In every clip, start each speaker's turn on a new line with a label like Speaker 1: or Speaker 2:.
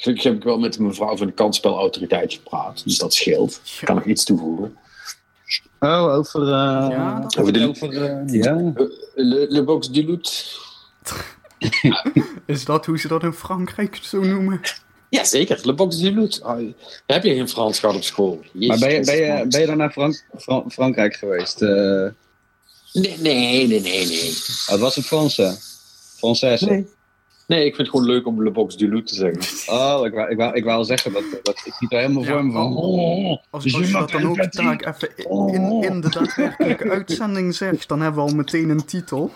Speaker 1: Gelukkig heb ik wel met de mevrouw van de kansspelautoriteit gepraat. Dus dat scheelt. Ik kan nog iets toevoegen.
Speaker 2: Oh, over... Uh,
Speaker 3: Ja, dat-
Speaker 1: Over de-
Speaker 2: over, eh, ja.
Speaker 1: Eh, Le, Le Box du Loot.
Speaker 3: Is dat hoe ze dat in Frankrijk zo noemen?
Speaker 1: Ja, zeker. Le Box du Loot. Oh, heb je geen Frans gehad op school? Jezus
Speaker 2: Maar ben je, ben, je, ben je dan naar Frank Fran- Frankrijk geweest? Eh
Speaker 1: Nee, nee, nee, nee. nee.
Speaker 2: wat was het Franse? Française?
Speaker 1: Nee. Nee, ik vind het gewoon leuk om Le Box du te zeggen.
Speaker 2: Oh, ik wou, ik wou, ik wou zeggen, dat, dat, ik zie er helemaal
Speaker 3: Ja,
Speaker 2: voor me van. Oh,
Speaker 3: Als, als
Speaker 2: dus
Speaker 3: je
Speaker 2: je
Speaker 3: dat
Speaker 2: maakt
Speaker 3: dan ook taak even in, in de daadwerkelijke uitzending zegt, dan hebben we al meteen een titel.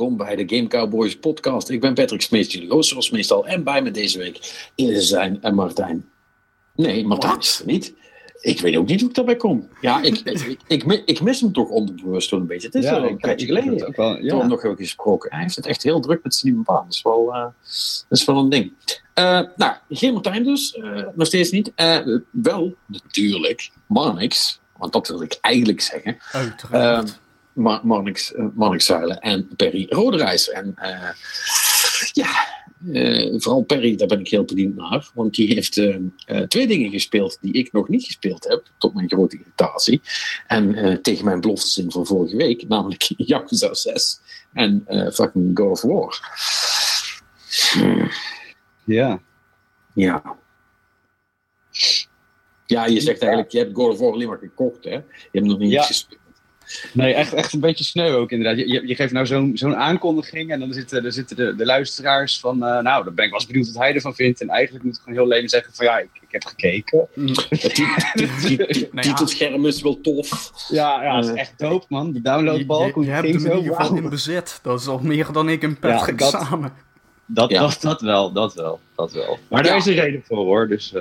Speaker 1: Welkom bij de Game Cowboys podcast. Ik ben Patrick Smeets, jullie zoals meestal. En bij me deze week zijn en Martijn. Nee, Martijn is er niet. Ik weet ook niet hoe ik daarbij kom. Ja, ik, ik, ik, ik mis hem toch onderbewust wel een beetje. Het is wel een tijdje geleden.
Speaker 2: ook wel,
Speaker 1: Toen
Speaker 2: ja.
Speaker 1: nog hebben gesproken. Hij heeft het echt heel druk met zijn nieuwe baan. Dat is wel, eh, dat is wel een ding. Eh, nou, geen Martijn dus. eh, nog steeds niet. Eh, wel, natuurlijk, Marnix. Want dat wil ik eigenlijk zeggen.
Speaker 3: Uiteraard.
Speaker 1: Ma- Marnix, eh, Marnix Zuilen en Perry Roderijs. En eh, ja, eh, vooral Perry, daar ben ik heel benieuwd naar. Want die heeft twee dingen gespeeld die ik nog niet gespeeld heb. Tot mijn grote irritatie. En tegen mijn beloftes in van vorige week. Namelijk Yakuza 6 en fucking God of War.
Speaker 2: Ja.
Speaker 1: ja. Ja, je zegt eigenlijk, je hebt God of War alleen maar gekocht, hè? Je hebt nog niet
Speaker 2: Ja.
Speaker 1: gespeeld.
Speaker 2: Nee, echt, echt een beetje sneu ook inderdaad. Je, je, je geeft nou zo'n zo'n aankondiging en dan zitten, er zitten de, de luisteraars van... eh, nou, dan ben ik wel eens benieuwd wat hij ervan vindt. En eigenlijk moet ik gewoon heel lelijk zeggen van ja, ik, ik heb gekeken.
Speaker 1: Het
Speaker 3: ja.
Speaker 1: titelscherm is wel tof.
Speaker 2: Ja, ja, dat is
Speaker 1: Eh,
Speaker 2: echt dope man. Die
Speaker 3: Je,
Speaker 2: downloadbalk,
Speaker 3: je, je hebt hem in ieder geval in bezit. Dat is al meer dan ik en Patrick
Speaker 2: dat-
Speaker 3: samen.
Speaker 2: Dat,
Speaker 1: Ja.
Speaker 2: dat, dat wel, dat wel, dat wel. Maar daar is een reden voor hoor, dus...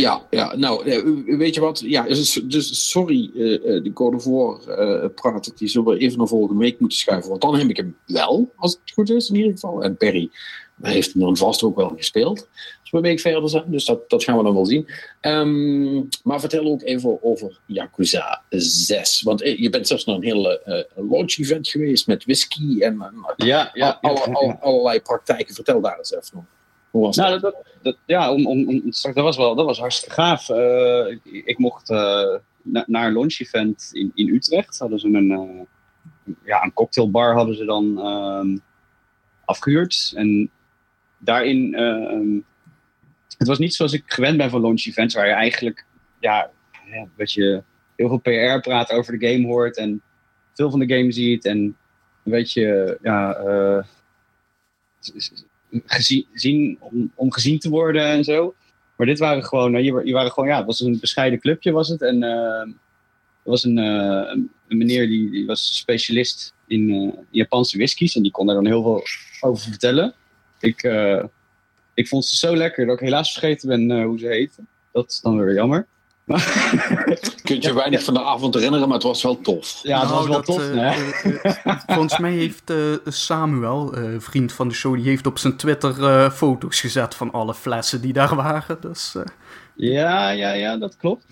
Speaker 1: Ja, ja nou, eh, weet je wat? Ja, dus, dus sorry, eh, eh, de God of War eh, praat die zullen we even naar volgende week moeten schuiven. Want dan heb ik hem wel, als het goed is in ieder geval. En Perry heeft hem dan vast ook wel gespeeld. Als we een week verder zijn, dus dat, dat gaan we dan wel zien. Ehm, maar vertel ook even over Yakuza 6. Want je bent zelfs naar een hele eh, launch event geweest met whisky en
Speaker 2: ja, ja,
Speaker 1: alle-
Speaker 2: ja, ja,
Speaker 1: alle-
Speaker 2: ja.
Speaker 1: allerlei praktijken. Vertel daar eens even over. Hoe was?
Speaker 2: Nou, dat, dat, dat- ja, om, om, om, dat was wel dat was hartstikke gaaf. Eh, ik, ik mocht eh, na- naar een launch event in, in Utrecht. Hadden ze een, eh, ja, een cocktailbar hadden ze dan ehm, afgehuurd. En daarin, ehm, het was niet zoals ik gewend ben van launch events, waar je eigenlijk, ja, ja dat je heel veel PR praat over de game hoort en veel van de game ziet en een beetje, ja, gezien, zien om, om gezien te worden en zo. Maar dit waren gewoon, hier, hier waren gewoon, ja, het was een bescheiden clubje was het. En eh, er was een, eh, een een meneer die, die was specialist in, eh, Japanse whiskies en die kon daar dan heel veel over vertellen. Ik, eh, ik vond ze zo lekker dat ik helaas vergeten ben eh, hoe ze heet. Dat is dan weer jammer.
Speaker 1: Kunt je weinig van de avond herinneren, maar het was wel tof.
Speaker 2: Ja, het was
Speaker 3: Nou,
Speaker 2: wel
Speaker 3: dat,
Speaker 2: tof.
Speaker 3: eh,
Speaker 2: hè?
Speaker 3: eh, eh, volgens mij heeft eh, Samuel, eh, vriend van de show, die heeft op zijn Twitter eh, foto's gezet van alle flessen die daar waren. Dus eh,
Speaker 2: Ja, ja, ja, dat klopt.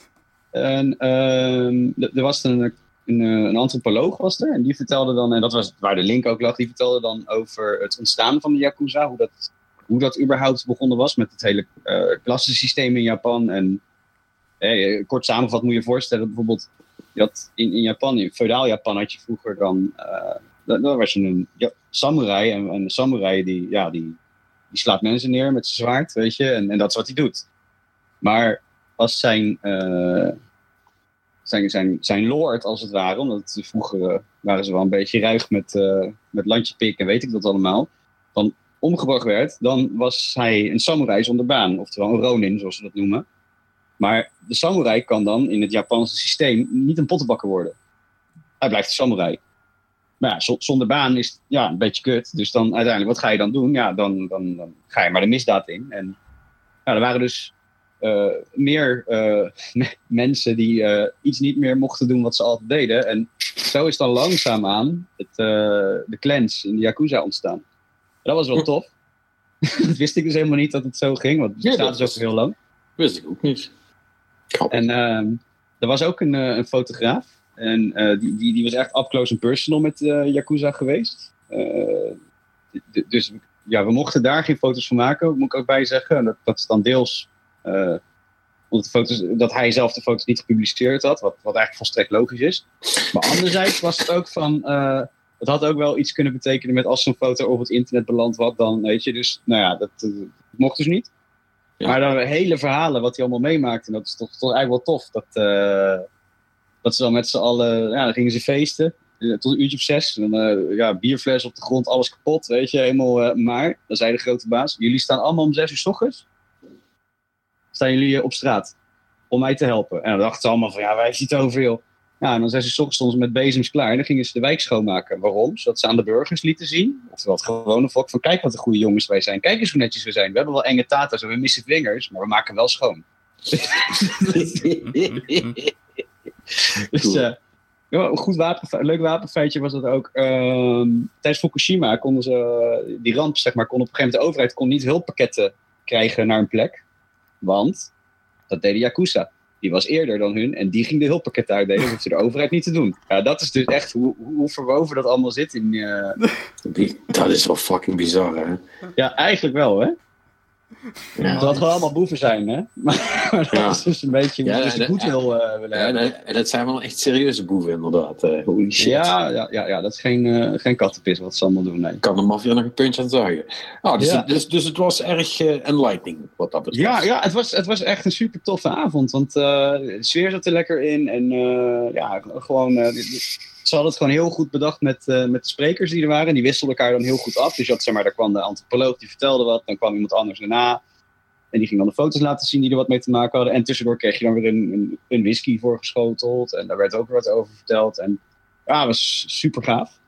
Speaker 2: En ehm, er was een, een, een antropoloog was er. En die vertelde dan, en dat was waar de link ook lag, die vertelde dan over het ontstaan van de Yakuza. Hoe dat, hoe dat überhaupt begonnen was met het hele eh klassensysteem in Japan. En eh, kort samengevat moet je je voorstellen, bijvoorbeeld, je in, in Japan, in feodaal Japan had je vroeger dan, eh dan, dan was je een ja, samurai. En, en een samurai die, ja, die, die slaat mensen neer met zijn zwaard, weet je. En, en dat is wat hij doet. Maar als zijn, eh, zijn, zijn, zijn lord, als het ware, omdat vroeger waren ze wel een beetje ruig met, met landje pik en weet ik dat allemaal, dan omgebracht werd, dan was hij een samurai zonder baan, oftewel een ronin, zoals ze dat noemen. Maar de samurai kan dan in het Japanse systeem niet een pottenbakker worden. Hij blijft een samurai. Maar ja, zo- zonder baan is ja, een beetje kut. Dus dan uiteindelijk, wat ga je dan doen? Ja, dan, dan, dan ga je maar de misdaad in. En ja, er waren dus eh, meer eh, me- mensen die eh, iets niet meer mochten doen wat ze altijd deden. En zo is dan langzaamaan het, de clans in de Yakuza ontstaan. Dat was wel tof. dat wist ik dus helemaal niet dat het zo ging, want het
Speaker 1: Ja,
Speaker 2: bestaat
Speaker 1: dat
Speaker 2: dus ook heel lang.
Speaker 1: Wist ik ook niet.
Speaker 2: En ehm, er was ook een, eh, een fotograaf. En eh, die, die, die was echt up close and personal met eh, Yakuza geweest. Dus ja, we mochten daar geen foto's van maken, moet ik ook bij zeggen. En Dat, dat is dan deels eh, omdat, foto's, dat hij zelf de foto's niet gepubliceerd had, wat, wat eigenlijk volstrekt logisch is. Maar anderzijds was het ook van. eh, het had ook wel iets kunnen betekenen met als zo'n foto op het internet beland was, dan weet je. Dus nou ja, dat, mocht dus niet. Maar dan hele verhalen wat hij allemaal meemaakte, dat is toch, eigenlijk wel tof. Dat, eh, dat ze dan met z'n allen, ja, dan gingen ze feesten. eh, Tot een uurtje of zes. En eh, ja, bierfles op de grond, alles kapot, weet je, helemaal. maar, dan zei de grote baas, jullie staan allemaal om zes uur 's ochtends. Staan jullie op straat om mij te helpen. En dan dachten ze allemaal van, ja, wij over, joh. Ja, en dan zijn ze ochtends met bezems klaar. En dan gingen ze de wijk schoonmaken. Waarom? Zodat ze aan de burgers lieten zien. Oftewel het gewone volk. Van kijk wat de goede jongens wij zijn. Kijk eens hoe netjes we zijn. We hebben wel enge tato's en we missen vingers. Maar we maken wel schoon. Dus, eh, ja, een goed leuk wapenfeitje was dat ook. ehm, tijdens Fukushima konden ze, eh, die ramp, zeg maar, kon op een gegeven moment de overheid kon niet hulppakketten krijgen naar een plek. Want dat deed de Yakuza. Die was eerder dan hun en die ging de hulppakketten uitdelen. Dat hoefde de overheid niet te doen. Ja, dat is dus echt hoe, hoe, verwoven dat allemaal zit. In, eh,
Speaker 1: dat is wel fucking bizar, hè?
Speaker 2: ja, eigenlijk wel, hè?
Speaker 1: Ja.
Speaker 2: Het had gewoon allemaal boeven zijn, hè? Maar, maar dat is dus een beetje hoe ze
Speaker 1: en-
Speaker 2: goed wil eh, willen
Speaker 1: en, dat zijn wel echt serieuze boeven, inderdaad. eh, holy shit.
Speaker 2: Ja, ja, ja, ja, dat is geen, eh, geen kattenpis wat ze allemaal doen, nee.
Speaker 1: Kan de maffia nog een puntje aan zagen. Oh, dus,
Speaker 2: Ja.
Speaker 1: dus, dus het was erg eh, enlightening, wat dat betreft.
Speaker 2: Ja, ja het, was, het was echt een super toffe avond. Want de sfeer zat er lekker in. En ja, gewoon. die- ze hadden het gewoon heel goed bedacht met, eh, met de sprekers die er waren. Die wisselden elkaar dan heel goed af. Dus je had, zeg maar, daar kwam de antropoloog die vertelde wat. Dan kwam iemand anders daarna. En die ging dan de foto's laten zien die er wat mee te maken hadden. En tussendoor kreeg je dan weer een, een, een whisky voorgeschoteld. En daar werd ook weer wat over verteld. En ja, was super gaaf.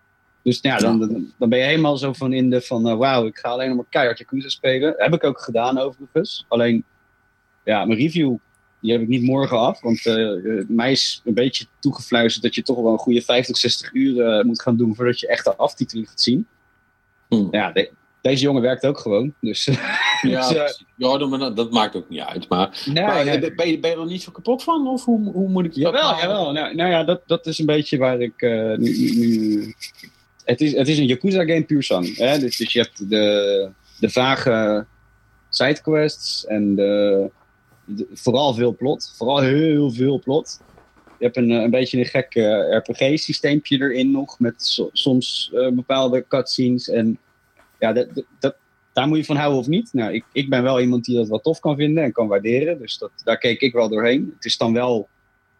Speaker 2: Dus ja, dan, dan, ben je helemaal zo van in de van... eh, wauw, ik ga alleen nog maar keihard Yakuza spelen. Heb ik ook gedaan overigens. Alleen, ja, mijn review... Die heb ik niet morgen af, want eh, eh, mij is een beetje toegefluisterd dat je toch wel een goede 50, 60 uur eh, moet gaan doen voordat je echt de aftiteling gaat zien.
Speaker 1: Hmm.
Speaker 2: Ja, de- deze jongen werkt ook gewoon. Dus,
Speaker 1: Ja,
Speaker 2: dus,
Speaker 1: ja dat, dat- maakt ook niet uit. Maar,
Speaker 2: nee,
Speaker 1: maar
Speaker 2: nee.
Speaker 1: ben, je, ben je er niet zo kapot van? Of hoe, hoe moet ik dat
Speaker 2: Jawel,
Speaker 1: nou-
Speaker 2: jawel. Nou, nou ja, dat, dat is een beetje waar ik nu... het, is, het is een Yakuza-game puur zang. Hè? Dus, dus je hebt de, de vage sidequests en de- vooral veel plot. Vooral heel veel plot. Je hebt een, eh, een beetje een gek eh, RPG-systeempje erin nog, met so- soms eh, bepaalde cutscenes. En ja, dat, dat- daar moet je van houden of niet. Nou, ik, ik ben wel iemand die dat wel tof kan vinden en kan waarderen. Dus dat, daar keek ik wel doorheen. Het is dan wel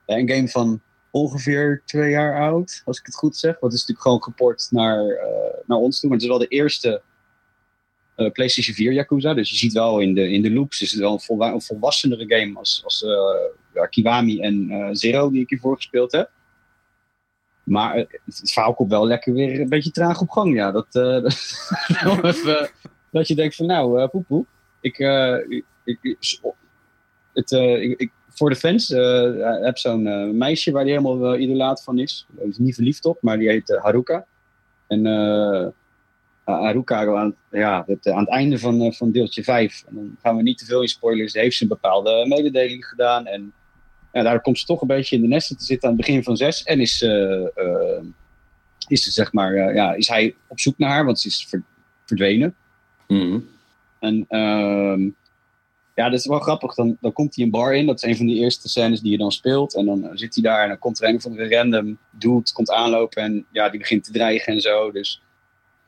Speaker 2: een game van ongeveer twee jaar oud, als ik het goed zeg. Het is natuurlijk gewoon geport naar, naar ons toe. Maar het is wel de eerste eh, PlayStation 4 Yakuza. Dus je ziet wel in de, in de loops is het wel een, volwa- een volwassenere game als, als eh, Kiwami en eh, Zero, die ik hiervoor gespeeld heb. Maar het, het verhaal komt wel lekker weer een beetje traag op gang. Ja, dat, dat, dat je denkt van nou, uh, poepoe. Ik, ik, het, ik, ik, voor de fans uh, heb zo'n uh, meisje waar die helemaal uh, idolaat van is. Daar is niet verliefd op, maar die heet uh, Haruka. En Haruka aan, ja, het, aan het einde van, van deeltje 5, en dan gaan we niet te veel in spoilers, heeft ze een bepaalde mededeling gedaan. En ja, daar komt ze toch een beetje in de nesten te zitten aan het begin van 6. En is, uh, is, ze, zeg maar, ja, is hij op zoek naar haar, want ze is ver, verdwenen.
Speaker 1: Mm -hmm.
Speaker 2: En uh, ja, dat is wel grappig. Dan, dan komt hij een bar in. Dat is een van de eerste scènes die je dan speelt. En dan uh, zit hij daar en dan komt er een van de random dude komt aanlopen. En ja, die begint te dreigen en zo. Dus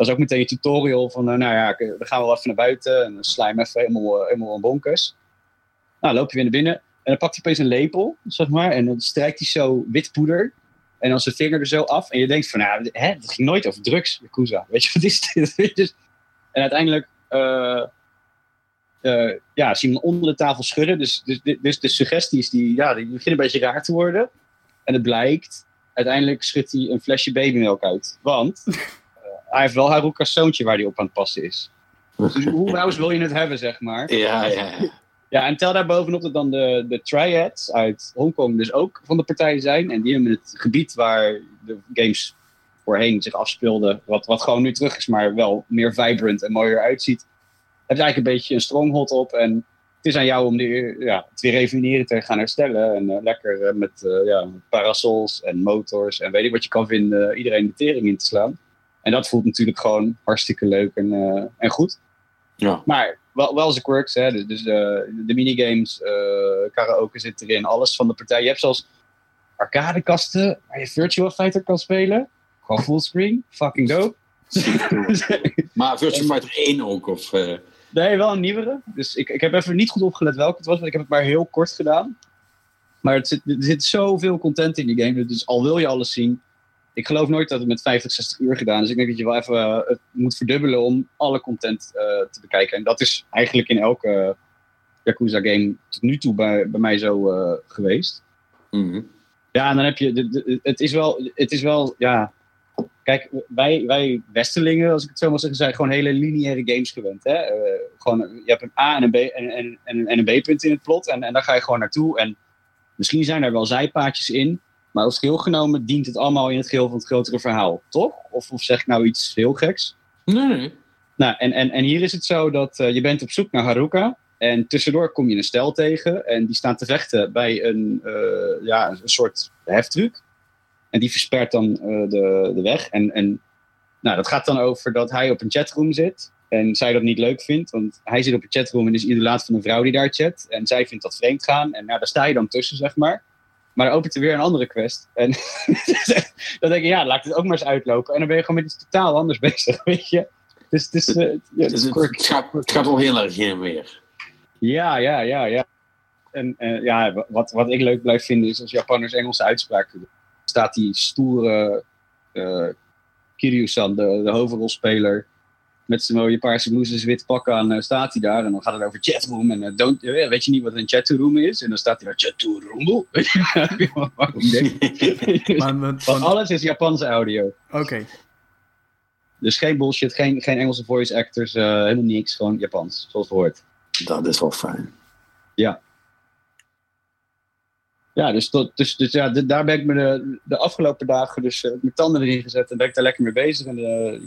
Speaker 2: dat is ook meteen een tutorial van, uh, nou ja, dan gaan we wel even naar buiten. En hem even helemaal, helemaal een bonkers. Nou, loop je weer naar binnen. En dan pakt hij opeens een lepel, zeg maar. En dan strijkt hij zo wit poeder. En dan zijn vinger er zo af. En je denkt van, nou, hè, het ging nooit over drugs, Yakuza. Weet je, wat is dit? dus, en uiteindelijk... Uh, uh, ja, zie je hem onder de tafel schudden. Dus, dus, dus de suggesties die, ja, die beginnen een beetje raar te worden. En het blijkt uiteindelijk schudt hij een flesje babymelk uit. Want hij heeft wel Haruka's zoontje waar hij op aan het passen is. Dus hoe wous wil je het hebben, zeg maar?
Speaker 1: Ja, ja.
Speaker 2: Ja, en tel daar bovenop dat dan de, de triads uit Hongkong dus ook van de partij zijn. En die hebben het gebied waar de games voorheen zich afspeelden, wat, wat gewoon nu terug is, maar wel meer vibrant en mooier uitziet. Heb je eigenlijk een beetje een stronghold op. En het is aan jou om die, ja, het weer even te gaan herstellen. En uh, lekker uh, met uh, ja, parasols en motors en weet ik wat je kan vinden, iedereen de tering in te slaan. En dat voelt natuurlijk gewoon hartstikke leuk en, en goed.
Speaker 1: Ja.
Speaker 2: Maar wel, wel zijn quirks, hè. Dus, dus de minigames, karaoke zit erin, alles van de partij. Je hebt zelfs arcadekasten waar je Virtua Fighter kan spelen. Gewoon fullscreen, fucking dope.
Speaker 1: maar Virtua Fighter 1 ook? Of, uh...
Speaker 2: Nee, wel een nieuwere. Dus ik, ik heb even niet goed opgelet welke het was, want ik heb het maar heel kort gedaan. Maar het zit, er zit zoveel content in die game, dus al wil je alles zien. Ik geloof nooit dat het met 50, 60 uur gedaan is. Ik denk dat je wel even uh, het moet verdubbelen om alle content uh, te bekijken. En dat is eigenlijk in elke Yakuza game tot nu toe bij, bij mij zo geweest.
Speaker 1: Mm -hmm.
Speaker 2: Ja, en dan heb je. De, de, het, is wel, het is wel. Ja, Kijk, wij, wij Westerlingen, als ik het zo mag zeggen, zijn gewoon hele lineaire games gewend. Hè? Gewoon, je hebt een A en een B en, en, en, en een B-punt in het plot en, en daar ga je gewoon naartoe. En misschien zijn er wel zijpaadjes in, maar als geheel genomen dient het allemaal in het geheel van het grotere verhaal, toch? Of, of zeg ik nou iets heel geks?
Speaker 1: Nee, nee.
Speaker 2: Nou, en, en, en hier is het zo dat uh, je bent op zoek naar Haruka. En tussendoor kom je een stel tegen en die staan te vechten bij een, uh, ja, een soort heftruck. En die verspert dan uh, de, de weg. En, en nou, dat gaat dan over dat hij op een chatroom zit. En zij dat niet leuk vindt. Want hij zit op een chatroom en is idolaat van een vrouw die daar chat. En zij vindt dat vreemd gaan. En nou, daar sta je dan tussen, zeg maar. Maar dan opent er weer een andere quest. En dan denk je, ja, laat het ook maar eens uitlopen. En dan ben je gewoon met iets totaal anders bezig, weet je. Dus, dus, uh, ja,
Speaker 1: dus het, het, gaat, het gaat wel heel erg heen en weer.
Speaker 2: Ja, ja, ja, ja. En uh, ja, wat, wat ik leuk blijf vinden is als Japanners Engelse uitspraken doen staat die stoere uh, Kiryu-san, de, de hoofdrolspeler, met zijn mooie paarse blouse en wit pak aan, uh, staat hij daar. En dan gaat het over chatroom. En uh, don't, uh, weet je niet wat een chatroom is? En dan staat hij daar, chatroom. Want alles is Japanse audio.
Speaker 3: Oké. Okay.
Speaker 2: Dus geen bullshit, geen, geen Engelse voice actors, helemaal niks. Gewoon Japans, zoals het hoort.
Speaker 1: Dat is wel fijn.
Speaker 2: Ja. Ja, dus, tot, dus, dus ja, daar ben ik me de, de afgelopen dagen dus uh, mijn tanden erin gezet en ben ik daar lekker mee bezig. En uh,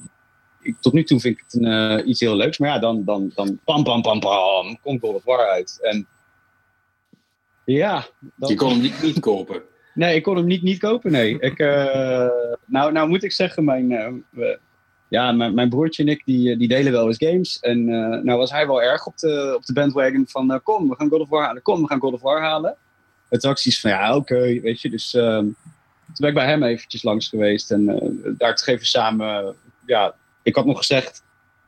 Speaker 2: ik, tot nu toe vind ik het een, uh, iets heel leuks. Maar ja, dan, dan, dan pam, pam, pam, pam, komt God of War uit. En ja. Dan,
Speaker 1: Je kon hem niet, niet kopen?
Speaker 2: Nee, ik kon hem niet, niet kopen, nee. Ik, nou, nou moet ik zeggen, mijn, ja, mijn, mijn broertje en ik die, die delen wel eens games. En nou was hij wel erg op de, op de bandwagon van kom, we gaan God of War halen. Kom, we gaan God of War halen attracties van ja, oké, okay, weet je. Dus uh, toen ben ik bij hem eventjes langs geweest en daar te geven samen. ja, ik had nog gezegd,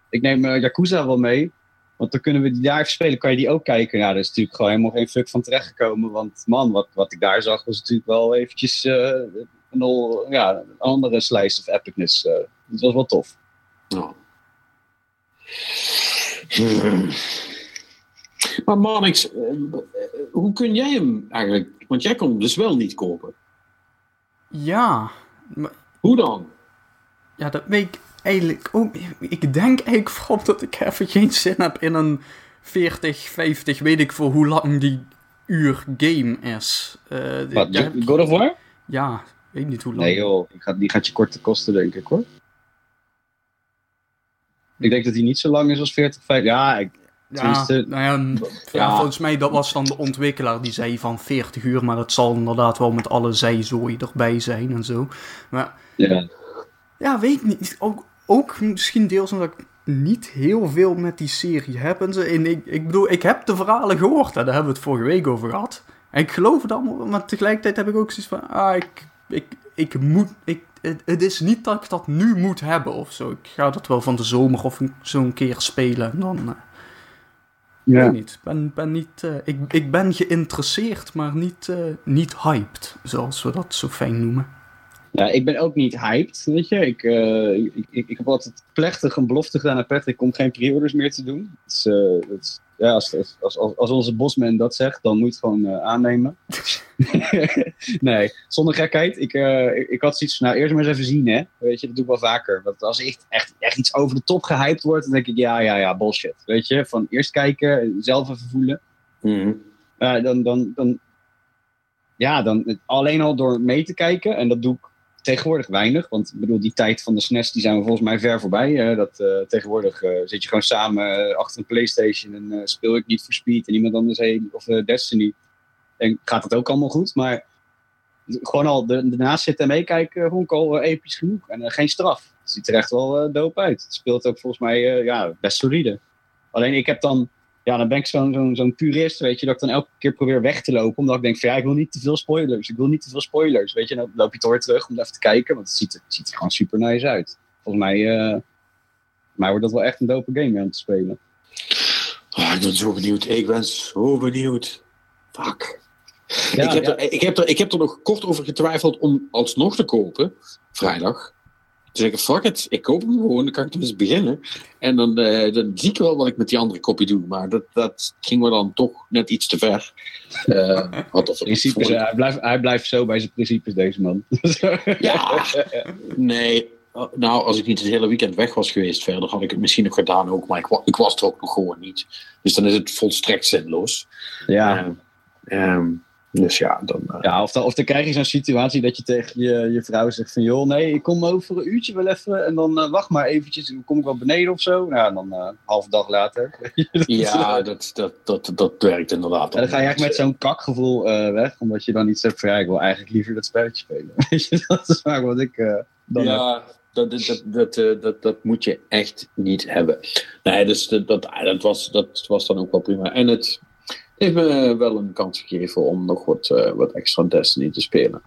Speaker 2: ik neem uh, Yakuza wel mee. Want dan kunnen we die daar even spelen, kan je die ook kijken. Ja, daar is natuurlijk gewoon helemaal geen fuck van terechtgekomen. Want man, wat, wat ik daar zag was natuurlijk wel eventjes een, ja, een andere slice of epicness. dat was wel tof.
Speaker 1: Oh. Maar Marnix, uh, hoe kun jij hem eigenlijk... Want jij kon hem dus wel niet kopen.
Speaker 3: Ja.
Speaker 1: Maar... Hoe dan?
Speaker 3: Ja, dat weet ik eigenlijk ook... Ik denk eigenlijk vooral dat ik even geen zin heb in een 40, 50, weet ik voor hoe lang die uur game is.
Speaker 2: Uh, Wat, ja, God of War?
Speaker 3: Ja, weet niet hoe lang.
Speaker 2: Nee joh, die gaat, die gaat je korte kosten denk ik hoor. Ik denk dat hij niet zo lang is als 40, 50. Ja, ik,
Speaker 3: ja, nou ja, ja, volgens mij dat was dan de ontwikkelaar die zei van 40 uur, maar dat zal inderdaad wel met alle zijzooi erbij zijn en zo. Maar
Speaker 2: ja,
Speaker 3: ja weet niet. Ook, ook misschien deels omdat ik niet heel veel met die serie heb. En, ze, en ik, ik bedoel, ik heb de verhalen gehoord, daar hebben we het vorige week over gehad. En ik geloof het allemaal, maar tegelijkertijd heb ik ook zoiets van, ah, ik, ik, ik moet, ik, het, het, is niet dat ik dat nu moet hebben of zo. Ik ga dat wel van de zomer of zo'n keer spelen en dan... Uh, ja. Ik niet. Ben, ben niet uh, ik, ik ben geïnteresseerd, maar niet, uh, niet hyped, zoals we dat zo fijn noemen.
Speaker 2: Ja, ik ben ook niet hyped, weet je. Ik, uh, ik, ik, ik, heb altijd plechtig een belofte gedaan aan Patrick om geen pre-orders meer te doen. Dus, uh, ja, als, als, als, als, onze bosman dat zegt, dan moet je het gewoon uh, aannemen. nee, zonder gekheid. Ik, ik, ik, had zoiets van, nou, eerst maar eens even zien, hè. Weet je, dat doe ik wel vaker. Want als echt, echt, echt iets over de top gehyped wordt, dan denk ik, ja, ja, ja, bullshit. Weet je, van eerst kijken, zelf even voelen.
Speaker 1: Mm
Speaker 2: dan, dan, dan, ja, dan alleen al door mee te kijken, en dat doe ik tegenwoordig weinig. Want ik bedoel, die tijd van de SNES die zijn we volgens mij ver voorbij. dat, uh, tegenwoordig uh, zit je gewoon samen uh, achter een Playstation en speel ik niet voor Speed en iemand anders heen, of Destiny. En gaat het ook allemaal goed. Maar gewoon al ernaast zitten en meekijken vond episch genoeg. En geen straf. Het ziet er echt wel dope uit. Het speelt ook volgens mij ja, best solide. Alleen ik heb dan ja, dan ben ik zo'n zo'n zo'n purist, weet je, dat ik dan elke keer probeer weg te lopen. Omdat ik denk van ja, ik wil niet te veel spoilers. Ik wil niet te veel spoilers, weet je. Dan loop je toch weer terug om even te kijken, want het ziet er, het ziet er gewoon super nice uit. Volgens mij, uh, mij wordt dat wel echt een dope game aan te spelen.
Speaker 1: Oh, ik ben zo benieuwd. Ik ben zo benieuwd. Fuck. Ja, ik, heb ja. er, ik, heb er, ik heb er nog kort over getwijfeld om alsnog te kopen, vrijdag. Toen zei ik, fuck it, ik koop hem gewoon, dan kan ik dus beginnen. En dan, uh, dan zie ik wel wat ik met die andere kopie doe. Maar dat, dat ging me dan toch net iets te ver. Uh,
Speaker 2: wat principes, hij, blijft, hij blijft zo bij zijn principes, deze man.
Speaker 1: ja, nee. Nou, als ik niet het hele weekend weg was geweest verder, had ik het misschien nog gedaan ook. Maar ik, ik was er ook nog gewoon niet. Dus dan is het volstrekt zinloos.
Speaker 2: Ja.
Speaker 1: Um, dus ja, dan... Uh...
Speaker 2: Ja, of dan, of dan krijg je zo'n situatie dat je tegen je, je vrouw zegt van... joh, nee, ik kom over een uurtje wel even en dan uh, wacht maar eventjes. Dan kom ik wel beneden of zo. Nou, dan uh, halve dag later.
Speaker 1: ja, dat, dat, dat, dat werkt inderdaad.
Speaker 2: En dan ga je eigenlijk met zo'n kakgevoel weg. Omdat je dan iets hebt van... ja, ik wil eigenlijk liever dat spelletje spelen. dat is vaak wat ik dan
Speaker 1: ja. heb. Dat, dat, dat, dat, dat, moet je echt niet hebben. Nee, dus dat, dat, dat, was, dat was dan ook wel prima. En het, heeft me wel een kans gegeven om nog wat, uh, wat extra Destiny te spelen.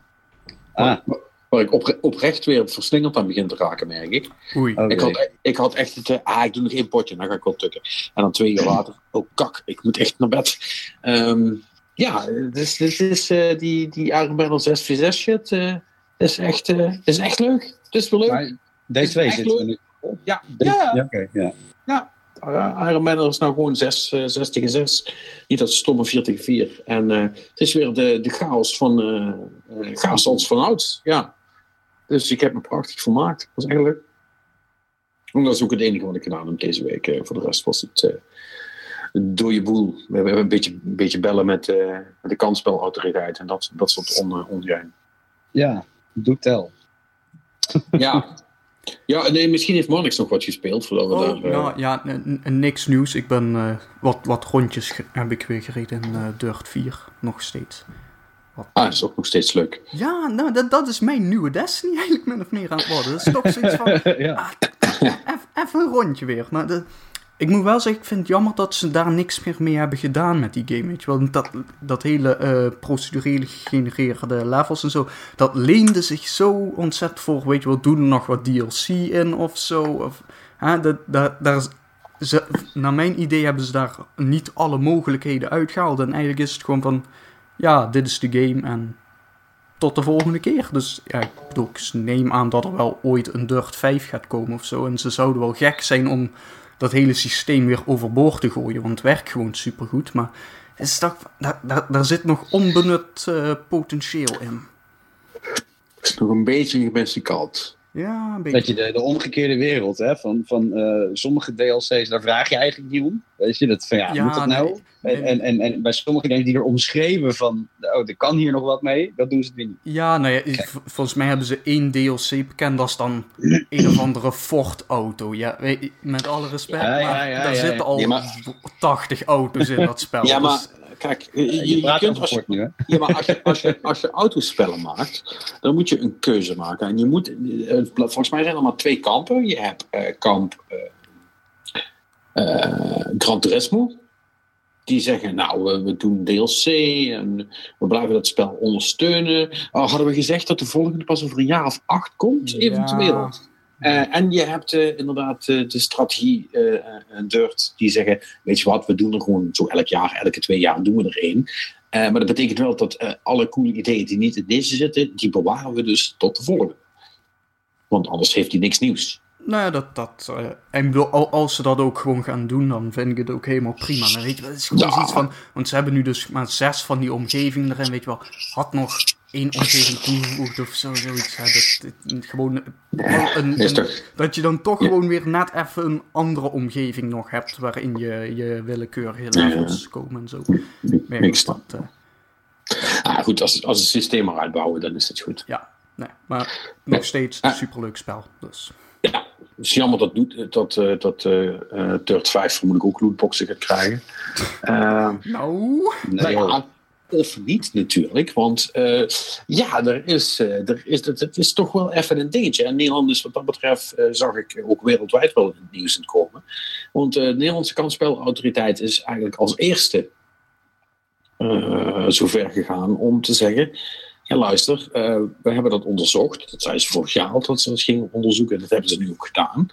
Speaker 2: Ah.
Speaker 1: Waar, waar ik opre oprecht weer verslingerd aan begin te raken, merk ik.
Speaker 3: Oei.
Speaker 2: Okay.
Speaker 1: Ik, had, ik had echt het, uh, ah, ik doe nog één potje, dan ga ik wel tukken. En dan twee uur later, oh kak, ik moet echt naar bed. Um, ja, dus dit is uh, die, die Iron Battle 6v6 shit, is, echt, is echt leuk. Het is wel leuk. Maar
Speaker 2: deze twee zitten nu.
Speaker 1: Ja,
Speaker 2: ja.
Speaker 1: ja.
Speaker 2: ja, okay, ja.
Speaker 1: ja. Iron Man is nou gewoon 6, 6 tegen 6. Niet dat stomme 4 tegen 4. En uh, het is weer de, de chaos van uh, chaos als van oud. Ja. Dus ik heb me prachtig vermaakt. Dat was eigenlijk. En dat is ook het enige wat ik gedaan heb deze week. Voor de rest was het uh, dode boel. We hebben een beetje, een beetje bellen met, uh, de kansspelautoriteit en dat, dat soort on, ongein.
Speaker 2: Ja, doe tel.
Speaker 1: ja. Ja, nee, misschien heeft Marnix nog wat gespeeld. Voordat we
Speaker 3: oh,
Speaker 1: daar, uh...
Speaker 3: nou, ja, niks nieuws. Ik ben uh, wat, wat rondjes heb ik weer gereden in uh, Dirt 4, nog steeds.
Speaker 1: Wat... Ah, dat is ook nog steeds leuk.
Speaker 3: Ja, nou, dat, dat is mijn nieuwe Destiny eigenlijk min of meer aan het worden. Dat is toch zoiets van,
Speaker 2: ja.
Speaker 3: ah, even een rondje weer. Maar de, ik moet wel zeggen, ik vind het jammer dat ze daar niks meer mee hebben gedaan met die game. Weet je wel, dat, dat hele uh, procedurele gegenereerde levels en zo, dat leende zich zo ontzettend voor. Weet je wel, doen er nog wat DLC in of zo. Of, hè, dat, dat, daar, ze, naar mijn idee hebben ze daar niet alle mogelijkheden uitgehaald. En eigenlijk is het gewoon van, ja, dit is de game en tot de volgende keer. Dus ja, ik bedoel, ik neem aan dat er wel ooit een Dirt 5 gaat komen of zo. En ze zouden wel gek zijn om dat hele systeem weer overboord te gooien. Want het werkt gewoon supergoed. Maar daar, zit nog onbenut uh, potentieel in.
Speaker 1: Het is nog een beetje gemiste kant.
Speaker 3: Ja, een beetje.
Speaker 2: Dat je de, de omgekeerde wereld, hè, van, van uh, sommige DLC's, daar vraag je eigenlijk niet om. Weet je, dat van ja,
Speaker 3: Ja,
Speaker 2: moet dat nou?
Speaker 3: nee, nee,
Speaker 2: En, en, en, en bij sommige dingen die er omschreven van, oh, er kan hier nog wat mee, dat doen ze weer niet.
Speaker 3: Ja, nou ja, volgens mij hebben ze één DLC bekend. Dat is dan een of andere Ford-auto. Ja, weet met alle respect,
Speaker 2: Ja,
Speaker 3: maar daar zitten al
Speaker 1: Ja, maar-
Speaker 3: 80 auto's in dat spel.
Speaker 1: Ja, maar
Speaker 3: Dus-
Speaker 1: kijk, je, je,
Speaker 2: Je,
Speaker 1: je kunt als
Speaker 2: nu, hè?
Speaker 1: ja, maar als je, als, je, als je autospellen maakt, dan moet je een keuze maken. En je moet, eh, volgens mij zijn er maar twee kampen. Je hebt eh, kamp eh, eh, Gran Turismo. Die zeggen, nou, we, we doen DLC en we blijven dat spel ondersteunen. Oh, hadden we gezegd dat de volgende pas over een jaar of acht komt,
Speaker 3: Ja.
Speaker 1: Eh, en je hebt eh, inderdaad eh, de strategie Dirt die zeggen, weet je wat, we doen er gewoon zo elk jaar, elke twee jaar doen we er één. Maar dat betekent wel dat alle coole ideeën die niet in deze zitten, die bewaren we dus tot de volgende. Want anders heeft hij niks nieuws.
Speaker 3: Nou ja, dat, dat, en bedoel, als ze dat ook gewoon gaan doen, dan vind ik het ook helemaal prima. Dan weet je het is gewoon
Speaker 1: Ja.
Speaker 3: zoiets van, want ze hebben nu dus maar zes van die omgevingen erin, weet je wel. Had nog één omgeving toegevoegd of zo, zoiets. Hè, dat, dat- gewoon een, een- dat je dan toch gewoon weer net even een andere omgeving nog hebt, waarin je, je willekeurige levels komen en zo. Goed,
Speaker 1: dan.
Speaker 3: dat, eh,
Speaker 1: Ah, goed, als, als het systeem maar uitbouwen, dan is het goed.
Speaker 3: ja, nee, maar nog steeds een superleuk spel, dus...
Speaker 1: Ja, het is jammer dat, doet- dat, eh, dat eh eh, Dirt 5 vermoedelijk ook lootboxen gaat krijgen. Eh,
Speaker 3: Nou...
Speaker 1: nou ja, of niet natuurlijk, want eh, ja, er is, eh, er is, het, is toch wel even een dingetje. En Nederland wat dat betreft, eh, zag ik ook wereldwijd wel in het nieuws komen. Want de Nederlandse kansspelautoriteit is eigenlijk als eerste zover gegaan om te zeggen... Ja, luister, we hebben dat onderzocht. Dat zei ze vorig jaar dat ze dat gingen onderzoeken. Dat hebben ze nu ook gedaan.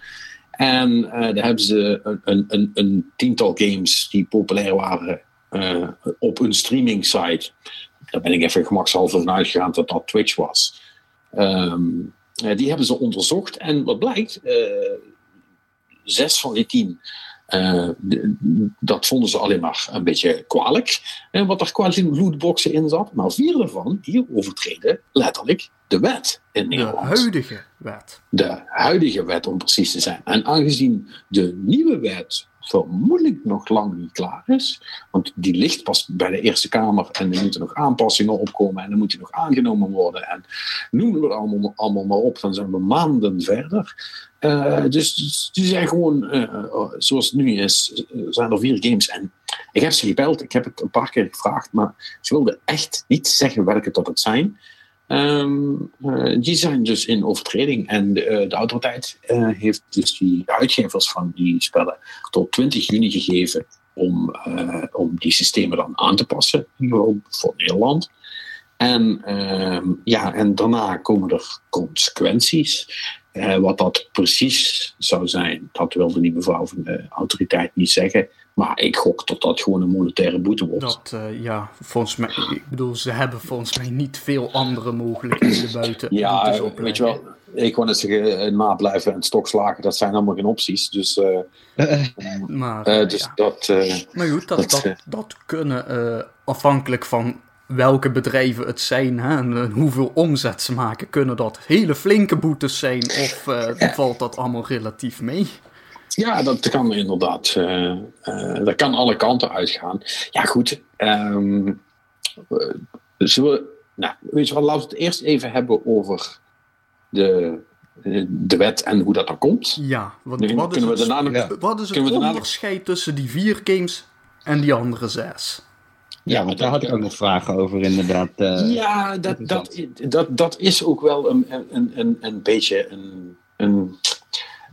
Speaker 1: En daar hebben ze een, een, een, een tiental games die populair waren eh, op een streaming site. Daar ben ik even gemakshalve van uitgegaan dat dat Twitch was. Ehm, eh, die hebben ze onderzocht. En wat blijkt, eh, zes van die tien, dat vonden ze alleen maar een beetje kwalijk. En wat er qua lootboxen in zat. Maar vier daarvan, die overtreden letterlijk de wet in
Speaker 3: De
Speaker 1: Nederland
Speaker 3: huidige wet.
Speaker 1: de huidige wet om precies te zijn. En aangezien de nieuwe wet vermoedelijk nog lang niet klaar is, want die ligt pas bij de Eerste Kamer en er moeten nog aanpassingen opkomen en er moet die nog aangenomen worden en noemen we het allemaal, allemaal maar op, dan zijn we maanden verder. Eh, dus die zijn gewoon, eh, eh, zoals het nu is, zijn er vier games en ik heb ze gebeld, ik heb het een paar keer gevraagd, maar ze wilden echt niet zeggen welke dat het zijn. Ehm, eh, die zijn dus in overtreding. En de, eh, de autoriteit eh, heeft dus die uitgevers van die spellen tot 20 juni gegeven om, om die systemen dan aan te passen. Voor Nederland. En, ehm, ja, en daarna komen er consequenties. Eh, wat dat precies zou zijn, dat wilde die mevrouw van de autoriteit niet zeggen. Maar ik gok dat dat gewoon een monetaire boete wordt.
Speaker 3: Dat, eh, ja, volgens mij, ik bedoel, ze hebben volgens mij niet veel andere mogelijkheden buiten.
Speaker 1: Ja,
Speaker 3: boetes
Speaker 1: weet je wel, ik wou net zeggen, eh, nablijven en stokslagen, dat zijn allemaal geen opties. Dus, eh,
Speaker 3: Maar,
Speaker 1: eh,
Speaker 3: eh,
Speaker 1: dus
Speaker 3: ja.
Speaker 1: dat, eh,
Speaker 3: maar goed, dat,
Speaker 1: dat,
Speaker 3: dat,
Speaker 1: eh,
Speaker 3: dat kunnen eh, afhankelijk van welke bedrijven het zijn hè, en eh, hoeveel omzet ze maken, kunnen dat hele flinke boetes zijn of eh, valt dat allemaal relatief mee?
Speaker 1: ja, dat kan inderdaad, eh, dat kan alle kanten uitgaan. Ja, goed. zullen we, nou, weet je wat, laten we het eerst even hebben over de, de wet en hoe dat dan komt.
Speaker 3: Ja, want wat is
Speaker 1: we daarna
Speaker 2: Ja.
Speaker 3: wat is het onderscheid tussen die vier games en die andere zes?
Speaker 2: Ja, want daar had ik ook nog vragen over inderdaad. eh.
Speaker 1: Ja, dat, dat, dat, dat is ook wel een, een, een, een beetje een, een,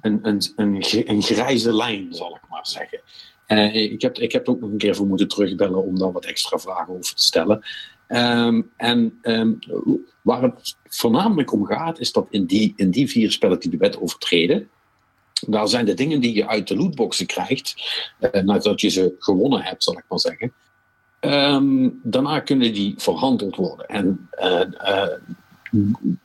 Speaker 1: een, een, een, gr- een grijze lijn, zal ik maar zeggen. Eh, ik, heb, ik heb er ook nog een keer voor moeten terugbellen om daar wat extra vragen over te stellen. Ehm, en ehm, waar het voornamelijk om gaat, is dat in die, in die vier spellen die de wet overtreden, daar zijn de dingen die je uit de lootboxen krijgt, eh, nadat je ze gewonnen hebt, zal ik maar zeggen. Ehm, daarna kunnen die verhandeld worden. En eh, eh,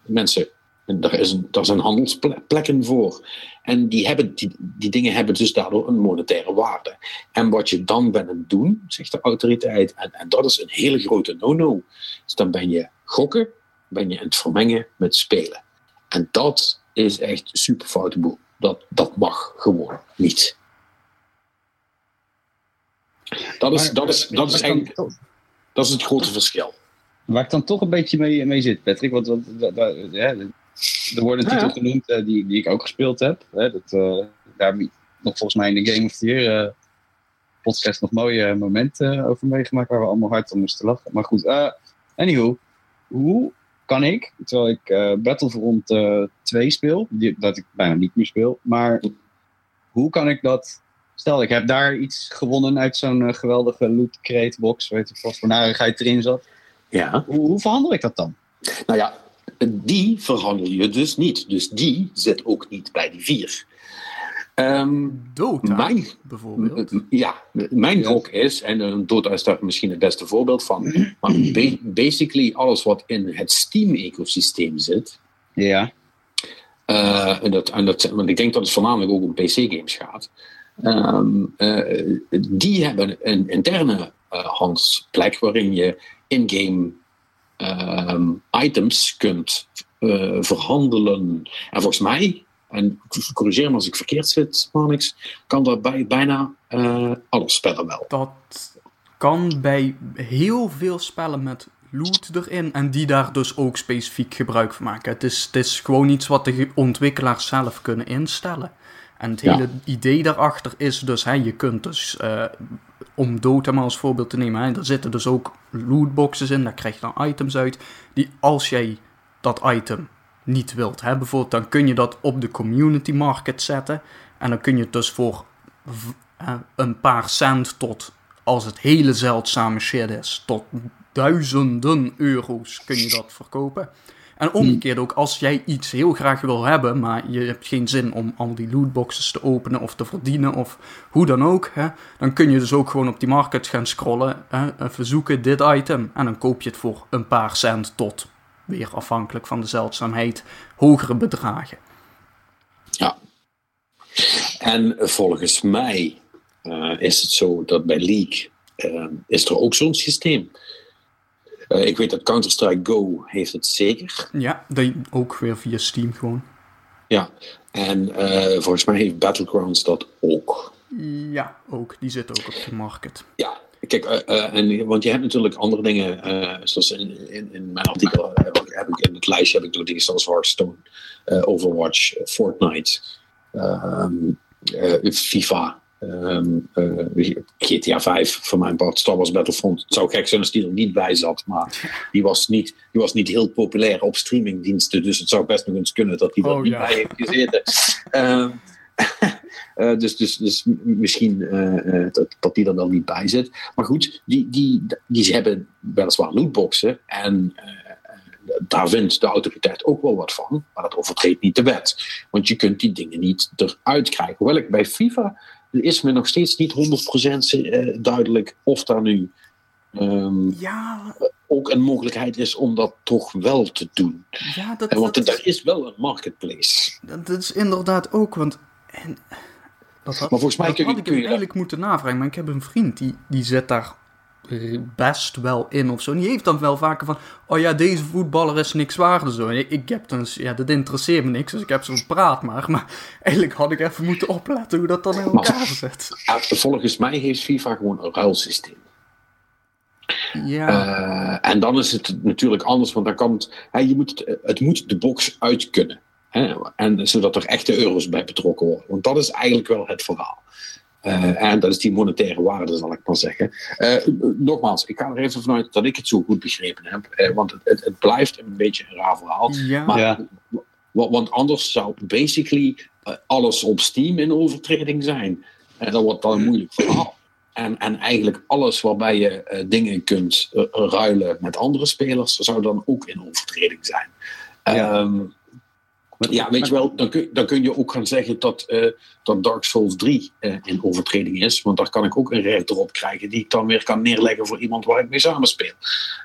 Speaker 1: mensen, daar, is zijn handelsplekken voor. En die, hebben, die, dingen hebben dus daardoor een monetaire waarde. En wat je dan bent aan doen, zegt de autoriteit, en, dat is een hele grote no-no. Dus dan ben je gokken, ben je het vermengen met spelen. En dat is echt super. Dat, dat mag gewoon niet. Dat is,
Speaker 2: Maar-
Speaker 1: dat is, dat is
Speaker 2: dan
Speaker 1: dat is het grote verschil.
Speaker 2: Waar ik dan toch een beetje mee, mee zit, Patrick. Want, want ja, er wordt een
Speaker 1: Ja,
Speaker 2: titel
Speaker 1: ja.
Speaker 2: genoemd eh, die, die ik ook gespeeld heb. Hè, dat, eh, daar heb ik nog volgens mij in de Game of the Year eh, podcast nog mooie momenten over meegemaakt. Waar we allemaal hard om moesten lachen. Maar goed, eh anyhow. Hoe kan ik, terwijl ik Battlefront eh 2 speel, die, dat ik bijna niet meer speel. Maar hoe kan ik dat... Stel, ik heb daar iets gewonnen uit zo'n eh, geweldige loot crate box. Weet ik wat voor narigheid erin zat.
Speaker 1: Ja.
Speaker 2: Hoe, hoe verhandel ik dat dan?
Speaker 1: Nou ja, die verhandel je dus niet. Dus die zit ook niet bij die vier. Ehm,
Speaker 3: Dota,
Speaker 1: mijn,
Speaker 3: bijvoorbeeld.
Speaker 1: ja, mijn gok is, en een Dota is daar misschien het beste voorbeeld van, maar ba- basically alles wat in het Steam-ecosysteem zit,
Speaker 2: Ja.
Speaker 1: eh, en dat, en dat, want ik denk dat het voornamelijk ook om PC-games gaat, ehm, eh, die hebben een interne eh, handelsplek waarin je in-game ehm, items kunt eh, verhandelen. En volgens mij, en corrigeer me als ik verkeerd zit, Manix, kan dat bij bijna alle spellen wel.
Speaker 3: Dat kan bij heel veel spellen met loot erin en die daar dus ook specifiek gebruik van maken. Het is, het is gewoon iets wat de ontwikkelaars zelf kunnen instellen. En het
Speaker 1: Ja.
Speaker 3: hele idee daarachter is dus, hè, je kunt dus, eh, om Dota maar als voorbeeld te nemen, hè, er zitten dus ook lootboxes in, daar krijg je dan items uit, die als jij dat item niet wilt hebben, bijvoorbeeld, dan kun je dat op de community market zetten. En dan kun je het dus voor een paar cent tot, als het hele zeldzame shit is, tot duizenden euro's kun je dat verkopen. En omgekeerd ook, als jij iets heel graag wil hebben, maar je hebt geen zin om al die lootboxes te openen of te verdienen of hoe dan ook, hè, dan kun je dus ook gewoon op die market gaan scrollen, hè, even zoeken dit item en dan koop je het voor een paar cent tot, weer afhankelijk van de zeldzaamheid, hogere bedragen.
Speaker 1: Ja. En volgens mij eh, is het zo dat bij League eh, is er ook zo'n systeem. Eh, ik weet dat Counter-Strike Go heeft het zeker.
Speaker 3: Ja, die ook weer via Steam gewoon.
Speaker 1: Ja. En eh, volgens mij heeft Battlegrounds dat ook.
Speaker 3: Ja, ook. Die zit ook op de market.
Speaker 1: Ja, kijk, eh, en, want je hebt natuurlijk andere dingen, zoals in, in, in mijn artikel heb ik, in het lijstje heb ik door dingen zoals Hearthstone, Overwatch, Fortnite, ehm, eh, FIFA, ehm, eh, GTA 5 voor mijn part, Star Wars Battlefront. Het zou gek zijn als die er niet bij zat, maar die was niet, die was niet heel populair op streamingdiensten, dus het zou best nog eens kunnen dat die er
Speaker 3: Oh,
Speaker 1: niet
Speaker 3: ja.
Speaker 1: bij heeft gezeten. Ehm, eh, dus, dus, dus misschien eh, dat, dat die er dan niet bij zit. Maar goed, die, die, die hebben weliswaar lootboxen. En daar vindt de autoriteit ook wel wat van. Maar dat overtreedt niet de wet. Want je kunt die dingen niet eruit krijgen. Hoewel ik bij FIFA is me nog steeds niet 100% eh, duidelijk of daar nu ehm,
Speaker 3: Ja,
Speaker 1: ook een mogelijkheid is om dat toch wel te doen.
Speaker 3: ja dat,
Speaker 1: Eh, Want
Speaker 3: dat,
Speaker 1: er is wel een marketplace.
Speaker 3: dat, is inderdaad ook, want... En, dat had,
Speaker 1: Maar volgens mij
Speaker 3: dat
Speaker 1: kun je-
Speaker 3: had ik
Speaker 1: kun dat-
Speaker 3: eigenlijk moeten navragen, maar ik heb een vriend die, die zit daar best wel in of zo. En die heeft dan wel vaker van, oh ja, deze voetballer is niks waard zo. Ik, ik heb dan, ja, dat interesseert me niks, dus ik heb zo praat maar. Maar eigenlijk had ik even moeten opletten hoe dat dan in elkaar zit.
Speaker 1: Volgens mij heeft FIFA gewoon een ruilsysteem.
Speaker 3: Ja,
Speaker 1: Eh, en dan is het natuurlijk anders, want dan kan het, hè, je moet het, het moet de box uit kunnen. Hè, en zodat er echte euro's bij betrokken worden. Want dat is eigenlijk wel het verhaal. Eh, en dat is die monetaire waarde, zal ik maar zeggen. Eh, nogmaals, ik ga er even vanuit dat ik het zo goed begrepen heb. eh, want het, het, het blijft een beetje een raar verhaal.
Speaker 3: ja.
Speaker 1: Maar,
Speaker 2: Ja.
Speaker 1: Want anders zou basically alles op Steam in overtreding zijn. En dat wordt dan een moeilijk verhaal. En, en eigenlijk alles waarbij je eh, dingen kunt ruilen met andere spelers, zou dan ook in overtreding zijn.
Speaker 2: Ja.
Speaker 1: Ja, ja weet je wel, dan kun, dan kun je ook gaan zeggen dat, eh, dat Dark Souls 3 eh, in overtreding is. Want daar kan ik ook een rechter op krijgen die ik dan weer kan neerleggen voor iemand waar ik mee samenspeel.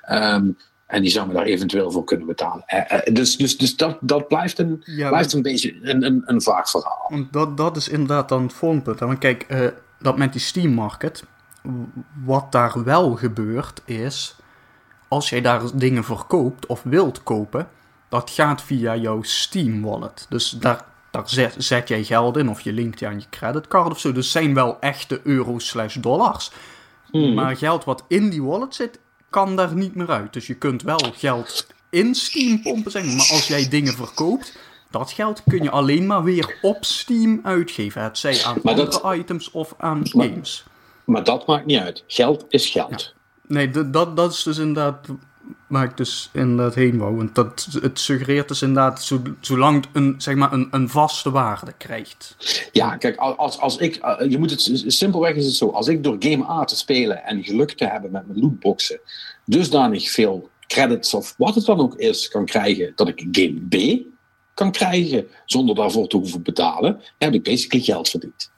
Speaker 1: Ehm, en die zou me daar eventueel voor kunnen betalen. Eh, dus dus, dus dat, dat blijft, een,
Speaker 3: Ja,
Speaker 1: blijft een beetje een, een, een vaag verhaal.
Speaker 3: Want dat, dat is inderdaad dan het volgende punt. Want kijk, dat met die Steam Market, wat daar wel gebeurt is, als jij daar dingen verkoopt of wilt kopen, dat gaat via jouw Steam wallet. Dus daar, daar zet, zet jij geld in of je linkt je aan je creditcard of zo. Dus zijn wel echte euro's slash dollars. Maar geld wat in die wallet zit, kan daar niet meer uit. Dus je kunt wel geld in Steam pompen, zeg maar. Maar als jij dingen verkoopt, dat geld kun je alleen maar weer op Steam uitgeven. Het zij aan
Speaker 1: Maar dat-
Speaker 3: andere items of aan
Speaker 1: Maar-
Speaker 3: games.
Speaker 1: Maar dat maakt niet uit. Geld is geld.
Speaker 3: Nee, dat, dat is dus inderdaad waar ik dus inderdaad heen wou. Want dat, het suggereert dus inderdaad, zo, zolang het een, zeg maar een, een vaste waarde krijgt.
Speaker 1: Ja, kijk, als, als ik, eh, je moet het, simpelweg is het zo, als ik door game A te spelen en geluk te hebben met mijn lootboxen, dusdanig veel credits of wat het dan ook is kan krijgen, dat ik game B kan krijgen zonder daarvoor te hoeven betalen, heb ik basically geld verdiend.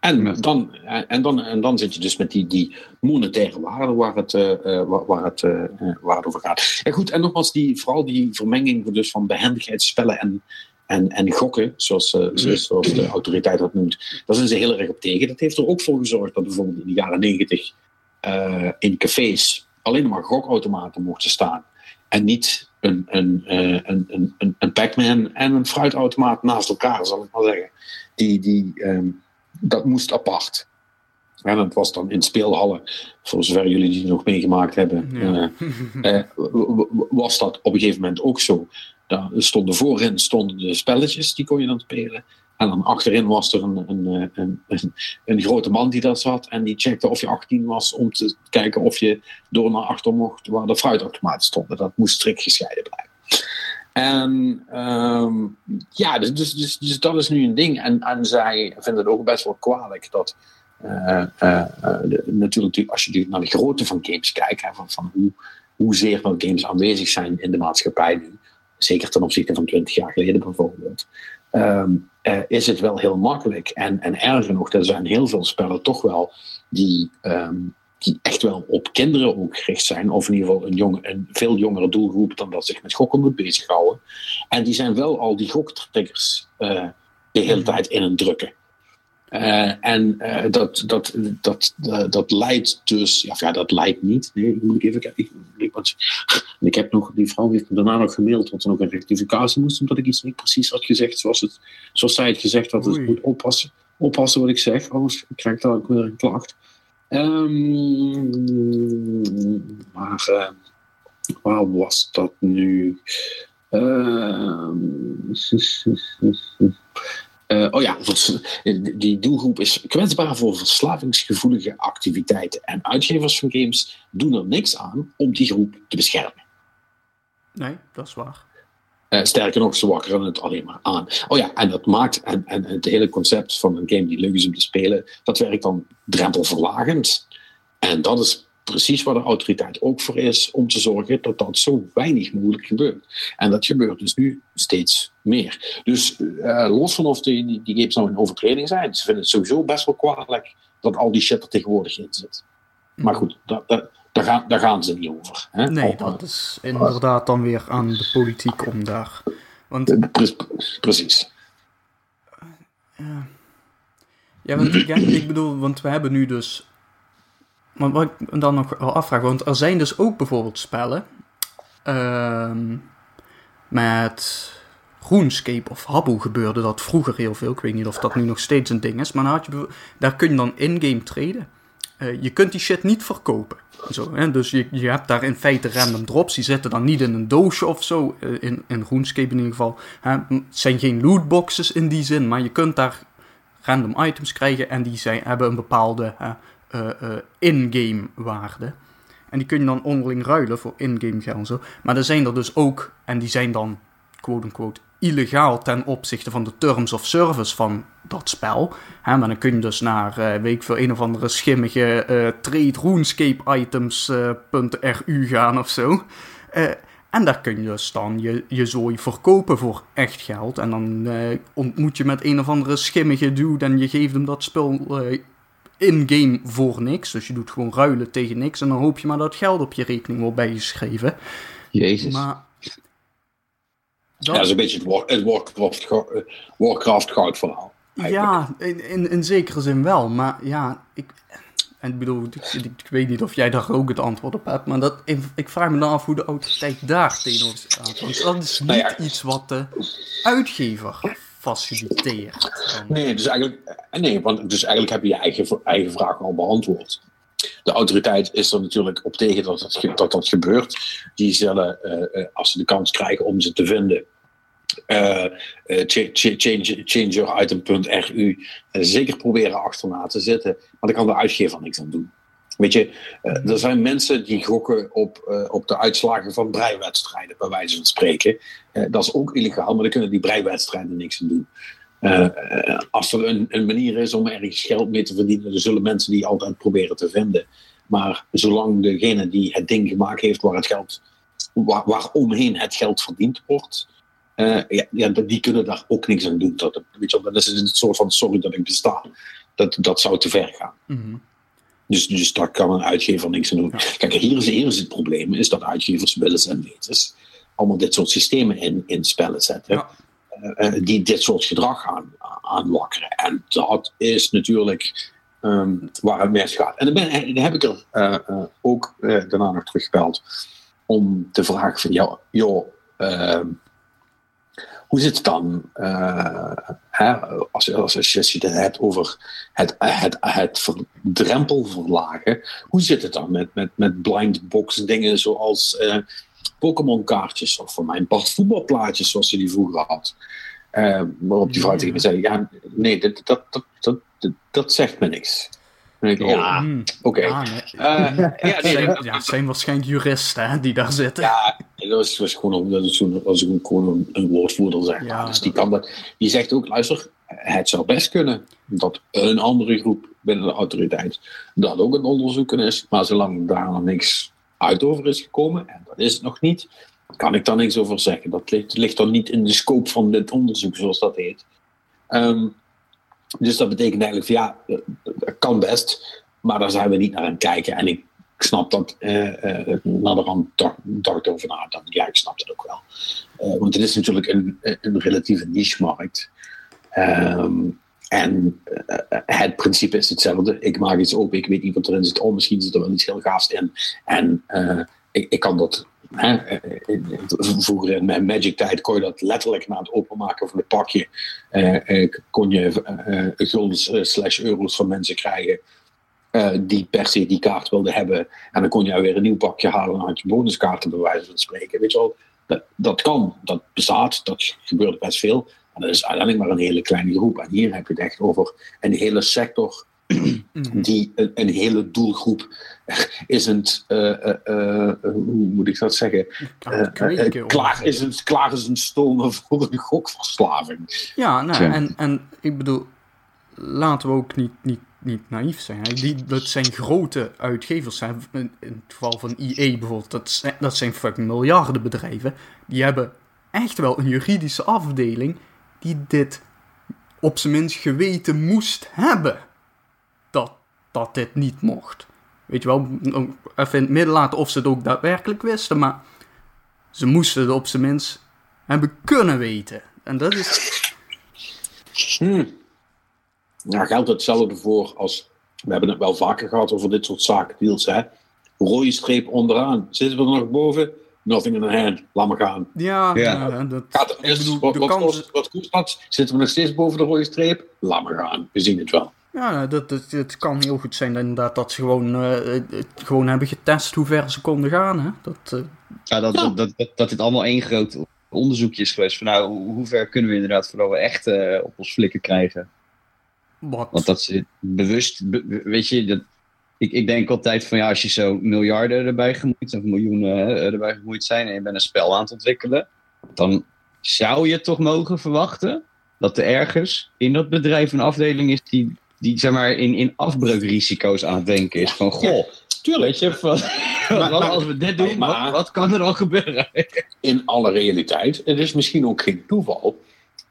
Speaker 1: En dan, en, dan, en dan zit je dus met die, die monetaire waarde waar het, uh, waar, waar, het, uh, waar het over gaat. En goed, en nogmaals, die, vooral die vermenging dus van behendigheidsspellen en, en, en gokken, zoals, uh, zoals de autoriteit dat noemt, daar zijn ze heel erg op tegen. Dat heeft er ook voor gezorgd dat bijvoorbeeld in de jaren negentig in cafés alleen maar gokautomaten mochten staan. En niet een, een, een, een, een, een Pac-Man en een fruitautomaat naast elkaar, zal ik maar zeggen. Die, die, um, dat moest apart. En dat was dan in speelhallen, voor zover jullie die nog meegemaakt hebben, ja. uh, uh, was dat op een gegeven moment ook zo. Daar stonden voorin stonden de spelletjes, die kon je dan spelen. En dan achterin was er een, een, een, een, een grote man die daar zat en die checkte of je 18 was om te kijken of je door naar achter mocht waar de fruitautomaten stonden. Dat moest strikt gescheiden blijven. En um, ja, dus, dus, dus, dus, dat is nu een ding. En, en zij vinden het ook best wel kwalijk dat. Uh, uh, natuurlijk, als je naar de grootte van games kijkt, hè, van, van hoe, hoezeer wel games aanwezig zijn in de maatschappij nu, zeker ten opzichte van 20 jaar geleden bijvoorbeeld, uh, is het wel heel makkelijk. En, en erger nog, er zijn heel veel spellen toch wel die um, die echt wel op kinderen ook gericht zijn, of in ieder geval een, jong, een veel jongere doelgroep dan dat zich met gokken moet bezighouden. En die zijn wel al die goktriggers uh, de hele tijd in een drukken. Uh, en uh, dat, dat, dat, dat leidt dus, ja, ja, dat leidt niet. Nee, moet ik even kijken. Ik, ik, ik heb nog, die vrouw heeft me daarna nog gemaild dat er nog een rectificatie moest, omdat ik iets niet precies had gezegd zoals, het, zoals zij het gezegd had. Dus ik moet oppassen, oppassen wat ik zeg, anders krijg ik daar ook weer een klacht. Um, maar uh, waar was dat nu? Uh, oh ja, die doelgroep is kwetsbaar voor verslavingsgevoelige activiteiten. En uitgevers van games doen er niks aan om die groep te beschermen.
Speaker 3: Nee, dat is waar.
Speaker 1: Uh, sterker nog, ze wakkeren het alleen maar aan. Oh ja, en dat maakt, het hele concept van een game die leuk is om te spelen, dat werkt dan drempelverlagend. En dat is precies waar de autoriteit ook voor is, om te zorgen dat dat zo weinig mogelijk gebeurt. En dat gebeurt dus nu steeds meer. Dus uh, los van of die games nou in overtreding zijn, ze vinden het sowieso best wel kwalijk dat al die shit er tegenwoordig in zit. Maar goed, dat, dat, daar, gaan, daar gaan ze niet over. Hè?
Speaker 3: Nee, dat is inderdaad dan weer aan de politiek om daar. Want,
Speaker 1: Pre precies.
Speaker 3: Ja, ja, want, ja, ik bedoel, want we hebben nu dus maar wat ik dan nog wel afvraag, want er zijn dus ook bijvoorbeeld spellen uh, met RuneScape of Habbo gebeurde dat vroeger heel veel. Ik weet niet of dat nu nog steeds een ding is, maar had je, daar kun je dan in-game traden. Uh, je kunt die shit niet verkopen. Zo, hè? Dus je, je hebt daar in feite random drops. Die zitten dan niet in een doosje of zo. Uh, in, in RuneScape in ieder geval. Hè? Het zijn geen lootboxes in die zin. Maar je kunt daar random items krijgen. En die zijn, hebben een bepaalde uh, in-game waarde. En die kun je dan onderling ruilen voor in-game geld en zo. Maar er zijn er dus ook, en die zijn dan quote-unquote illegaal ten opzichte van de terms of service van dat spel. Hè, maar dan kun je dus naar, uh, weet ik veel, een of andere schimmige uh, trade RuneScape items.ru uh, gaan of zo. en daar kun je dus dan je, je zooi verkopen voor echt geld. En dan ontmoet je met een of andere schimmige dude en je geeft hem dat spul in-game voor niks. Dus je doet gewoon ruilen tegen niks. En dan hoop je maar dat geld op je rekening wordt bijgeschreven.
Speaker 1: Jezus. Maar... Dat... Ja, dat is een beetje het, War, het Warcraft, Warcraft goud verhaal.
Speaker 3: Ja, in, in, in, zekere zin wel. Maar ja, ik, en ik bedoel, ik, ik, weet niet of jij daar ook het antwoord op hebt. Maar dat, ik, ik vraag me dan af hoe de autoriteit daar tegenover staat. Want dat is niet nou ja. iets wat de uitgever faciliteert.
Speaker 1: Nee, dus eigenlijk, nee, want dus eigenlijk heb je je eigen, eigen vraag al beantwoord. De autoriteit is er natuurlijk op tegen dat dat, dat, gebeurt. Die zullen, uh, als ze de kans krijgen om ze te vinden, uh, change, zeker proberen achterna te zitten. Maar daar kan de uitgever niks aan doen. Weet je, uh, er zijn mensen die gokken op, op de uitslagen van breiwedstrijden, bij wijze van spreken. Dat is ook illegaal, maar dan kunnen die breiwedstrijden niks aan doen. Als er een, een, manier is om ergens geld mee te verdienen, dan zullen mensen die altijd proberen te vinden. Maar zolang degene die het ding gemaakt heeft waar het geld waar, waar omheen het geld verdiend wordt, eh, ja, ja, die kunnen daar ook niks aan doen. Dat, weet je, dat is een soort van sorry dat ik besta. Dat, dat zou te ver gaan.
Speaker 3: Mhm.
Speaker 1: Dus, dus daar kan een uitgever niks aan doen. Kijk, hier is, hier is het probleem, is dat uitgevers willens en wetens allemaal dit soort systemen in, in spellen zetten.
Speaker 3: Ja.
Speaker 1: Eh, eh, die dit soort gedrag aan, aanwakkeren. En dat is natuurlijk ehm, waar het misgaat. En dan, ben, dan heb ik er eh, eh, ook eh, daarna nog teruggebeld om te vragen van, ja, joh, ehm, hoe zit het dan eh, als, als, als je het hebt over het, het, het drempel verlagen? Hoe zit het dan met, met, met blind box dingen zoals eh, Pokémon kaartjes of voor mijn part voetbalplaatjes zoals je die vroeger had? Eh, waarop die vrouw tegen me zei: Ja, nee, dat, dat, dat, dat, dat, dat zegt me niks. Ik, oh,
Speaker 2: Ja.
Speaker 3: Mm.
Speaker 1: oké.
Speaker 3: Ja, nee.
Speaker 1: Ja, nee,
Speaker 3: zijn,
Speaker 1: dat-
Speaker 3: ja, waarschijnlijk juristen hè, die daar zitten.
Speaker 1: Ja, dat was, was gewoon zo'n was een, gewoon een, een woordvoerder zeg maar.
Speaker 3: Ja,
Speaker 1: dus die
Speaker 3: dat-
Speaker 1: kan dat. Die zegt ook, luister, het zou best kunnen dat een andere groep binnen de autoriteit dat ook een onderzoeken is, maar zolang daar nog niks uit over is gekomen, en dat is het nog niet, kan ik daar niks over zeggen. Dat ligt, ligt dan niet in de scope van dit onderzoek, zoals dat heet. Ehm, dus dat betekent eigenlijk ja, dat kan best, maar daar zijn we niet naar aan het kijken. En ik snap dat, eh eh naderhand dacht, over na. Dan, ja, ik snap dat ook wel. Eh, want het is natuurlijk een, een relatieve niche-markt. Ehm, en eh, het principe is hetzelfde. Ik maak iets open, ik weet niet wat erin zit. Oh, misschien zit er wel iets heel gaafs in. En eh, ik, ik kan dat. Eh, vroeger in mijn Magic-tijd kon je dat letterlijk na het openmaken van het pakje. kon je guldens slash euro's van mensen krijgen. die per se die kaart wilden hebben. En dan kon je weer een nieuw pakje halen en dan had je bonuskaarten bij wijze van spreken. Weet je wel, dat, dat kan, dat bestaat, dat gebeurt best veel. Dat is uiteindelijk maar een hele kleine groep. En hier heb je het echt over een hele sector
Speaker 3: Mhm.
Speaker 1: die een, een hele doelgroep is het, eh, eh, eh, hoe moet ik dat zeggen?
Speaker 3: Het
Speaker 1: klaar, is een, klaar is een stomen voor een gokverslaving.
Speaker 3: Ja, nou, en, en ik bedoel, laten we ook niet, niet, niet naïef zijn. Hè. Die, dat zijn grote uitgevers. Hè. In, in het geval van EA bijvoorbeeld, dat zijn, dat zijn fucking miljarden bedrijven. Die hebben echt wel een juridische afdeling die dit op zijn minst geweten moest hebben. Dat, dat dit niet mocht. Weet je wel, even in het midden laten of ze het ook daadwerkelijk wisten, maar ze moesten het op zijn minst hebben kunnen weten. En dat is
Speaker 1: Hmm. Nou geldt hetzelfde voor als, we hebben het wel vaker gehad over dit soort zaken, deals hè. Rode streep onderaan, zitten we er nog boven? Nothing in the hand, laat maar gaan.
Speaker 3: Ja,
Speaker 2: Ja.
Speaker 3: ja, dat,
Speaker 1: Gaat er
Speaker 3: ik
Speaker 1: mis,
Speaker 3: bedoel,
Speaker 1: wat,
Speaker 3: kans-
Speaker 1: kost, wat kost dat? Zitten we nog steeds boven de rode streep? Laat maar gaan, we zien het wel.
Speaker 3: ja, dat, dat, het kan heel goed zijn dat, inderdaad dat ze gewoon, eh, het gewoon hebben getest hoe ver ze konden gaan. Hè? Dat, eh,
Speaker 2: Ja, dat,
Speaker 1: Ja.
Speaker 2: Dat, dat, dat, dit allemaal één groot onderzoekje is geweest. Van nou, hoe, hoe ver kunnen we inderdaad voordat we echt eh, op ons flikken krijgen.
Speaker 3: wat,
Speaker 2: Want dat ze bewust, be- weet je, dat, ik, ik denk altijd van ja, als je zo miljarden erbij gemoeid of miljoenen erbij gemoeid zijn en je bent een spel aan het ontwikkelen, dan zou je toch mogen verwachten dat er ergens in dat bedrijf een afdeling is die, die zeg maar in, in afbreukrisico's aan het denken is. Van goh,
Speaker 1: Tuurlijk.
Speaker 2: weet je, van,
Speaker 1: maar-
Speaker 2: als we dit doen,
Speaker 1: maar-
Speaker 2: wat, wat kan er dan gebeuren?
Speaker 1: in alle realiteit. Het is misschien ook geen toeval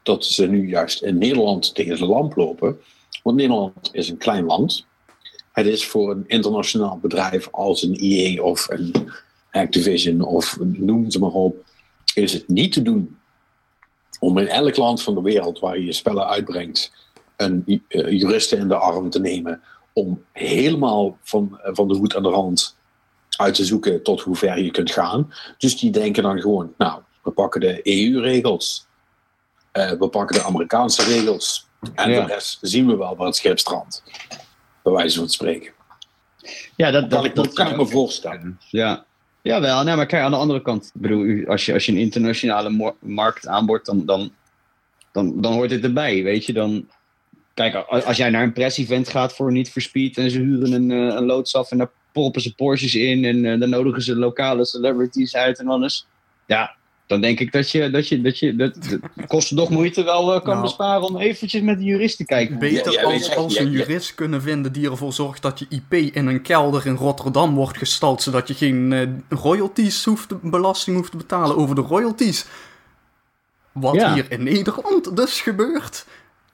Speaker 1: dat ze nu juist in Nederland tegen de lamp lopen. Want Nederland is een klein land. Het is voor een internationaal bedrijf als een EA of een Activision of noem ze maar op, is het niet te doen om in elk land van de wereld waar je je spellen uitbrengt een eh, juristen in de arm te nemen om helemaal van, van de voet aan de rand uit te zoeken tot hoe ver je kunt gaan. Dus die denken dan gewoon, nou, we pakken de EU-regels, eh, we pakken de Amerikaanse regels en
Speaker 2: Ja.
Speaker 1: de rest zien we wel waar het schip strandt. Bij wijze van spreken.
Speaker 2: Ja, dat,
Speaker 1: Dat, dat, kan ik me voorstellen.
Speaker 2: Ja. Jawel, nee, maar kijk, aan de andere kant, bedoel, u- als je, als je een internationale markt aanboort, dan, dan, dan, dan hoort dit erbij, weet je. Dan, kijk, als jij naar een press-event gaat voor Niet for Speed en ze huren een, eh, een loods af en daar proppen ze Porsches in en eh, dan nodigen ze lokale celebrities uit en alles. Ja, dan denk ik dat je, dat je, dat je dat, dat kosten nog moeite wel eh, kan
Speaker 3: Nou.
Speaker 2: besparen om eventjes met de jurist te kijken.
Speaker 3: Beter
Speaker 1: Ja,
Speaker 3: als, als
Speaker 1: ja,
Speaker 3: een
Speaker 1: ja.
Speaker 3: jurist kunnen vinden die ervoor zorgt dat je IP in een kelder in Rotterdam wordt gestald, zodat je geen eh, royalties hoeft, te- belasting hoeft te betalen over de royalties. Wat
Speaker 2: Ja.
Speaker 3: hier in Nederland dus gebeurt.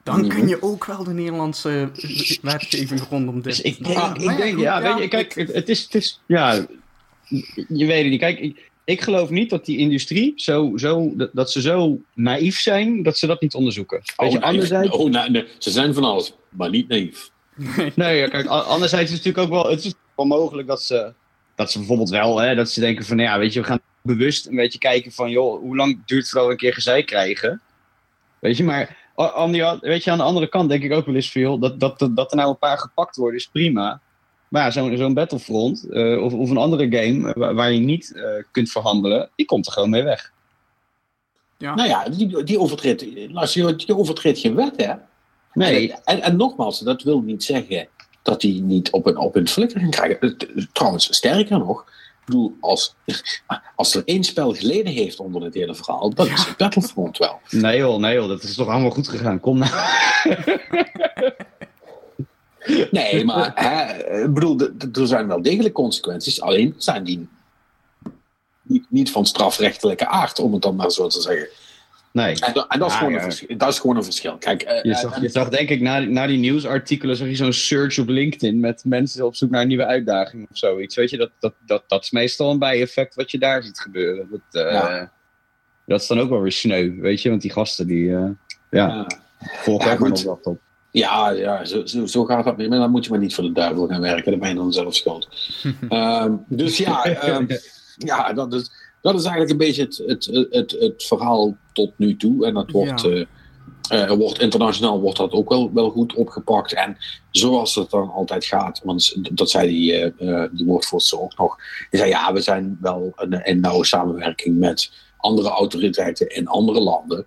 Speaker 3: Dan
Speaker 1: Mhm.
Speaker 3: kun je ook wel de Nederlandse eh, wetgeving rondom dit.
Speaker 2: Dus ik denk,
Speaker 3: Ah,
Speaker 2: ik denk ja, weet je, kijk, het, het is, het is, ja, je weet het niet. Kijk, ik, geloof niet dat die industrie zo, zo, dat, ze zo naïef zijn dat ze dat niet onderzoeken. Weet je,
Speaker 1: oh,
Speaker 2: anderzijds,
Speaker 1: oh, nee, nee, ze zijn van alles, maar niet naïef.
Speaker 2: nee, ja, kijk, anderzijds is het natuurlijk ook wel, het is wel mogelijk dat ze, dat ze bijvoorbeeld wel, hè, dat ze denken van, ja, weet je, we gaan bewust een beetje kijken van, joh, hoe lang duurt het wel een keer gezeik krijgen? Weet je, maar aan, die, weet je, aan de andere kant denk ik ook wel eens veel dat, dat, dat, dat er nou een paar gepakt worden, is prima. Maar ja, zo'n zo'n Battlefront eh, of, of een andere game eh, waar, waar je niet eh, kunt verhandelen, die komt er gewoon mee weg.
Speaker 3: ja.
Speaker 1: Nou ja, die, die, overtreedt, die overtreedt geen wet, hè?
Speaker 2: Nee,
Speaker 1: En, en, en nogmaals, dat wil niet zeggen dat hij niet op een, op een flikker kan krijgen. Trouwens, sterker nog, ik bedoel, als, als er één spel geleden heeft onder dit hele verhaal, dat is. Battlefront wel.
Speaker 2: nee joh, nee joh, dat is toch allemaal goed gegaan. Kom nou.
Speaker 1: Nee, maar hè, bedoel, er zijn wel degelijk consequenties, alleen zijn die niet, niet van strafrechtelijke aard, om het dan maar zo te zeggen.
Speaker 2: Nee.
Speaker 1: En, da- en dat, is gewoon
Speaker 2: ja.
Speaker 1: een verschil, dat is gewoon een verschil. Kijk, eh,
Speaker 2: Je
Speaker 1: eh,
Speaker 2: zag,
Speaker 1: en-
Speaker 2: je zag denk ik na, die- na die nieuwsartikelen zag je zo'n search op LinkedIn met mensen op zoek naar een nieuwe uitdaging of zoiets. Weet je, dat, dat, dat, dat is meestal een bijeffect wat je daar ziet gebeuren. Dat, eh,
Speaker 1: Ja.
Speaker 2: dat is dan ook wel weer sneu, weet je, want die gasten die eh, ja,
Speaker 1: ja. goed.
Speaker 2: op.
Speaker 1: Ja, ja zo, zo, zo gaat dat. Maar dan moet je maar niet voor de duivel gaan werken. Dan ben je dan zelf schuld. Ehm, dus ja, ehm, ja dat, is, dat is eigenlijk een beetje het, het, het, het verhaal tot nu toe. En dat wordt,
Speaker 3: Ja.
Speaker 1: eh, eh, wordt internationaal wordt dat ook wel, wel goed opgepakt. En zoals het dan altijd gaat, want dat zei die, eh, die woordvoerster ook nog. Die zei ja, we zijn wel een, in nauwe samenwerking met andere autoriteiten in andere landen.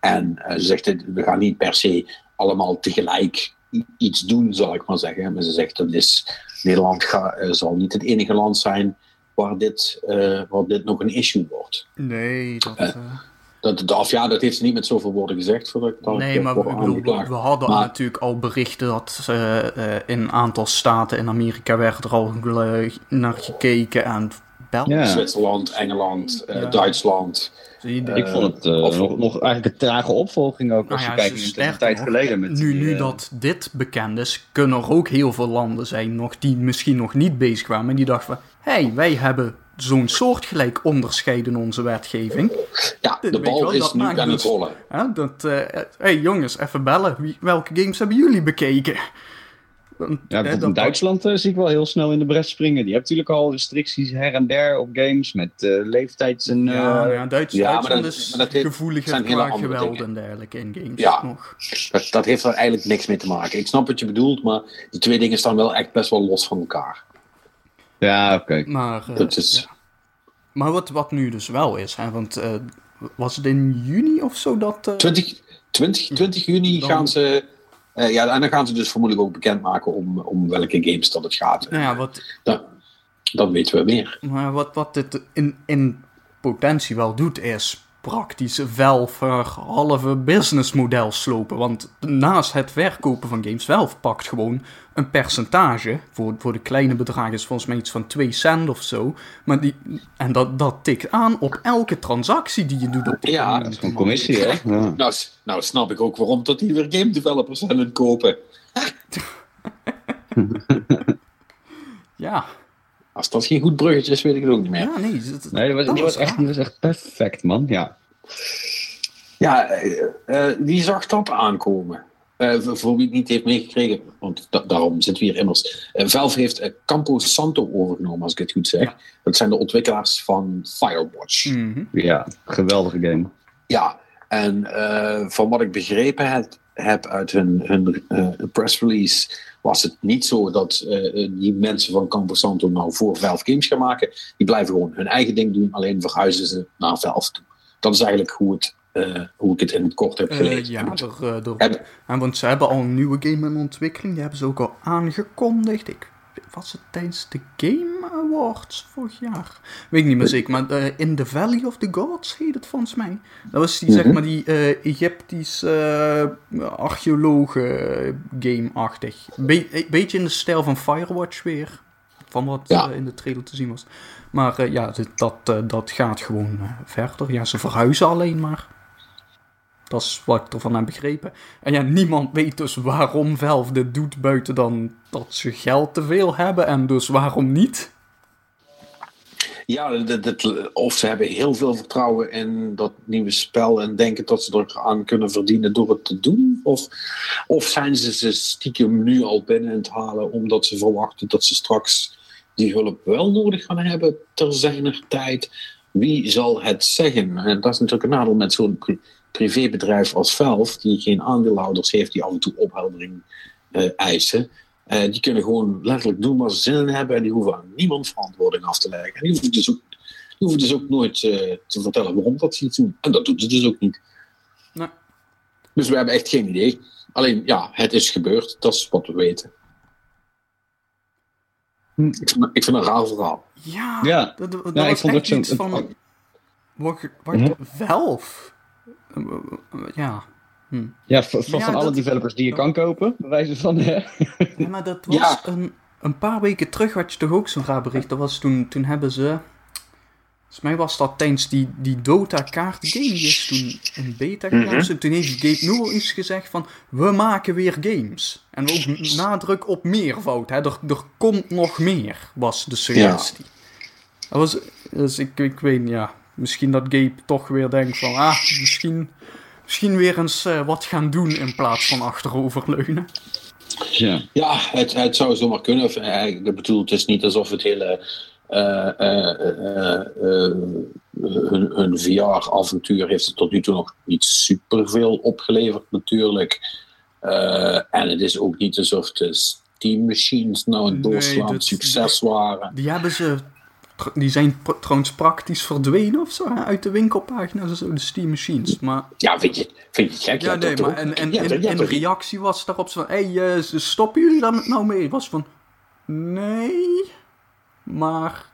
Speaker 1: En ze zegt, we gaan niet per se allemaal tegelijk iets doen, zal ik maar zeggen. Maar ze zegt, dat is, Nederland ga, eh, zal niet het enige land zijn waar dit, eh, waar dit nog een issue wordt.
Speaker 3: Nee, dat...
Speaker 1: Eh, Dat, ja, dat heeft ze niet met zoveel woorden gezegd. Voordat ik
Speaker 3: Nee, maar we, hadden
Speaker 1: Maar-
Speaker 3: natuurlijk al berichten dat in een aantal staten in Amerika werd er al naar gekeken en België.
Speaker 2: Ja.
Speaker 1: Zwitserland, Engeland, eh,
Speaker 3: Ja.
Speaker 1: Duitsland.
Speaker 3: Je,
Speaker 2: ik vond het eh, nog, nog eigenlijk een trage opvolging ook, als
Speaker 3: Nou
Speaker 2: je
Speaker 3: ja,
Speaker 2: kijkt naar een
Speaker 3: sterker
Speaker 2: tijd
Speaker 3: nog,
Speaker 2: geleden. Met
Speaker 3: nu,
Speaker 2: die,
Speaker 3: nu
Speaker 2: eh,
Speaker 3: dat dit bekend is, kunnen er ook heel veel landen zijn nog die misschien nog niet bezig waren. En die dachten van, hé, hey, wij hebben zo'n soortgelijk onderscheid in onze wetgeving.
Speaker 1: Ja, de
Speaker 3: weet je
Speaker 1: bal
Speaker 3: wel,
Speaker 1: is
Speaker 3: dat
Speaker 1: nu aan het
Speaker 3: dus-
Speaker 1: rollen.
Speaker 3: Hè, dat, eh, hey jongens, even bellen. Wie, welke games hebben jullie bekeken?
Speaker 2: Ja,
Speaker 3: hè,
Speaker 2: in Duitsland eh, zie ik wel heel snel in de bres springen. Die hebben natuurlijk al restricties her en der op games met eh leeftijds- en...
Speaker 3: Ja,
Speaker 2: eh,
Speaker 3: ja, Duits,
Speaker 1: ja, maar
Speaker 3: Duitsland
Speaker 1: dat-
Speaker 3: is
Speaker 1: maar dat heeft-
Speaker 3: qua geweld
Speaker 1: dingen.
Speaker 3: en dergelijke in games
Speaker 1: Ja.
Speaker 3: nog.
Speaker 1: Dat, dat heeft er eigenlijk niks mee te maken. Ik snap wat je bedoelt, maar die twee dingen staan wel echt best wel los van elkaar.
Speaker 2: ja, oké.
Speaker 3: Maar,
Speaker 1: Dat is,
Speaker 3: ja. maar wat, wat nu dus wel is, hè, want eh, was het in juni of zo dat... eh,
Speaker 1: 20, 20, 20 juni
Speaker 3: Dan-
Speaker 1: gaan ze. Eh, ja, en dan gaan ze dus vermoedelijk ook bekendmaken om, om welke games dat het gaat.
Speaker 3: nou ja, wat,
Speaker 1: Dan, dan weten we meer.
Speaker 3: Maar wat, wat dit in, in potentie wel doet, is praktisch Valve haar halve businessmodel slopen. Want naast het verkopen van games, Valve pakt gewoon een percentage. Voor, voor de kleine bedragen is volgens mij iets van 2 cent of zo. Maar die, en dat, dat tikt aan op elke transactie die je doet op de
Speaker 1: Ja,
Speaker 2: Dat is gewoon commissie, hè? Ja.
Speaker 1: Nou, nou snap ik ook waarom dat die weer game developers het kopen.
Speaker 3: Ja,
Speaker 1: Als dat geen goed bruggetje is, weet ik het ook niet meer.
Speaker 3: ja nee. dat-
Speaker 2: Nee, was,
Speaker 3: dat
Speaker 2: die was,
Speaker 3: was
Speaker 2: echt, die was echt perfect, man. Ja.
Speaker 1: Ja, eh, eh, wie zag dat aankomen? Eh, voor wie het niet heeft meegekregen, want da- daarom zitten we hier immers. Eh, Valve heeft eh, Campo Santo overgenomen, als ik het goed zeg.
Speaker 3: Ja.
Speaker 1: Dat zijn de ontwikkelaars van Firewatch.
Speaker 3: Mhm.
Speaker 2: ja, geweldige game.
Speaker 1: Ja, en eh, van wat ik begrepen heb, heb uit hun, hun eh, press release, was het niet zo dat eh, die mensen van Campo Santo nou voor Valve games gaan maken. Die blijven gewoon hun eigen ding doen, alleen verhuizen ze naar Valve toe. Dat is eigenlijk hoe, het, eh, hoe ik het in het kort heb
Speaker 3: Eh,
Speaker 1: gelezen.
Speaker 3: ja, eh, en want ze hebben al een nieuwe game in ontwikkeling. Die hebben ze ook al aangekondigd. Ik, was het tijdens de Game Awards vorig jaar. Weet ik niet meer zeker, maar eh, In the Valley of the Gods heet het volgens mij. Dat was die, zeg
Speaker 1: Mhm.
Speaker 3: maar, die eh Egyptische uh, archeologen-game-achtig. Be- een beetje in de stijl van Firewatch weer. Van wat
Speaker 1: Ja.
Speaker 3: eh, in de trailer te zien was. Maar eh, ja, dit- dat, eh, dat gaat gewoon eh, verder. Ja, ze verhuizen alleen maar. Dat is wat ik ervan heb begrepen. En ja, niemand weet dus waarom Valve dit doet, buiten dan dat ze geld te veel hebben en dus waarom niet.
Speaker 1: Ja, dat, of ze hebben heel veel vertrouwen in dat nieuwe spel en denken dat ze er aan kunnen verdienen door het te doen. Of, of zijn ze ze stiekem nu al binnen het halen omdat ze verwachten dat ze straks die hulp wel nodig gaan hebben ter zijner tijd. Wie zal het zeggen? En dat is natuurlijk een nadeel met zo'n privébedrijf als Valve, die geen aandeelhouders heeft die af en toe opheldering eh, eisen. Eh, die kunnen gewoon letterlijk doen waar ze zin in hebben en die hoeven aan niemand verantwoording af te leggen. En die hoeven dus ook, die hoeven dus ook nooit eh, te vertellen waarom dat ze iets doen. En dat doen ze dus ook niet.
Speaker 3: Nee.
Speaker 1: Dus we hebben echt geen idee. Alleen, ja, het is gebeurd. Dat is wat we weten.
Speaker 2: Hm.
Speaker 1: Ik vind, ik vind het een raar verhaal.
Speaker 3: Ja,
Speaker 2: Ja.
Speaker 3: dat, dat
Speaker 2: Ja, ik vond
Speaker 3: echt iets van... Wat, wat
Speaker 2: Mhm.
Speaker 3: Valve? Ja. Hm.
Speaker 2: Ja, van, van,
Speaker 3: Ja,
Speaker 2: alle
Speaker 3: dat-
Speaker 2: developers die je kan kopen, bij wijze van. hè.
Speaker 3: Ja, maar dat was
Speaker 1: Ja.
Speaker 3: een, een paar weken terug had je toch ook zo'n raar bericht. Dat was toen, toen hebben ze... Volgens mij was dat tijdens die, die Dota kaart game. Die is toen in beta geplaatst. Toen heeft Gabe Newell iets gezegd van... We maken weer games. En ook nadruk op meervoud. Hè. Er, er komt nog meer, was de suggestie. Dat was... Dus ik, ik weet ja... Misschien dat Gabe toch weer denkt van... Ah, misschien... Misschien weer eens eh, wat gaan doen in plaats van achteroverleunen.
Speaker 2: Ja.
Speaker 1: Ja, het, het zou zomaar kunnen. Of, eh, Ik bedoel, het is niet alsof het hele. eh, eh, eh, eh, hun, hun VR-avontuur heeft het tot nu toe nog niet superveel opgeleverd, natuurlijk. Eh, en het is ook niet alsof de Steam Machines nou een
Speaker 3: Nee,
Speaker 1: doorslaand succes waren.
Speaker 3: Die hebben ze. Die zijn trouwens praktisch verdwenen of zo uit de winkelpagina's en zo, de Steam Machines. Maar
Speaker 1: Ja, vind je, vind je het gek?
Speaker 3: ja,
Speaker 1: hebt
Speaker 3: nee, maar en, en in
Speaker 1: toch-
Speaker 3: reactie was daarop zo van: hé, hey, eh, stoppen jullie daar nou mee? Was van: nee, maar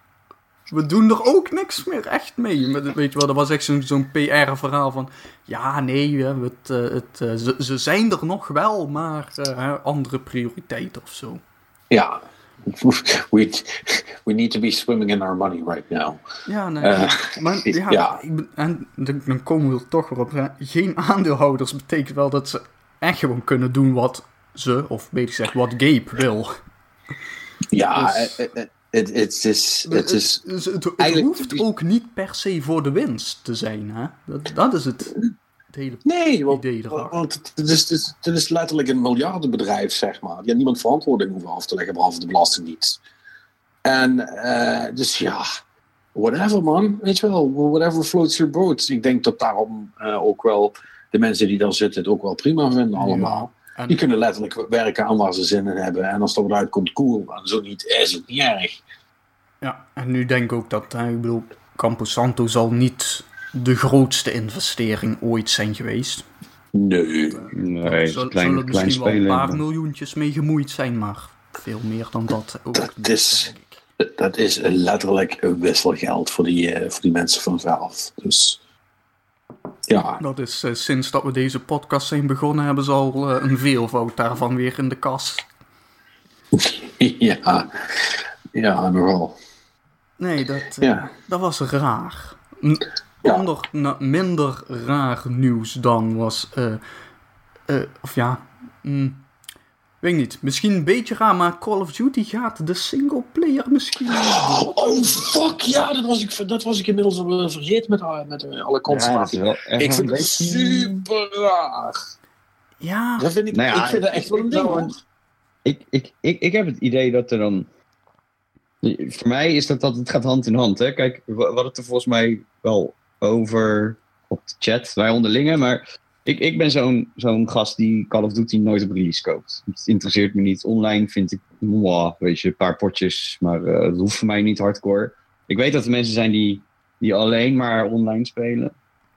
Speaker 3: we doen er ook niks meer echt mee. Weet je wel, dat was echt zo'n PR-verhaal van: ja, nee, het, eh, het, eh, ze, ze zijn er nog wel, maar andere prioriteiten of zo.
Speaker 1: Ja. We, we need to be swimming in our money right now.
Speaker 3: Ja, nee.
Speaker 1: Eh,
Speaker 3: maar ja,
Speaker 1: ja.
Speaker 3: Ik ben, en dan komen we er toch weer op. hè. Geen aandeelhouders betekent wel dat ze echt gewoon kunnen doen wat ze, of beter gezegd, wat Gabe wil.
Speaker 1: Ja,
Speaker 3: Dus-
Speaker 1: eh, eh, het het is. Het is
Speaker 3: het, het
Speaker 1: eigenlijk-
Speaker 3: hoeft ook niet per se voor de winst te zijn. Hè? Dat, dat is het, het hele
Speaker 1: Nee, want,
Speaker 3: idee erachter.
Speaker 1: want het, is, het, is, het is letterlijk een miljardenbedrijf, zeg maar. Die aan niemand verantwoording hoeven af te leggen, behalve de Belastingdienst. En eh, dus ja, whatever man, weet je wel, whatever floats your boat. Ik denk dat daarom eh, ook wel de mensen die daar zitten het ook wel prima vinden allemaal.
Speaker 3: En-
Speaker 1: Die kunnen letterlijk werken aan waar ze zin in hebben. En als er wat uitkomt, cool. En zo niet, is het niet erg.
Speaker 3: Ja, en nu denk ik ook dat, hè, ik bedoel, Camposanto zal niet de grootste investering ooit zijn geweest.
Speaker 1: Nee.
Speaker 2: Nee, het is
Speaker 3: zullen,
Speaker 2: klein,
Speaker 3: zullen
Speaker 2: klein
Speaker 3: misschien wel een paar miljoentjes mee gemoeid zijn, maar veel meer dan dat ook
Speaker 1: Dat
Speaker 3: niet,
Speaker 1: is-. Dat is letterlijk een wisselgeld voor die, eh, voor die mensen van Valve. Dus ja,
Speaker 3: Dat is eh, sinds dat we deze podcast zijn begonnen, hebben ze al eh, een veelvoud daarvan weer in de kas.
Speaker 1: ja, ja, nogal.
Speaker 3: Nee, dat, eh,
Speaker 1: Ja.
Speaker 3: dat was raar. Ander, na- minder raar nieuws dan was. eh, eh, of ja. mm, weet ik niet. Misschien een beetje raar, maar Call of Duty gaat de singleplayer misschien.
Speaker 1: Oh, fuck, ja, dat was ik, dat was ik inmiddels al vergeten met, eh, met eh, alle
Speaker 2: Ja, echt
Speaker 1: ik vind het
Speaker 2: beetje-
Speaker 1: super raar.
Speaker 3: Ja,
Speaker 1: Dat vind ik,
Speaker 2: Nou ja,
Speaker 1: ik vind dat echt wel een ding,
Speaker 2: nou,
Speaker 1: hoor.
Speaker 2: ik, ik, ik, ik heb het idee dat er dan. Voor mij is dat dat het gaat hand in hand. Hè? Kijk, hadden het er volgens mij wel over op de chat, wij onderlingen. Maar ik, ik ben zo'n zo'n gast die Call of Duty nooit op release koopt. Het interesseert me niet. Online vind ik, weet je, een paar potjes. Maar eh het hoeft voor mij niet hardcore. Ik weet dat er mensen zijn die, die alleen maar online spelen.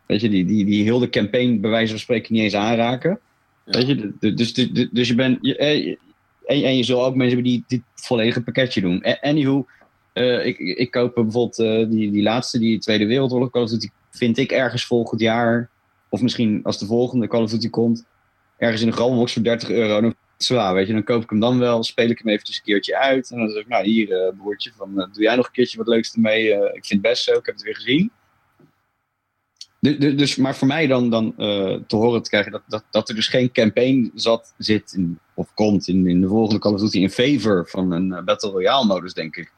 Speaker 2: Weet je, die, die, die heel de campaign bij wijze van spreken niet eens aanraken.
Speaker 1: Ja.
Speaker 2: Weet je, dus, dus, dus je bent. Je, eh, en, en je zult ook mensen hebben die dit volledige pakketje doen. Anywho, eh, ik, ik koop bijvoorbeeld eh, die, die laatste, die Tweede Wereldoorlog Call of Duty, vind ik ergens volgend jaar, of misschien als de volgende Call of Duty komt, ergens in een gralbox voor 30 euro. Dan, zwaar, weet je, dan koop ik hem dan wel, speel ik hem eventjes een keertje uit. En dan zeg ik, nou hier, eh broertje, van, doe jij nog een keertje wat leuks ermee? Ik vind het best zo, ik heb het weer gezien. Du- du- dus, maar voor mij dan, dan te horen te krijgen dat, dat, dat er dus geen campaign zat, zit, of komt in, in de volgende Call of Duty in favor van een Battle Royale modus, denk ik.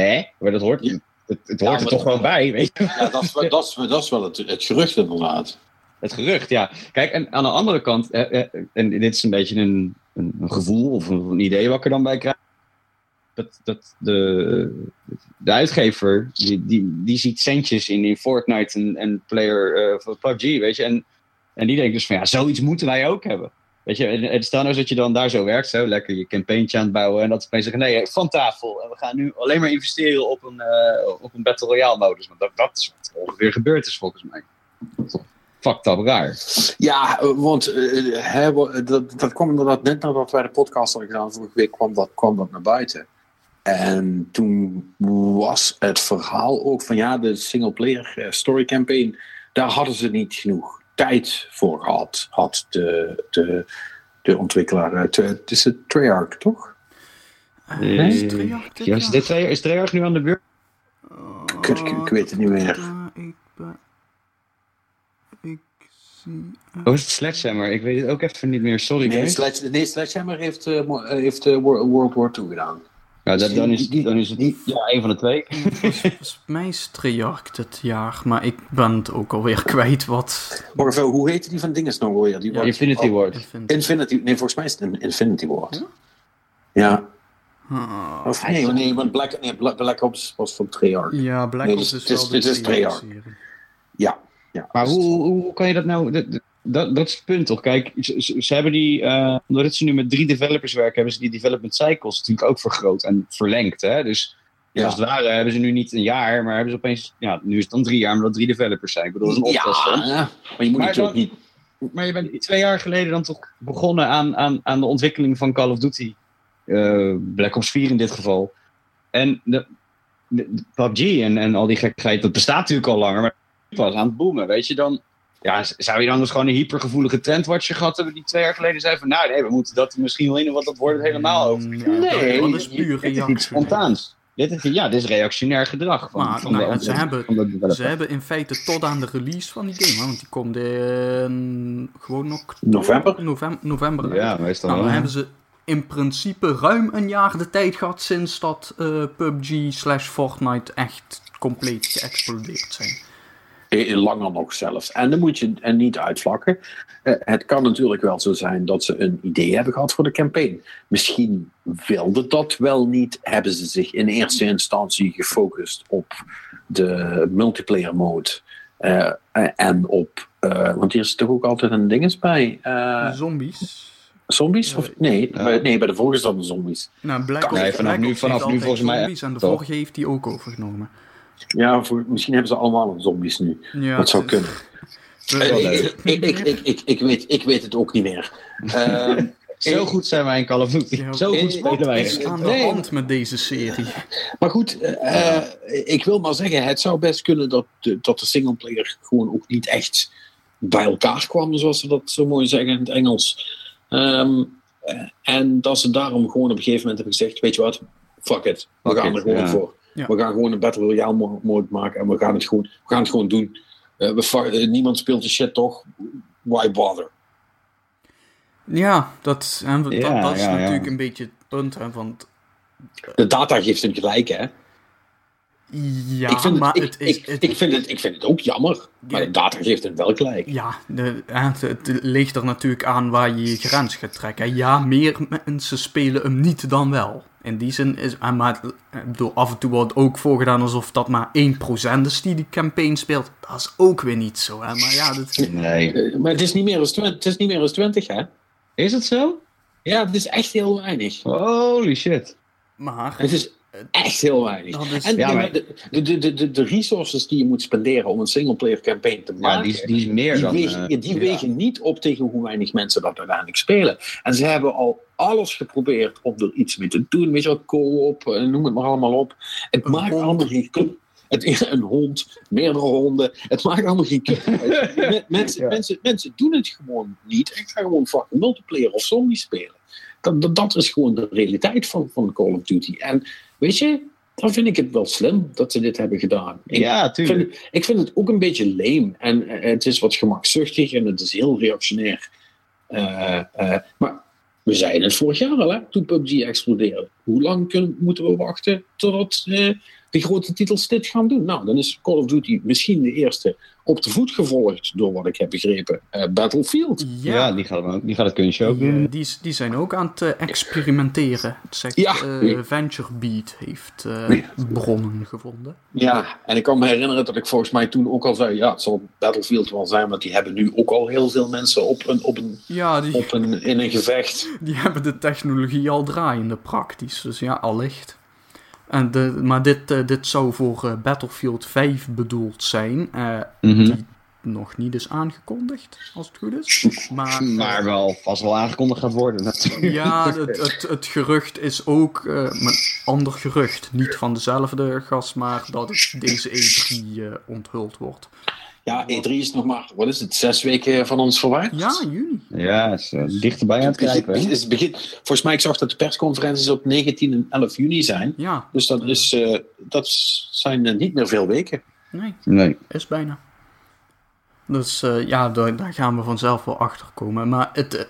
Speaker 2: Hè? Maar dat hoort, het, het
Speaker 1: Ja,
Speaker 2: hoort er toch wel bij, weet je?
Speaker 1: Ja, dat, is, wel- dat, is, dat is wel het, het gerucht inderdaad.
Speaker 2: Het gerucht, ja. Kijk, en aan de andere kant, eh, eh, en dit is een beetje een, een, een gevoel of een, een idee wat ik er dan bij krijg. Dat, dat de, de uitgever, die, die, die ziet centjes in, in Fortnite en, en player eh, van PUBG, weet je. En, en die denkt dus van, ja, zoiets moeten wij ook hebben. Weet je, en, en stel nou dat je dan daar zo werkt, zo lekker je campaigntje aan het bouwen. En dat opeens zeggen, nee, van tafel. En we gaan nu alleen maar investeren op een, eh, op een Battle Royale modus. Want dat, dat is wat er ongeveer gebeurd is volgens mij. Fucked up raar.
Speaker 1: Ja, eh, want eh, dat, dat kwam inderdaad net nadat wij de podcast hadden gedaan. Vorige week kwam dat, kwam dat naar buiten. En toen was het verhaal ook van ja, de single-player eh, story campaign. Daar hadden ze niet genoeg tijd voor gehad. Had de, de, de ontwikkelaar uit. eh, Het is het Treyarch, toch?
Speaker 3: Eh, is Treyarch dit
Speaker 2: Ja, is,
Speaker 3: jaar?
Speaker 2: dit Treyarch- is Treyarch nu aan de beurt?
Speaker 1: Ik, ik, ik weet het niet meer.
Speaker 3: Ik ben... Ik zie...
Speaker 2: Oh, is het Sledgehammer? Ik weet het ook even niet meer. Sorry.
Speaker 1: Nee. Sledge, nee Sledgehammer heeft, eh, eh, heeft Wo- World War II gedaan.
Speaker 2: Ja, dat, dan, is, dan is het
Speaker 1: die-
Speaker 2: ja, een van de twee.
Speaker 3: Volgens mij is Treyarch dit jaar, maar ik ben het ook alweer kwijt wat...
Speaker 1: Even, hoe heette die van dinges nog alweer? Die
Speaker 3: Ja,
Speaker 1: was-
Speaker 2: Infinity
Speaker 1: oh,
Speaker 2: Ward.
Speaker 1: Infinity, nee, volgens mij is het een Infinity Ward.
Speaker 3: Ja?
Speaker 1: Ja.
Speaker 3: Ah,
Speaker 1: Of nee, nee, want Black, nee, Black, Black Ops was van Treyarch.
Speaker 3: ja, Black
Speaker 1: Nee,
Speaker 3: Ops
Speaker 1: dit
Speaker 3: is
Speaker 1: is-
Speaker 3: wel de
Speaker 1: dit is Treyarch.
Speaker 3: serie.
Speaker 1: Ja. ja.
Speaker 2: Maar hoe, hoe, hoe kan je dat nou... Dat, dat, dat is het punt toch? Kijk, ze, hebben die... eh, omdat ze nu met drie developers werken, hebben ze die development cycles natuurlijk ook vergroot en verlengd. Hè? Dus
Speaker 1: Ja.
Speaker 2: als het ware hebben ze nu niet een jaar, maar hebben ze opeens... Ja, nu is het dan drie jaar, omdat drie developers zijn. Ik bedoel, dat is een.
Speaker 1: Ja, maar je moet
Speaker 2: Maar
Speaker 1: natuurlijk
Speaker 2: dan-
Speaker 1: niet...
Speaker 2: Maar je bent twee jaar geleden dan toch begonnen aan, aan, aan de ontwikkeling van Call of Duty. Eh, Black Ops 4 in dit geval. En de, de- de PUBG en, en al die gekkigheid, dat bestaat natuurlijk al langer, maar het was aan het boomen, weet je. Dan ja, zou je dan dus gewoon een hypergevoelige trendwatcher gehad hebben die twee jaar geleden zei van, nou nee, we moeten dat misschien wel in, want dat wordt het helemaal over.
Speaker 3: Mm, Ja,
Speaker 1: Nee,
Speaker 3: dat is puur
Speaker 2: is iets
Speaker 3: reactie.
Speaker 2: spontaans. Dit is, ja, dit is reactionair gedrag. Van,
Speaker 3: Maar,
Speaker 2: van
Speaker 3: nou
Speaker 2: de,
Speaker 3: ze hebben-
Speaker 2: van de developer.
Speaker 3: Ze hebben in feite tot aan de release van die game, want die komt in gewoon nog
Speaker 1: November?
Speaker 3: november, november.
Speaker 2: Ja, meestal
Speaker 3: Nou,
Speaker 2: wel.
Speaker 3: dan hebben ze in principe ruim een jaar de tijd gehad sinds dat eh, PUBG slash Fortnite echt compleet geëxplodeerd zijn.
Speaker 1: Eh, Langer nog zelfs. En dan moet je en niet uitvlakken. Eh, het kan natuurlijk wel zo zijn dat ze een idee hebben gehad voor de campaign. Misschien wilde dat wel niet. Hebben ze zich in eerste instantie gefocust op de multiplayer mode. eh, eh, en op. eh, want hier is toch ook altijd een dinges bij. eh,
Speaker 3: Zombies.
Speaker 1: zombies? Of, nee,
Speaker 2: Ja.
Speaker 1: bij- nee, bij de vorige dan de zombies.
Speaker 3: Nou, Black
Speaker 1: Nee,
Speaker 2: vanaf
Speaker 3: Black
Speaker 2: nu- vanaf nu volgens mij,
Speaker 3: zombies en de vorige heeft die ook overgenomen.
Speaker 1: Ja, voor, misschien hebben ze allemaal zombies nu.
Speaker 3: Ja,
Speaker 1: dat zou kunnen. ik, ik, ik, ik, ik, ik, weet, ik weet het ook niet meer. Ehm,
Speaker 2: Zo goed zijn wij in Call of Duty. Zo goed spelen
Speaker 3: Wat
Speaker 2: wij.
Speaker 3: is aan de
Speaker 1: Nee.
Speaker 3: hand met deze serie?
Speaker 1: Maar goed, eh, ik wil maar zeggen, het zou best kunnen dat de, dat de singleplayer gewoon ook niet echt bij elkaar kwam, zoals ze dat zo mooi zeggen in het Engels. Ehm, eh, en dat ze daarom gewoon op een gegeven moment hebben gezegd, weet je wat, fuck it, we
Speaker 2: Fuck
Speaker 1: gaan
Speaker 2: it,
Speaker 1: er gewoon
Speaker 2: ja.
Speaker 1: voor.
Speaker 3: Ja.
Speaker 1: We gaan gewoon een Battle Royale mo- mode maken en we gaan het gewoon, we gaan het gewoon doen. Eh, we eh, niemand speelt de shit toch, why bother?
Speaker 3: Ja, dat, en dat,
Speaker 2: Ja,
Speaker 3: dat is
Speaker 2: ja,
Speaker 3: natuurlijk een beetje het punt. Hè, want
Speaker 1: De data geeft hem gelijk, hè?
Speaker 3: ja,
Speaker 1: ik, vind
Speaker 3: maar
Speaker 1: het,
Speaker 3: het
Speaker 1: ik,
Speaker 3: is...
Speaker 1: ik,
Speaker 3: het-
Speaker 1: ik, vind het, ik vind het ook jammer, maar
Speaker 3: Ja.
Speaker 1: de data geeft hem wel gelijk.
Speaker 3: Ja, de, het, het ligt er natuurlijk aan waar je je grens gaat trekken. Ja, meer mensen spelen hem niet dan wel. In die zin is... en Maar ik bedoel, af en toe wordt ook voorgedaan alsof dat maar 1% is die die campaign speelt. Dat is ook weer niet zo, hè. Maar ja, dat,
Speaker 2: Nee.
Speaker 1: Eh, Maar het is niet meer als 20, het is niet meer als 20 hè?
Speaker 2: Is het zo?
Speaker 1: Ja, het is echt heel weinig.
Speaker 2: Holy shit.
Speaker 3: maar...
Speaker 1: Het is, Echt heel weinig.
Speaker 3: Dat is-
Speaker 1: en
Speaker 2: Ja,
Speaker 1: de-
Speaker 2: maar-
Speaker 1: de, de, de, de, de resources die je moet spenderen om een singleplayer campaign te
Speaker 2: Ja,
Speaker 1: maken,
Speaker 2: die, is- die is meer
Speaker 1: die,
Speaker 2: dan...
Speaker 1: wegen,
Speaker 2: eh,
Speaker 1: die
Speaker 2: ja.
Speaker 1: wegen niet op tegen hoe weinig mensen dat uiteindelijk spelen. En ze hebben al alles geprobeerd om er iets mee te doen. Weet je wel, co-op, eh, noem het maar allemaal op. Het
Speaker 3: Een
Speaker 1: maakt
Speaker 3: hond.
Speaker 1: allemaal geen kut- het, een hond, meerdere honden. Het maakt allemaal geen kut uit. Mensen,
Speaker 2: Ja.
Speaker 1: mensen, mensen doen het gewoon niet. En gaan gewoon fucking multiplayer of zombies spelen. Dat, dat, dat is gewoon de realiteit van, van Call of Duty. En weet je, dan vind ik het wel slim dat ze dit hebben gedaan. Ik,
Speaker 2: Ja,
Speaker 1: ik
Speaker 2: tuurlijk.
Speaker 1: vind, ik vind het ook een beetje lame. En eh, het is wat gemakzuchtig en het is heel reactionair. Eh, eh, maar we zeiden het vorig jaar al, hè, toen PUBG explodeerde. Hoe lang kunnen, moeten we wachten totdat eh, de grote titels dit gaan doen? Nou, dan is Call of Duty misschien de eerste op de voet gevolgd door wat ik heb begrepen. eh, Battlefield.
Speaker 2: Ja, die, gaat ook, die gaat het kunstje ook
Speaker 3: Die,
Speaker 2: doen.
Speaker 3: die, die zijn ook aan het eh, experimenteren. Het zegt,
Speaker 1: Ja.
Speaker 3: eh, VentureBeat heeft eh,
Speaker 1: Nee.
Speaker 3: bronnen gevonden.
Speaker 1: Ja, en ik kan me herinneren dat ik volgens mij toen ook al zei: ja, het zal Battlefield wel zijn, want die hebben nu ook al heel veel mensen op een, op een,
Speaker 3: Ja, die,
Speaker 1: op een, in een gevecht.
Speaker 3: die hebben de technologie al draaiende praktisch. Dus ja, allicht. En de, maar dit, eh, dit zou voor eh, Battlefield 5 bedoeld zijn. eh,
Speaker 2: Mhm.
Speaker 3: Die nog niet is aangekondigd, als het goed is. Maar,
Speaker 2: Maar wel, vast wel aangekondigd gaat worden natuurlijk.
Speaker 3: Ja, het, het, het gerucht is ook een ander gerucht. Niet van dezelfde gast, maar dat het deze E3 eh, onthuld wordt.
Speaker 1: Ja, E3 is nog maar, wat is het, zes weken van ons verwijderd?
Speaker 3: Ja, juni.
Speaker 2: Ja, is eh, dichterbij aan het krijgen.
Speaker 1: Is, is begin, volgens mij, ik zag dat de persconferenties op 19 en 11 juni zijn.
Speaker 3: Ja,
Speaker 1: Dus dat, is, eh, dat zijn eh, niet meer veel weken.
Speaker 3: nee,
Speaker 2: Nee.
Speaker 3: is bijna. Dus eh, ja, daar, daar gaan we vanzelf wel achter komen. Maar het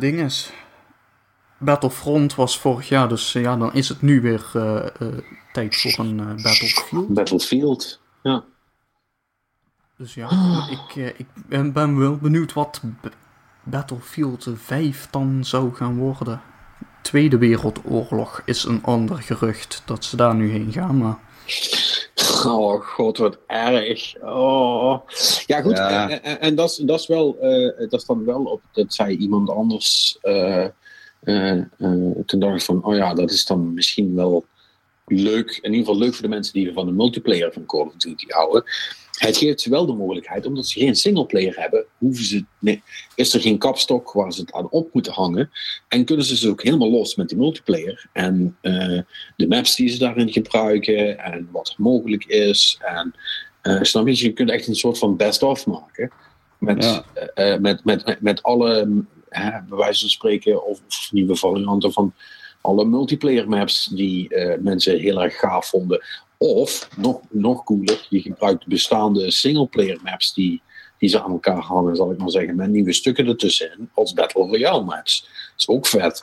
Speaker 3: ding is. Battlefront was vorig jaar, dus ja, dan is het nu weer eh, eh, tijd voor een eh, Battlefield.
Speaker 1: Battlefield. Ja.
Speaker 3: Dus ja, ik, eh, ik ben, ben wel benieuwd wat Battlefield 5 dan zou gaan worden. Tweede Wereldoorlog is een ander gerucht dat ze daar nu heen gaan, maar...
Speaker 1: Oh god, wat erg. Oh. Ja, goed.
Speaker 2: Ja.
Speaker 1: En, en, en dat, is, dat is wel, eh, dat is dan wel op, dat zei iemand anders. eh, eh, eh, toen dacht ik van, oh ja, dat is dan misschien wel leuk. In ieder geval leuk voor de mensen die van de multiplayer van Call of Duty houden. Het geeft ze wel de mogelijkheid, omdat ze geen singleplayer hebben, hoeven ze, nee, is er geen kapstok waar ze het aan op moeten hangen. En kunnen ze ze ook helemaal los met die multiplayer. En eh, de maps die ze daarin gebruiken en wat er mogelijk is. En eh snap je, je kunt echt een soort van best-of maken. Met,
Speaker 2: Ja.
Speaker 1: eh, met, met, met, met alle, eh, bij wijze van spreken, of, of nieuwe varianten van alle multiplayer maps die mensen heel erg gaaf vonden. Of, nog, nog cooler, je gebruikt bestaande singleplayer maps die, die ze aan elkaar hangen, zal ik maar zeggen, met nieuwe stukken ertussenin, als Battle Royale maps. Dat is ook vet.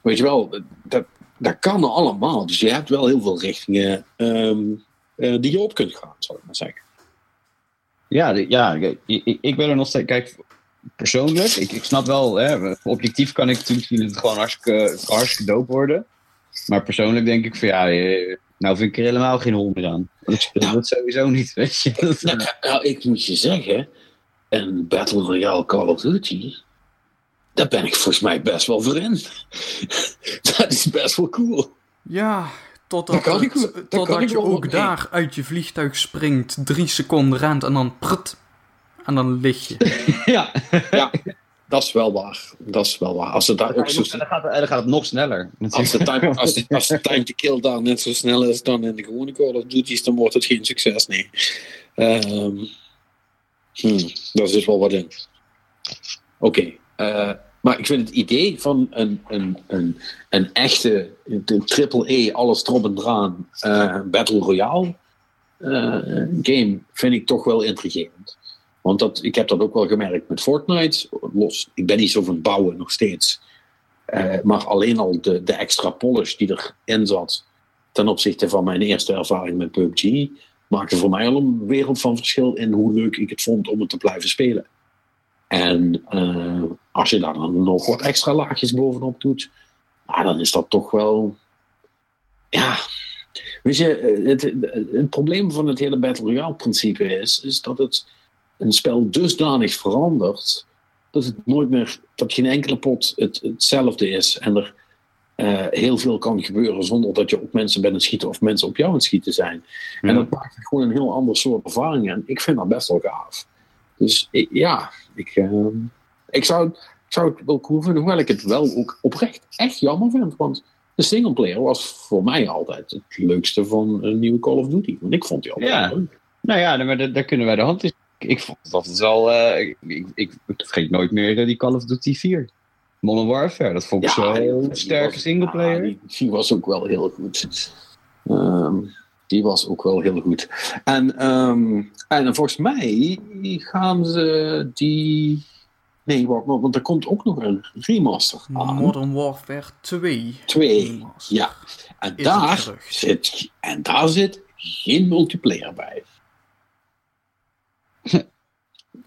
Speaker 1: Weet je wel, dat, dat kan allemaal. Dus je hebt wel heel veel richtingen ehm, eh, die je op kunt gaan, zal ik maar zeggen.
Speaker 2: Ja, ja ik, ben er nog steeds. Kijk, persoonlijk, ik, snap wel, hè, objectief kan ik natuurlijk het gewoon hartstikke, hartstikke dope worden. Maar persoonlijk denk ik van ja, eh, nou vind ik er helemaal geen hol meer aan. Want ik speel dat sowieso niet, weet je. Dat-
Speaker 1: Nou, nou, ik moet je zeggen, een Battle Royale Call of Duty, daar ben ik volgens mij best wel voor in. dat is best wel cool.
Speaker 3: Ja, totdat,
Speaker 1: Dat kan ik
Speaker 3: het-
Speaker 1: wel- dat
Speaker 3: totdat
Speaker 1: kan ik
Speaker 3: je
Speaker 1: wel
Speaker 3: ook daar uit je vliegtuig springt, drie seconden rent en dan prut. En dan lig je.
Speaker 2: ja.
Speaker 1: Ja, dat is wel waar. Dat is wel waar. Als het daar ook zo
Speaker 2: En dan gaat, dan gaat het nog sneller.
Speaker 1: Als de, time, als, de, als de time to kill daar net zo snel is dan in de gewone Call of Duty's, dan wordt het geen succes, nee. Ehm hmm, daar is dus wel wat in. Oké, eh, maar ik vind het idee van een, een, een, een echte een triple E, alles erop en eraan, eh, Battle Royale eh, game, vind ik toch wel intrigerend. Want dat, ik heb dat ook wel gemerkt met Fortnite. Los, ik ben niet zo van bouwen nog steeds. Eh, maar alleen al de, de extra polish die erin zat ten opzichte van mijn eerste ervaring met PUBG, maakte voor mij al een wereld van verschil in hoe leuk ik het vond om het te blijven spelen. En eh, als je daar dan nog wat extra laagjes bovenop doet, nou, dan is dat toch wel. Ja. Weet je, het, het probleem van het hele Battle Royale principe is, is dat het een spel dusdanig verandert dat het nooit meer, dat geen enkele pot het, hetzelfde is. En er eh, heel veel kan gebeuren zonder dat je op mensen bent aan het schieten of mensen op jou aan het schieten zijn. En dat maakt gewoon een heel ander soort ervaring. En ik vind dat best wel gaaf. Dus ik- ja, ik, eh, ik, zou, ik zou het wel cool vinden, hoewel ik het wel ook oprecht echt jammer vind. Want de singleplayer was voor mij altijd het leukste van een nieuwe Call of Duty. Want ik vond die altijd
Speaker 2: Ja.
Speaker 1: leuk.
Speaker 2: Nou ja, maar daar, daar kunnen wij de hand in. Ik, vond het altijd wel. eh, ik, ik, vergeet nooit meer eh, die Call of Duty 4. Modern Warfare, dat vond ik
Speaker 1: Ja,
Speaker 2: zo sterke
Speaker 1: was-
Speaker 2: singleplayer.
Speaker 1: ja, die, die was ook wel heel goed. Ehm, die was ook wel heel goed. En, ehm, en volgens mij gaan ze die. Nee, wacht, want er komt ook nog een remaster aan.
Speaker 3: Modern Warfare 2.
Speaker 1: Twee.
Speaker 3: remaster.
Speaker 1: Ja. En
Speaker 3: Is het
Speaker 1: daar, zit, en daar zit geen multiplayer bij.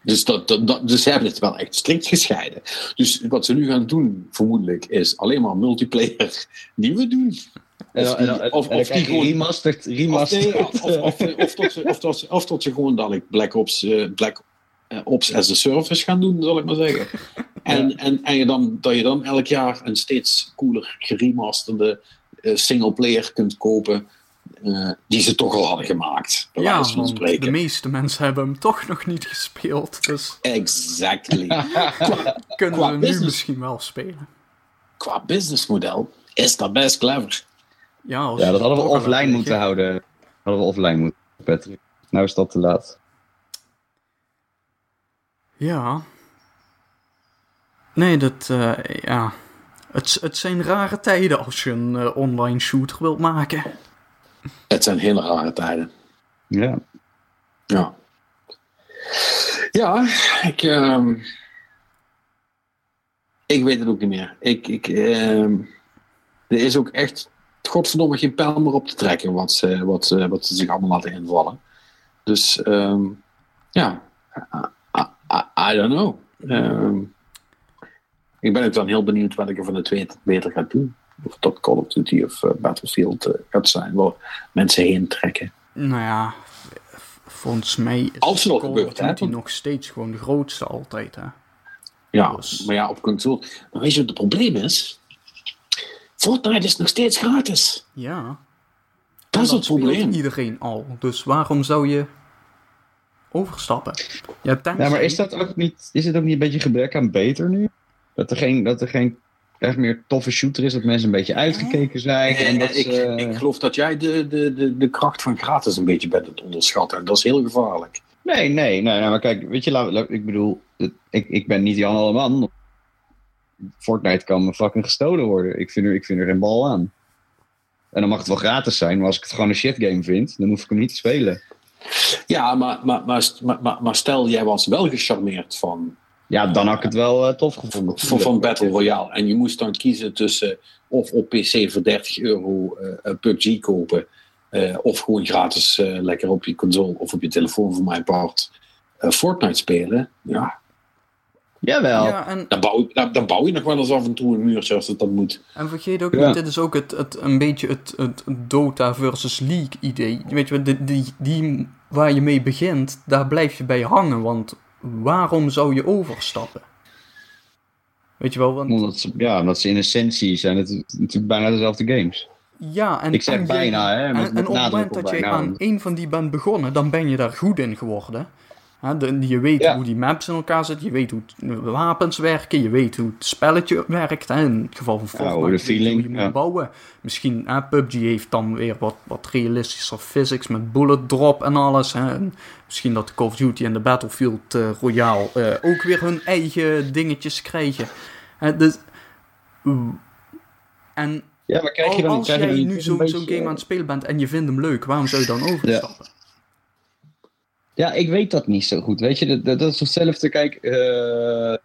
Speaker 1: Dus, dat, dat, dat- dus ze hebben het wel echt strikt gescheiden. Dus wat ze nu gaan doen, vermoedelijk, is alleen maar multiplayer die we doen. Of die- gewoon-
Speaker 2: remastered,
Speaker 1: Of,
Speaker 2: remastered.
Speaker 1: nee, of, of, of, of tot ze, of, tot ze, of tot ze gewoon dadelijk Black Ops, eh, Black eh, Ops as a Service gaan doen, zal ik maar zeggen. En, en, en je dan, dat je dan elk jaar een steeds cooler geremasterde eh, singleplayer kunt kopen. Eh, die ze toch al hadden gemaakt. Bij
Speaker 3: Ja,
Speaker 1: van
Speaker 3: want
Speaker 1: spreken.
Speaker 3: de meeste mensen hebben hem toch nog niet gespeeld. Dus
Speaker 1: Exactly.
Speaker 3: kunnen
Speaker 1: Qua
Speaker 3: we nu misschien wel spelen.
Speaker 1: Qua businessmodel is dat best clever.
Speaker 3: Ja, als
Speaker 2: Ja, dat hadden we offline moeten houden. Hadden we offline moeten, Patrick. Nou is dat te laat.
Speaker 3: Ja. Nee, dat, eh, ja. Het, het zijn rare tijden als je een eh, online shooter wilt maken.
Speaker 1: Het zijn hele rare tijden.
Speaker 2: Ja.
Speaker 1: Ja. Ja, ik, ehm, ik weet het ook niet meer. Ik, ik, ehm, er is ook echt, godverdomme, geen pijl meer op te trekken wat ze, wat wat ze zich allemaal laten invallen. Dus, ehm, ja, I, I- I- I don't know. Ik ben ook dan heel benieuwd wat ik er van de twee beter ga doen. Of dat Call of Duty of eh, Battlefield eh, gaat zijn, waar mensen heen trekken.
Speaker 3: Nou ja, volgens mij is
Speaker 1: Als het al
Speaker 3: Call
Speaker 1: gebeurt,
Speaker 3: of
Speaker 1: hè,
Speaker 3: Duty nog steeds gewoon de grootste altijd, hè.
Speaker 1: Ja,
Speaker 3: Dus-
Speaker 1: maar ja, op console. Maar weet je wat het probleem is? Fortnite is nog steeds gratis.
Speaker 3: Ja.
Speaker 1: Dat is het probleem.
Speaker 3: iedereen al. Dus waarom zou je overstappen? Ja,
Speaker 2: maar is dat ook niet, is het ook niet een beetje gebrek aan beter nu? Dat er geen, dat er geen echt meer toffe shooter is, dat mensen een beetje uitgekeken zijn. En dat
Speaker 1: ik,
Speaker 2: ze,
Speaker 1: ik geloof dat jij de, de, de, de kracht van gratis een beetje bent het onderschatten. En dat is heel gevaarlijk.
Speaker 2: Nee, nee, nee, nee, maar kijk, weet je, laat, laat- ik bedoel, ik, ik ben niet Jan Alleman. Fortnite kan me fucking gestolen worden. Ik vind, er, ik vind er geen bal aan. En dan mag het wel gratis zijn, maar als ik het gewoon een shit game vind, dan hoef ik hem niet te spelen.
Speaker 1: Ja, maar, maar, maar, maar, maar, maar stel, jij was wel gecharmeerd van,
Speaker 2: Ja, dan had ik het wel eh, tof gevonden.
Speaker 1: van, van Battle Royale. En je moest dan kiezen tussen of op PC voor 30 euro eh, een PUBG kopen. eh, of gewoon gratis eh, lekker op je console of op je telefoon voor mijn part eh, Fortnite spelen. Ja,
Speaker 2: Jawel.
Speaker 3: Ja, en,
Speaker 1: Dan bouw, dan, dan bouw je nog wel eens af en toe een muurtje als het dan moet.
Speaker 3: en vergeet ook
Speaker 2: Ja.
Speaker 3: niet, dit is ook het, het, een beetje het, het Dota versus League idee. Weet je, die, die, die waar je mee begint, daar blijf je bij hangen. Want waarom zou je overstappen? Weet je wel, want...
Speaker 2: Omdat ze, ja, omdat ze in essentie zijn het natuurlijk bijna dezelfde games.
Speaker 3: Ja, en,
Speaker 2: Ik zeg
Speaker 3: en je-
Speaker 2: bijna, hè, met-
Speaker 3: en,
Speaker 2: met
Speaker 3: op het moment dat je aan één van die bent begonnen, dan ben je daar goed in geworden. Hè, de- je weet
Speaker 2: Ja.
Speaker 3: hoe die maps in elkaar zitten, je weet hoe wapens werken, je weet hoe het spelletje werkt. Hè. In het geval van Fortnite, je
Speaker 2: feeling,
Speaker 3: je moet
Speaker 2: ja.
Speaker 3: bouwen. Misschien, hè, PUBG heeft dan weer wat, wat realistischer physics met bullet drop en alles. Hè. En misschien dat Call of Duty en de Battlefield eh, Royale eh, ook weer hun eigen dingetjes krijgen. Hè, dus, en
Speaker 2: Ja, maar krijg je dan,
Speaker 3: als
Speaker 2: krijg je
Speaker 3: jij nu zo'n game aan het spelen bent en je vindt hem leuk, waarom zou je dan overstappen?
Speaker 2: Ja, ik weet dat niet zo goed. Weet je, dat, dat, dat is hetzelfde. Kijk, eh,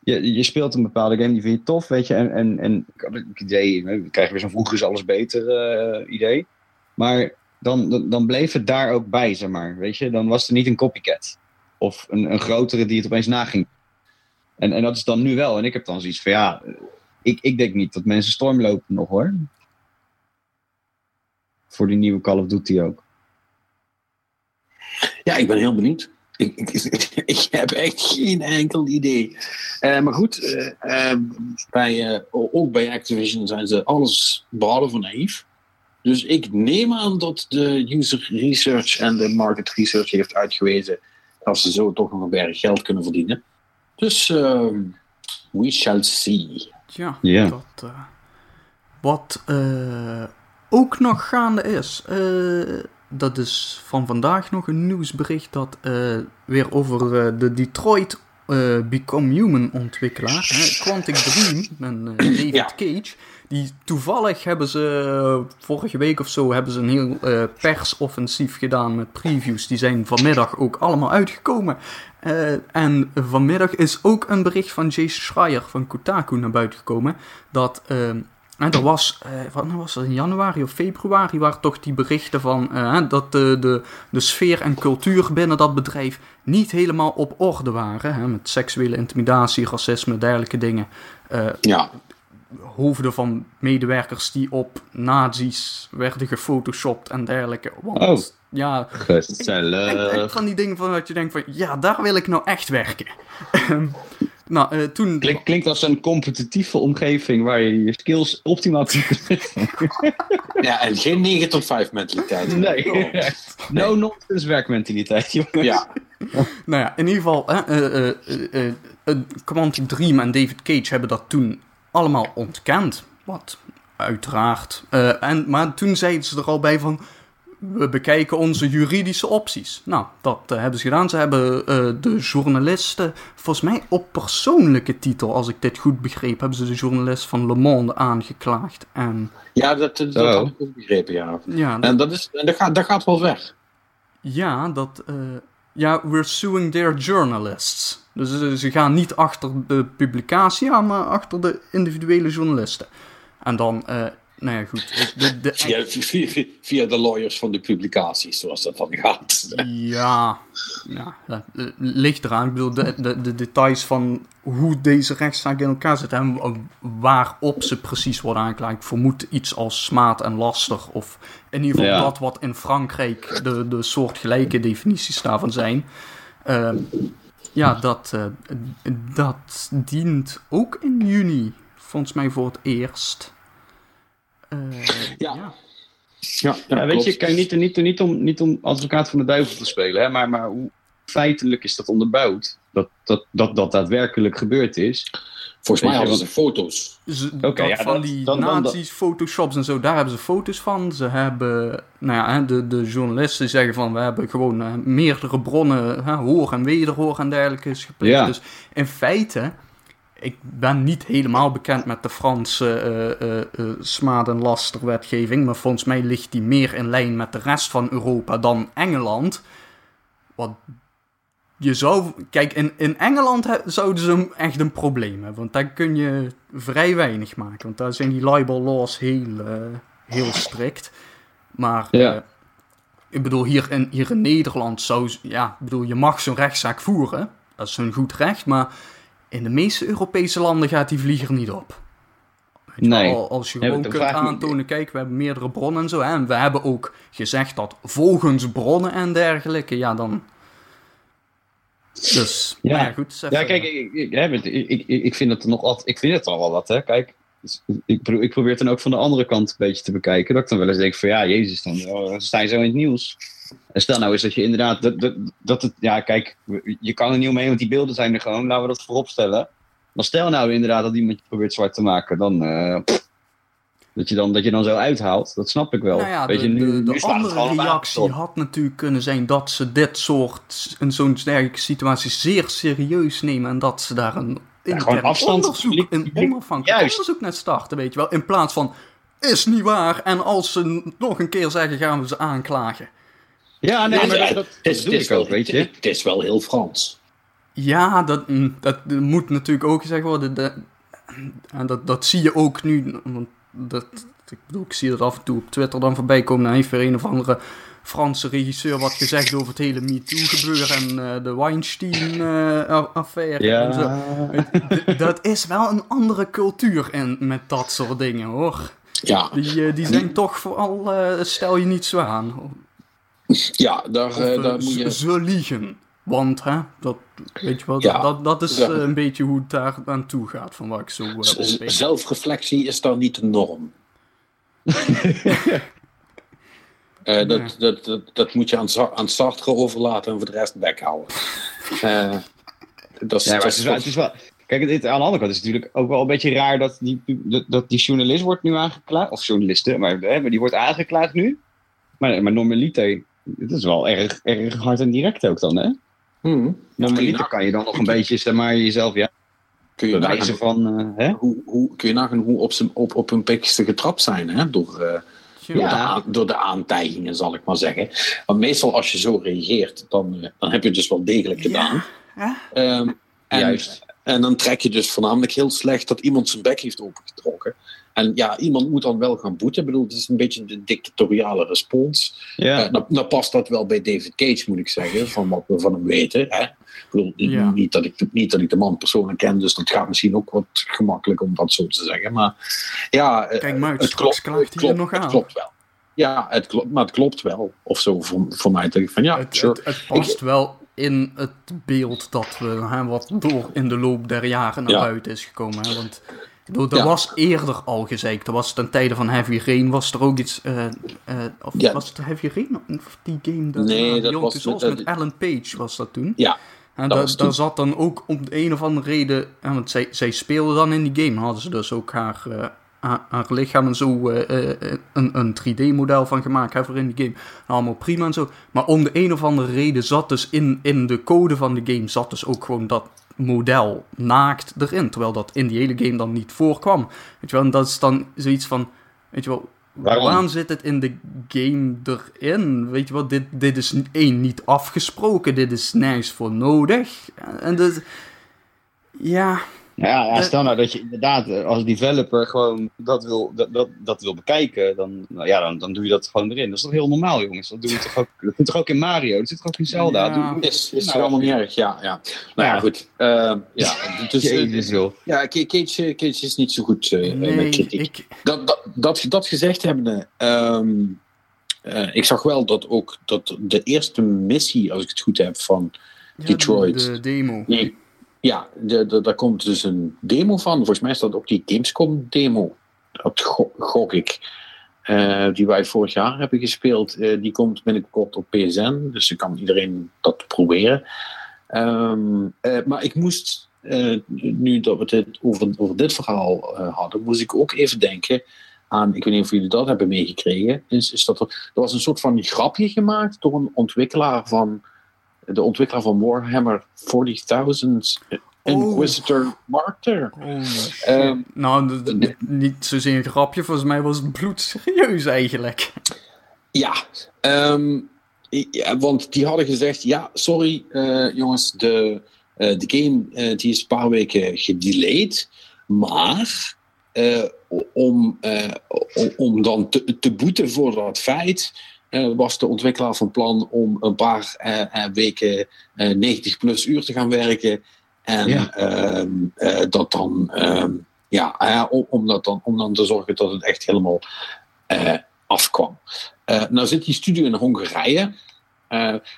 Speaker 2: je, je speelt een bepaalde game, die vind je tof, weet je. En, en, en ik idee, we krijgen weer zo'n vroeger is alles beter eh, idee. Maar dan, dan, bleef het daar ook bij, zeg maar. Weet je, dan was er niet een copycat. Of een, een grotere die het opeens naging. En, en dat is dan nu wel. En ik heb dan zoiets van, ja, ik, ik denk niet dat mensen storm lopen nog hoor. Voor die nieuwe Call of Duty ook.
Speaker 1: Ja, ik ben heel benieuwd. Ik, ik, ik heb echt geen enkel idee. Eh, maar goed, eh, eh, bij, eh, ook bij Activision zijn ze alles behalve naïef. Dus ik neem aan dat de user research en de market research heeft uitgewezen dat ze zo toch nog een berg geld kunnen verdienen. Dus ehm, we shall see.
Speaker 3: Ja, dat... eh, wat eh, ook nog gaande is... eh, dat is van vandaag nog een nieuwsbericht dat eh, weer over eh, de Detroit eh, Become Human ontwikkelaar, hè, Quantic Dream en David
Speaker 1: Ja.
Speaker 3: Cage. Die toevallig hebben ze vorige week of zo hebben ze een heel persoffensief gedaan met previews. Die zijn vanmiddag ook allemaal uitgekomen. En vanmiddag is ook een bericht van Jason Schreier van Kotaku naar buiten gekomen. Dat eh, en er was, eh, wat was het, in januari of februari, waren toch die berichten van eh, dat de, de, de sfeer en cultuur binnen dat bedrijf niet helemaal op orde waren. Hè, met seksuele intimidatie, racisme, dergelijke dingen. Eh,
Speaker 1: Ja,
Speaker 3: hoofden van medewerkers die op nazi's werden gefotoshopt en dergelijke. Want,
Speaker 2: Oh.
Speaker 3: ja,
Speaker 2: Gezellig.
Speaker 3: echt, echt van die dingen van dat je denkt van, ja, daar wil ik nou echt werken. Nou, eh, toen...
Speaker 2: Klink, klinkt als een competitieve omgeving waar je je skills optimaal kunt
Speaker 1: ja en geen 9 tot 5 mentaliteit.
Speaker 2: Nee. No nonsense werkmentaliteit, jongen.
Speaker 1: Ja,
Speaker 3: Nou ja, in ieder geval, hè, eh, eh, eh, Quantic Dream en David Cage hebben dat toen allemaal ontkend. Wat uiteraard. eh, en, maar toen zeiden ze er al bij van. We bekijken onze juridische opties. Nou, dat eh, hebben ze gedaan. Ze hebben eh, de journalisten, volgens mij op persoonlijke titel, als ik dit goed begreep, hebben ze de journalist van Le Monde aangeklaagd. En
Speaker 1: ja dat, dat had ik ook begrepen, ja.
Speaker 3: ja,
Speaker 1: En dat, is, en dat, gaat, dat gaat wel weg.
Speaker 3: Ja, dat. eh, ja, we're suing their journalists. Dus ze gaan niet achter de publicatie aan, maar achter de individuele journalisten. En dan, eh, nou ja, goed. ik- De, de,
Speaker 1: Via, via, via de lawyers van de publicaties, zoals dat dan gaat.
Speaker 3: ja, ja, dat eh, ligt eraan. Ik bedoel, de, de, de details van hoe deze rechtszaak in elkaar zit en waarop ze precies worden aangeklaagd. Ik vermoed iets als smaad en laster. Of in ieder geval
Speaker 2: Ja.
Speaker 3: dat wat in Frankrijk de, de soortgelijke definities daarvan zijn. Ehm, ja, dat, eh, dat dient ook in juni, volgens mij voor het eerst. Eh,
Speaker 1: Ja.
Speaker 3: ja.
Speaker 1: Ja,
Speaker 2: Ja, weet je, kijk, niet, niet, niet, om, niet om advocaat van de duivel te spelen, hè, maar, maar hoe feitelijk is dat onderbouwd? Dat dat, dat, dat daadwerkelijk gebeurd is.
Speaker 1: Volgens mij hadden ze foto's.
Speaker 3: Ze,
Speaker 2: Oké,
Speaker 3: dat
Speaker 2: ja,
Speaker 3: van
Speaker 2: dat-
Speaker 3: die
Speaker 2: dan- dan-
Speaker 3: nazi's, photoshops en zo, daar hebben ze foto's van. Ze hebben, nou ja, hè, de, de journalisten zeggen van, we hebben gewoon eh, meerdere bronnen, hè, hoor en wederhoor en dergelijke is gepleegd.
Speaker 2: Ja.
Speaker 3: Dus in feite, ik ben niet helemaal bekend met de Franse eh eh eh, smaad- en lasterwetgeving, maar volgens mij ligt die meer in lijn met de rest van Europa dan Engeland. Wat je zou, kijk, in, in Engeland he- zouden ze echt een probleem hebben. Want daar kun je vrij weinig maken. Want daar zijn die libel laws heel, heel strikt. Maar
Speaker 2: Ja.
Speaker 3: ik bedoel, hier in, hier in Nederland zou, ja, ik bedoel, je mag zo'n rechtszaak voeren. Dat is een goed recht. Maar in de meeste Europese landen gaat die vlieger niet op. Weet
Speaker 2: Nee.
Speaker 3: wel, als je
Speaker 2: Ja,
Speaker 3: gewoon kunt
Speaker 2: me-
Speaker 3: aantonen, kijk, we hebben meerdere bronnen en zo. Hè, en we hebben ook gezegd dat volgens bronnen en dergelijke, ja, dan... Dus,
Speaker 2: Ja.
Speaker 3: goed.
Speaker 2: Ja, kijk, ik, ik, ik, ik, ik vind het nog altijd, ik vind het al wel wat, hè. Kijk, dus ik, ik probeer het dan ook van de andere kant een beetje te bekijken. Dat ik dan wel eens denk van, ja, jezus, dan, oh, dan sta je zo in het nieuws. En stel nou eens dat je inderdaad, dat, dat, dat het, ja, kijk, je kan er niet omheen, want die beelden zijn er gewoon, laten we dat voorop stellen. Maar stel nou inderdaad dat iemand je probeert zwart te maken, dan, eh, dat, je dan, dat je dan zo uithaalt, dat snap ik wel.
Speaker 3: Nou ja,
Speaker 2: Weet
Speaker 3: de,
Speaker 2: je, nu,
Speaker 3: de,
Speaker 2: nu
Speaker 3: andere reactie had natuurlijk kunnen zijn dat ze dit soort, in zo'n dergelijke situatie zeer serieus nemen en dat ze daar een
Speaker 2: gewoon afstand-
Speaker 3: onderzoek, een onafhankelijk onderzoek naar starten, weet je wel. In plaats van, is niet waar, en als ze nog een keer zeggen, gaan we ze aanklagen.
Speaker 2: Ja, nee,
Speaker 1: Ja,
Speaker 2: maar dat,
Speaker 1: het-
Speaker 2: dat,
Speaker 1: het
Speaker 2: dat
Speaker 1: is-
Speaker 2: doe
Speaker 1: het is
Speaker 2: ik ook,
Speaker 1: wel-
Speaker 2: weet je.
Speaker 1: Het is wel heel Frans.
Speaker 3: Ja, dat, mm, dat moet natuurlijk ook gezegd worden. De, en dat, dat zie je ook nu. Want dat, ik bedoel, ik zie dat af en toe op Twitter dan voorbij komen. Dan heeft weer een of andere Franse regisseur wat gezegd over het hele MeToo-gebeuren en eh, de Weinstein-affaire. en zo. D- dat is wel een andere cultuur in, met dat soort dingen hoor.
Speaker 1: Ja,
Speaker 3: Die, eh, die zijn toch vooral, eh, stel je niet zo aan. Of,
Speaker 1: ja daar, eh,
Speaker 3: eh,
Speaker 1: daar moet je...
Speaker 3: ze liegen. Want, hè, dat, weet je wel,
Speaker 1: Ja.
Speaker 3: dat, dat is
Speaker 1: Ja.
Speaker 3: eh, een beetje hoe het daar aan toe gaat, van wat ik zo eh.
Speaker 1: Zelfreflectie is daar niet de norm. Eh, dat, dat, dat, dat moet je aan, aan Sartre overlaten en voor de rest bekhouden. Eh dat is,
Speaker 2: Ja,
Speaker 1: dat
Speaker 2: het is wel, het is wel, kijk, het, aan de andere kant is het natuurlijk ook wel een beetje raar dat die, dat, dat die journalist wordt nu aangeklaagd. Of journalisten, maar, hè, maar die wordt aangeklaagd nu. Maar, maar normaliter, het is wel erg, erg hard en direct ook dan, hè?
Speaker 1: Hmm.
Speaker 2: Normaliter kan je dan nog een beetje, zeg maar, jezelf ja,
Speaker 1: Kun je
Speaker 2: bewijzen
Speaker 1: nagaan,
Speaker 2: van, eh, hè?
Speaker 1: hoe, hoe, kun je nagaan hoe op, zijn, op, op hun pikste getrapt zijn, hè? Door, eh, door, de
Speaker 2: Ja.
Speaker 1: aan- door de aantijgingen, zal ik maar zeggen. Want meestal als je zo reageert, dan, eh, dan heb je het dus wel degelijk gedaan.
Speaker 3: Ja.
Speaker 1: Ehm, en,
Speaker 2: Juist.
Speaker 1: En dan trek je dus voornamelijk heel slecht dat iemand zijn bek heeft opengetrokken. En ja, iemand moet dan wel gaan boeten. Ik bedoel, het is een beetje de dictatoriale respons.
Speaker 2: Ja.
Speaker 1: Eh, nou, nou past dat wel bij David Cage, moet ik zeggen, van wat we van hem weten. Hè? Ik bedoel,
Speaker 3: Ja.
Speaker 1: niet, dat ik, de- niet dat ik de man persoonlijk ken, dus dat gaat misschien ook wat gemakkelijk om dat zo te zeggen. Maar ja, eh,
Speaker 3: Kijk maar uit,
Speaker 1: het klopt,
Speaker 3: klaagt
Speaker 1: het klopt,
Speaker 3: nog aan.
Speaker 1: het klopt wel. Ja, het klopt, maar het klopt wel. Of zo voor, voor mij. Denk ik van ja,
Speaker 3: het,
Speaker 1: sure.
Speaker 3: het, het past wel in het beeld dat we, hè, wat door in de loop der jaren naar
Speaker 1: Ja.
Speaker 3: buiten is gekomen. Hè, want er
Speaker 1: Ja.
Speaker 3: was eerder al gezegd, er was ten tijde van Heavy Rain, was er ook iets, eh, eh, of
Speaker 1: Ja.
Speaker 3: was het Heavy Rain, of die game? Dat,
Speaker 1: Nee, dat was- dat-
Speaker 3: met Alan Page was dat toen.
Speaker 1: Ja,
Speaker 3: En da-
Speaker 1: toen.
Speaker 3: daar zat dan ook om de een of andere reden, en want zij, zij speelde dan in die game, hadden ze dus ook haar, eh, haar, haar lichaam en zo eh, eh, een, een 3D-model van gemaakt voor in die game. Allemaal prima en zo. Maar om de een of andere reden zat dus in, in de code van de game, zat dus ook gewoon dat model naakt erin. Terwijl dat in die hele game dan niet voorkwam. Weet je wel, en dat is dan zoiets van, weet je wel,
Speaker 2: Waarom?
Speaker 3: Waarom zit het in de game erin? Weet je wat, dit, dit is één, niet afgesproken. Dit is nergens voor nodig. En dit... Ja,
Speaker 2: Ja, ja,
Speaker 3: Eh,
Speaker 2: stel nou dat je inderdaad eh, als developer gewoon dat wil, dat, dat, dat wil bekijken, dan, nou ja, dan, dan doe je dat gewoon erin. Dat is toch heel normaal, jongens? Dat doe je toch ook, dat doet toch ook in Mario? Dat zit toch ook in Zelda?
Speaker 3: Ja.
Speaker 2: Doe- doe-
Speaker 1: is, is
Speaker 2: nou,
Speaker 1: allemaal niet erg. Ja, ja. Nou ja,
Speaker 2: Ja.
Speaker 1: goed. Eh, ja, dus, eh,
Speaker 2: Jezus, joh.
Speaker 1: ja, Cage, Cage Cage is niet zo goed eh, met
Speaker 3: nee,
Speaker 1: kritiek.
Speaker 3: ik...
Speaker 1: Dat, dat, dat, dat gezegd hebbende, ehm, eh, ik zag wel dat ook dat de eerste missie, als ik het goed heb, van
Speaker 3: ja,
Speaker 1: Detroit.
Speaker 3: De, de demo.
Speaker 1: die, ja, daar komt dus een demo van. Volgens mij dat ook die Gamescom demo. Dat go- gok ik. Eh, die wij vorig jaar hebben gespeeld. Eh, die komt binnenkort op PSN. Dus dan kan iedereen dat proberen. Ehm, eh, maar ik moest, nu dat we het over, dit verhaal hadden, moest ik ook even denken aan, ik weet niet of jullie dat hebben meegekregen, is dat er, er was een soort van grapje gemaakt door een ontwikkelaar van, de ontwikkelaar van Warhammer 40.000 Inquisitor Martyr.
Speaker 3: Oh.
Speaker 1: Ehm,
Speaker 3: nou, niet zozeer een grapje. Volgens mij was het bloedserieus eigenlijk.
Speaker 1: Ja, ehm, ja, want die hadden gezegd: ja, sorry eh, jongens, de, eh, de game eh, die is een paar weken gedelayed, maar eh, om, eh, om, om dan te, te boeten voor dat feit. Eh, was de ontwikkelaar van plan om een paar eh, eh, weken eh, 90 plus uur te gaan werken. En
Speaker 2: Ja.
Speaker 1: ehm, eh, dat dan, ehm, ja, om, dat dan, om dan te zorgen dat het echt helemaal afkwam. Nou zit die studio in Hongarije.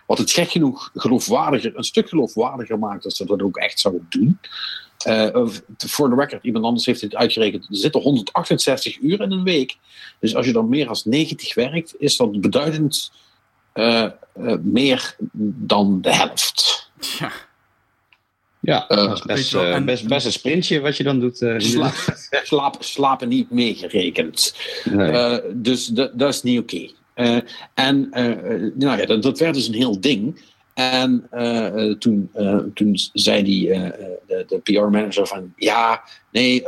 Speaker 1: wat het gek genoeg geloofwaardiger, een stuk geloofwaardiger maakt als ze dat ook echt zouden doen. Eh, voor de record, iemand anders heeft dit uitgerekend. Er zitten 168 uur in een week. Dus als je dan meer dan 90 werkt, is dat beduidend eh, eh, meer dan de helft.
Speaker 3: Ja,
Speaker 2: Ja, dat is
Speaker 3: weet
Speaker 2: best,
Speaker 3: en-
Speaker 2: best, best een sprintje wat je dan doet. eh,
Speaker 1: Slaap, slaap, slapen niet meegerekend.
Speaker 2: nee.
Speaker 1: Eh, dus dat, is niet oké. Eh, en nou ja, dat, dat werd dus een heel ding. En eh, eh, toen, eh, toen zei die, de, de PR-manager van... Ja, nee,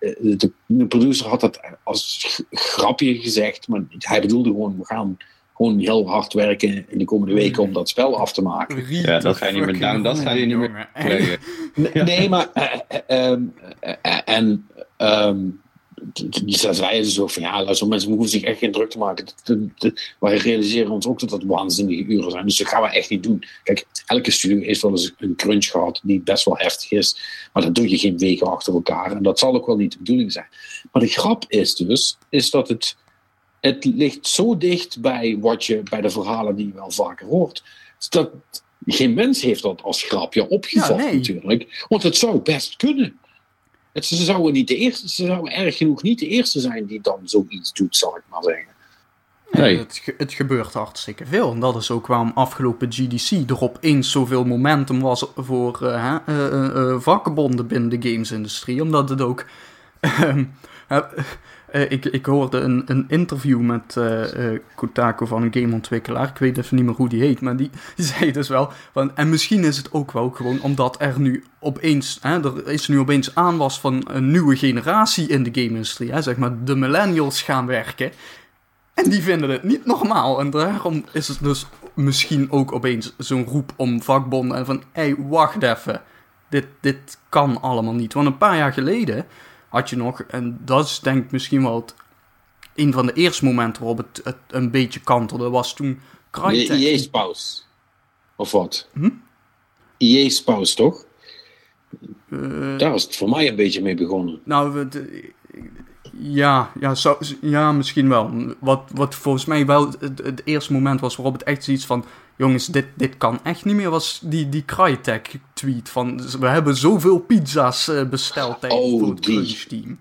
Speaker 1: de, de producer had dat als grapje gezegd. Maar hij bedoelde gewoon, we gaan gewoon heel hard werken in de komende weken om dat spel af te maken.
Speaker 2: Ja, dat ga je niet meer down, dat ga je niet meer
Speaker 3: meer.
Speaker 1: Nee, maar. eh, eh, eh, en. ehm ze zeiden zo van ja, luister, mensen hoeven zich echt geen druk te maken. Dat- dat- dat- Wij realiseren ons ook dat dat waanzinnige uren zijn. Dus dat gaan we echt niet doen. Kijk, elke studio heeft wel eens een crunch gehad die best wel heftig is. Maar dat doe je geen weken achter elkaar. En dat zal ook wel niet de bedoeling zijn. Maar de grap is dus, is dat het, het ligt zo dicht bij wat je bij de verhalen die je wel vaker hoort. Dus dat geen mens heeft dat als grapje opgevat
Speaker 3: Ja, nee.
Speaker 1: natuurlijk. Want het zou best kunnen. Het, ze, zouden niet de eerste, ze zouden erg genoeg niet de eerste zijn die dan zoiets doet, zal ik maar zeggen.
Speaker 2: Nee.
Speaker 3: Het, ge- het gebeurt hartstikke veel. En dat is ook waarom afgelopen GDC er opeens zoveel momentum was voor eh, hè, eh, eh, vakbonden binnen de gamesindustrie. Omdat het ook... eh, ik, ik hoorde een, een interview met eh, Kotaku van een gameontwikkelaar. Ik weet even niet meer hoe die heet, maar die, die zei dus wel... Van, en misschien is het ook wel gewoon omdat er nu opeens... Hè, er is nu opeens aanwas van een nieuwe generatie in de game-industrie. Hè, zeg maar, de millennials gaan werken. En die vinden het niet normaal. En daarom is het dus misschien ook opeens zo'n roep om vakbonden. En van, hé, hey, wacht even. Dit, dit kan allemaal niet. Want een paar jaar geleden had je nog... En dat is denk ik misschien wel het, een van de eerste momenten waarop het, het een beetje kantelde. Was toen Crytek...
Speaker 1: IE-spouse. Of wat?
Speaker 3: Hm?
Speaker 1: IE-spouse, toch?
Speaker 3: eh,
Speaker 1: Daar is het voor mij een beetje mee begonnen.
Speaker 3: Nou, we- de- ja, ja, zo, ja, misschien wel. Wat, wat volgens mij wel het, het eerste moment was waarop het echt zoiets van... Jongens, dit, dit kan echt niet meer, was die, die Crytek-tweet van... We hebben zoveel pizza's eh, besteld tijdens
Speaker 1: Oh,
Speaker 3: voor het
Speaker 1: die.
Speaker 3: crunch-team.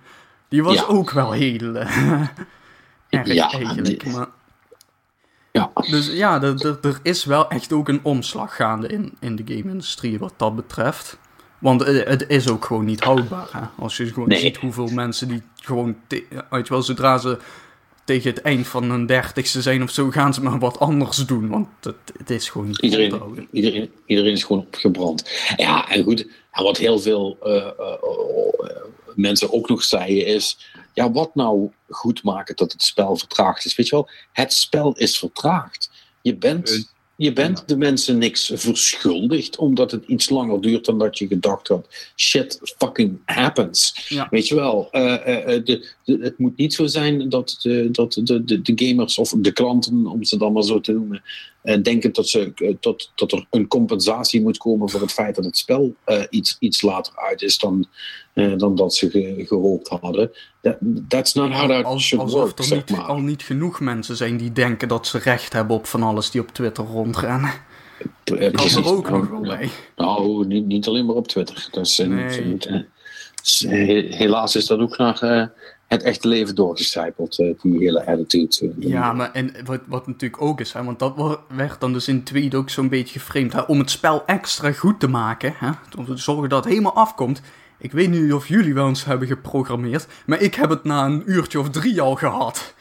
Speaker 3: Die was
Speaker 1: Ja.
Speaker 3: ook wel heel eh, erg
Speaker 1: Ja,
Speaker 3: eigenlijk.
Speaker 1: die-
Speaker 3: Maar,
Speaker 1: Ja.
Speaker 3: dus ja, er, is wel echt ook een omslag gaande in, in de game-industrie wat dat betreft. Want eh, het is ook gewoon niet houdbaar. Hè? Als je gewoon
Speaker 1: Nee.
Speaker 3: ziet hoeveel mensen die gewoon, je wel, zodra ze tegen het eind van hun dertigste zijn of zo, gaan ze maar wat anders doen. Want het, het is gewoon
Speaker 1: Iedereen, iedereen, iedereen is gewoon opgebrand. Ja, en goed. En wat heel veel eh, eh, eh, mensen ook nog zeiden is... Ja, wat nou goed maken dat het spel vertraagd is? Weet je wel, het spel is vertraagd. Je bent, je bent de mensen niks verschuldigd omdat het iets langer duurt dan dat je gedacht had. Shit fucking happens.
Speaker 3: Ja.
Speaker 1: Weet je wel, eh, eh, eh, de- het moet niet zo zijn dat, de, dat de, de, de gamers of de klanten, om ze dan maar zo te noemen, eh, denken dat, ze, dat, dat er een compensatie moet komen voor het feit dat het spel eh, iets, iets later uit is dan, dan dat ze ge- gehoopt hadden. That, that's not how that
Speaker 3: Als,
Speaker 1: should
Speaker 3: alsof
Speaker 1: work,
Speaker 3: er
Speaker 1: zeg
Speaker 3: niet,
Speaker 1: maar.
Speaker 3: al niet genoeg mensen zijn die denken dat ze recht hebben op van alles die op Twitter rondrennen. Dat
Speaker 1: precies.
Speaker 3: er ook nog wel bij.
Speaker 1: Nou, niet, niet alleen maar op Twitter. Dat is,
Speaker 3: Nee.
Speaker 1: niet, is, helaas is dat ook naar het echte leven doorgecijpeld, eh, die hele attitude. eh.
Speaker 3: Ja, maar en wat, wat natuurlijk ook is, hè, want dat werd dan dus in tweet ook zo'n beetje geframed, hè, om het spel extra goed te maken, hè, om te zorgen dat het helemaal afkomt. Ik weet niet of jullie wel eens hebben geprogrammeerd, maar ik heb het na een uurtje of drie al gehad.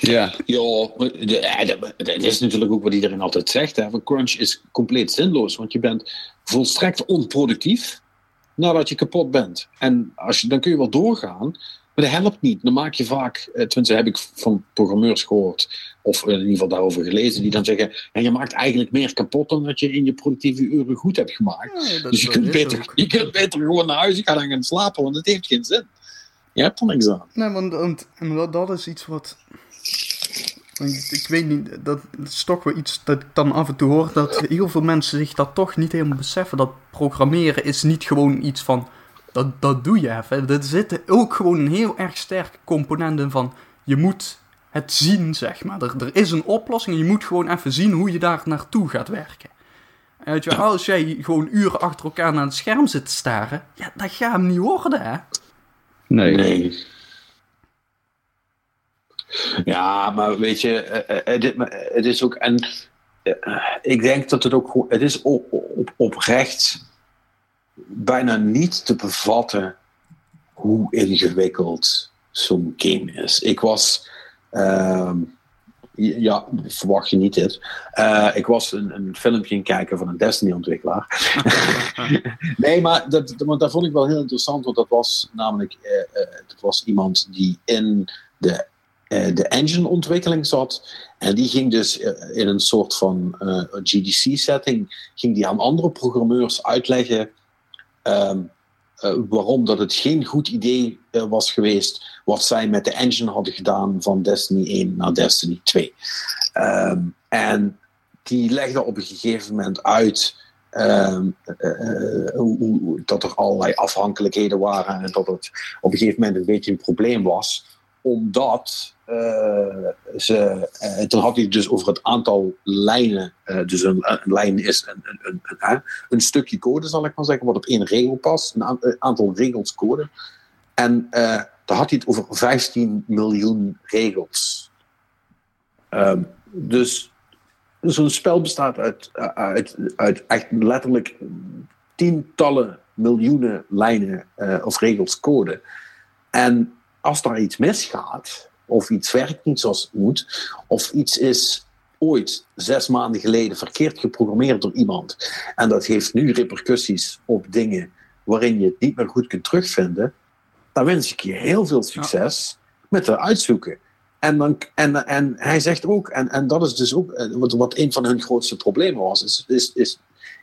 Speaker 2: Ja.
Speaker 1: Ja, de- eh, dat dat is natuurlijk ook wat iedereen altijd zegt. Hè. Van crunch is compleet zinloos, want je bent volstrekt onproductief nadat je kapot bent. En als je, dan kun je wel doorgaan, maar dat helpt niet. Dan maak je vaak, eh, tenminste heb ik van programmeurs gehoord, of in ieder geval daarover gelezen, die dan zeggen, ja, je maakt eigenlijk meer kapot dan dat je in je productieve uren goed hebt gemaakt.
Speaker 3: Ja,
Speaker 1: dus je kunt, beter, je kunt beter gewoon naar huis gaan en gaan slapen, want het heeft geen zin. Je hebt er niks aan.
Speaker 3: Nee, want, want en dat, dat is iets wat. Ik, ik weet niet, dat is toch wel iets dat ik dan af en toe hoor, dat heel veel mensen zich dat toch niet helemaal beseffen. Dat programmeren is niet gewoon iets van, dat, dat doe je even. Er zit ook gewoon een heel erg sterke component in van, je moet het zien, zeg maar. Er, er is een oplossing en je moet gewoon even zien hoe je daar naartoe gaat werken. En weet je, wel, als jij gewoon uren achter elkaar naar het scherm zit te staren, ja, dat gaat hem niet worden, hè.
Speaker 2: Nee.
Speaker 1: Nee. Ja, maar weet je, eh, eh, het, is ook. En eh, ik denk dat het ook gewoon. Het is op, op, oprecht bijna niet te bevatten hoe ingewikkeld zo'n game is. Ik was. ehm, ja, verwacht je niet dit. Eh, ik was een, een filmpje kijken van een Destiny-ontwikkelaar. nee, maar dat, want dat vond ik wel heel interessant, want dat was namelijk eh, eh, dat was iemand die in de, de engine-ontwikkeling zat. En die ging dus in een soort van GDC-setting, ging die aan andere programmeurs uitleggen ehm, eh, waarom dat het geen goed idee eh, was geweest wat zij met de engine hadden gedaan van Destiny 1 naar Destiny 2. Ehm, en die legde op een gegeven moment uit ehm, eh, hoe, dat er allerlei afhankelijkheden waren en dat het op een gegeven moment een beetje een probleem was omdat ze, uh, toen had hij dus over het aantal lijnen. Uh, dus een, lijn is een, een, een, een, stukje code, zal ik maar zeggen, wat op één regel past. Een aantal regels code. En daar had hij het over 15 miljoen regels. Um, dus zo'n spel bestaat uit echt letterlijk tientallen miljoenen lijnen of regels code. En als daar iets misgaat, of iets werkt niet zoals het moet, of iets is ooit zes maanden geleden verkeerd geprogrammeerd door iemand, en dat heeft nu repercussies op dingen waarin je het niet meer goed kunt terugvinden, dan wens ik je heel veel succes met het uitzoeken. En, dan, en, en hij zegt ook, en, en dat is dus ook eh, wat, wat een van hun grootste problemen was, is, is, is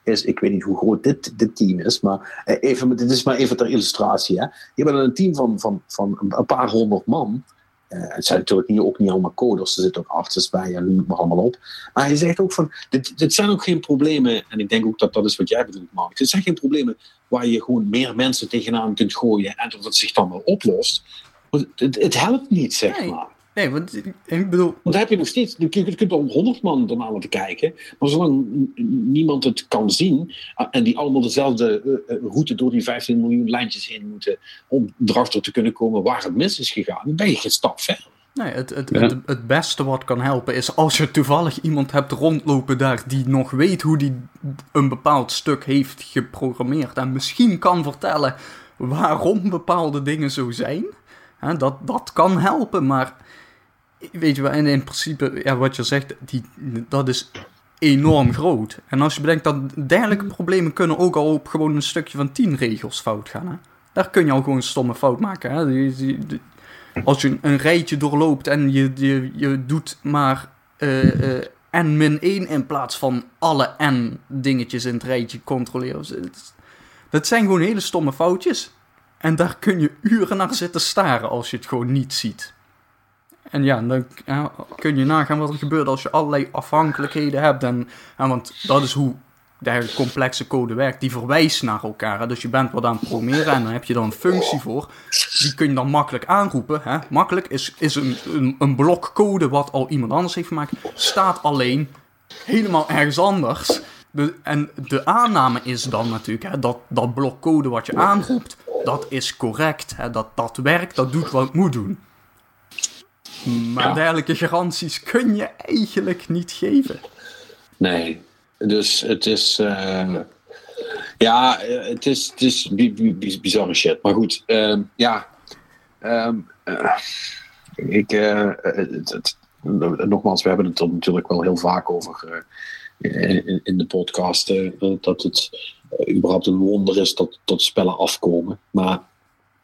Speaker 1: is, ik weet niet hoe groot dit, dit team is, maar eh, even, dit is maar even ter illustratie. Hè. Je bent een team van, van, van een paar honderd man. Uh, het zijn natuurlijk niet, ook niet allemaal coders, er zitten ook artsen bij en noem maar allemaal op. Maar hij zegt ook van, dit, dit zijn ook geen problemen, en ik denk ook dat dat is wat jij bedoelt, Mark. Dit zijn geen problemen waar je gewoon meer mensen tegenaan kunt gooien en dat het zich dan wel oplost. Het, het, het helpt niet, zeg maar.
Speaker 3: Nee, want ik bedoel...
Speaker 1: Want dan heb je nog steeds... Je kunt wel honderd man ernaar te kijken. Maar zolang niemand het kan zien... Ah, en die allemaal dezelfde eh, eh, route door die 15 miljoen lijntjes heen moeten... om erachter te kunnen komen waar het mis is gegaan... dan ben je geen stap verder.
Speaker 3: Nee, het, het, het, het, beste wat kan helpen is als je toevallig iemand hebt rondlopen daar die nog weet hoe die een bepaald stuk heeft geprogrammeerd en misschien kan vertellen waarom bepaalde dingen zo zijn. dat, dat kan helpen, maar weet je wel, en in principe, ja, wat je zegt, die, dat is enorm groot. En als je bedenkt dat dergelijke problemen kunnen ook al op gewoon een stukje van 10 regels fout gaan. Hè? Daar kun je al gewoon een stomme fout maken. Hè? als je een rijtje doorloopt en je, je, je doet maar uh, uh, n-1 in plaats van alle n dingetjes in het rijtje controleren. Dat zijn gewoon hele stomme foutjes. En daar kun je uren naar zitten staren als je het gewoon niet ziet. En ja, dan kun je nagaan wat er gebeurt als je allerlei afhankelijkheden hebt. En, want dat is hoe de complexe code werkt. Die verwijst naar elkaar. Hè? Dus je bent wat aan het programmeren en dan heb je dan een functie voor. Die kun je dan makkelijk aanroepen. Hè? Makkelijk is, is een, een, een blok code wat al iemand anders heeft gemaakt. Staat alleen helemaal ergens anders. De, en de aanname is dan natuurlijk hè, dat dat blok code wat je aanroept, dat is correct. Hè? Dat, dat werkt, dat doet wat het moet doen. Maar dergelijke garanties kun je eigenlijk niet geven.
Speaker 1: Nee, dus het is. Uh, ja, het is, het is bizarre shit. Maar goed, uh, ja. Um, uh, ik, het, het, nogmaals, we hebben het er natuurlijk wel heel vaak over in, in, de podcast. dat het überhaupt een wonder is dat, dat spellen afkomen. Maar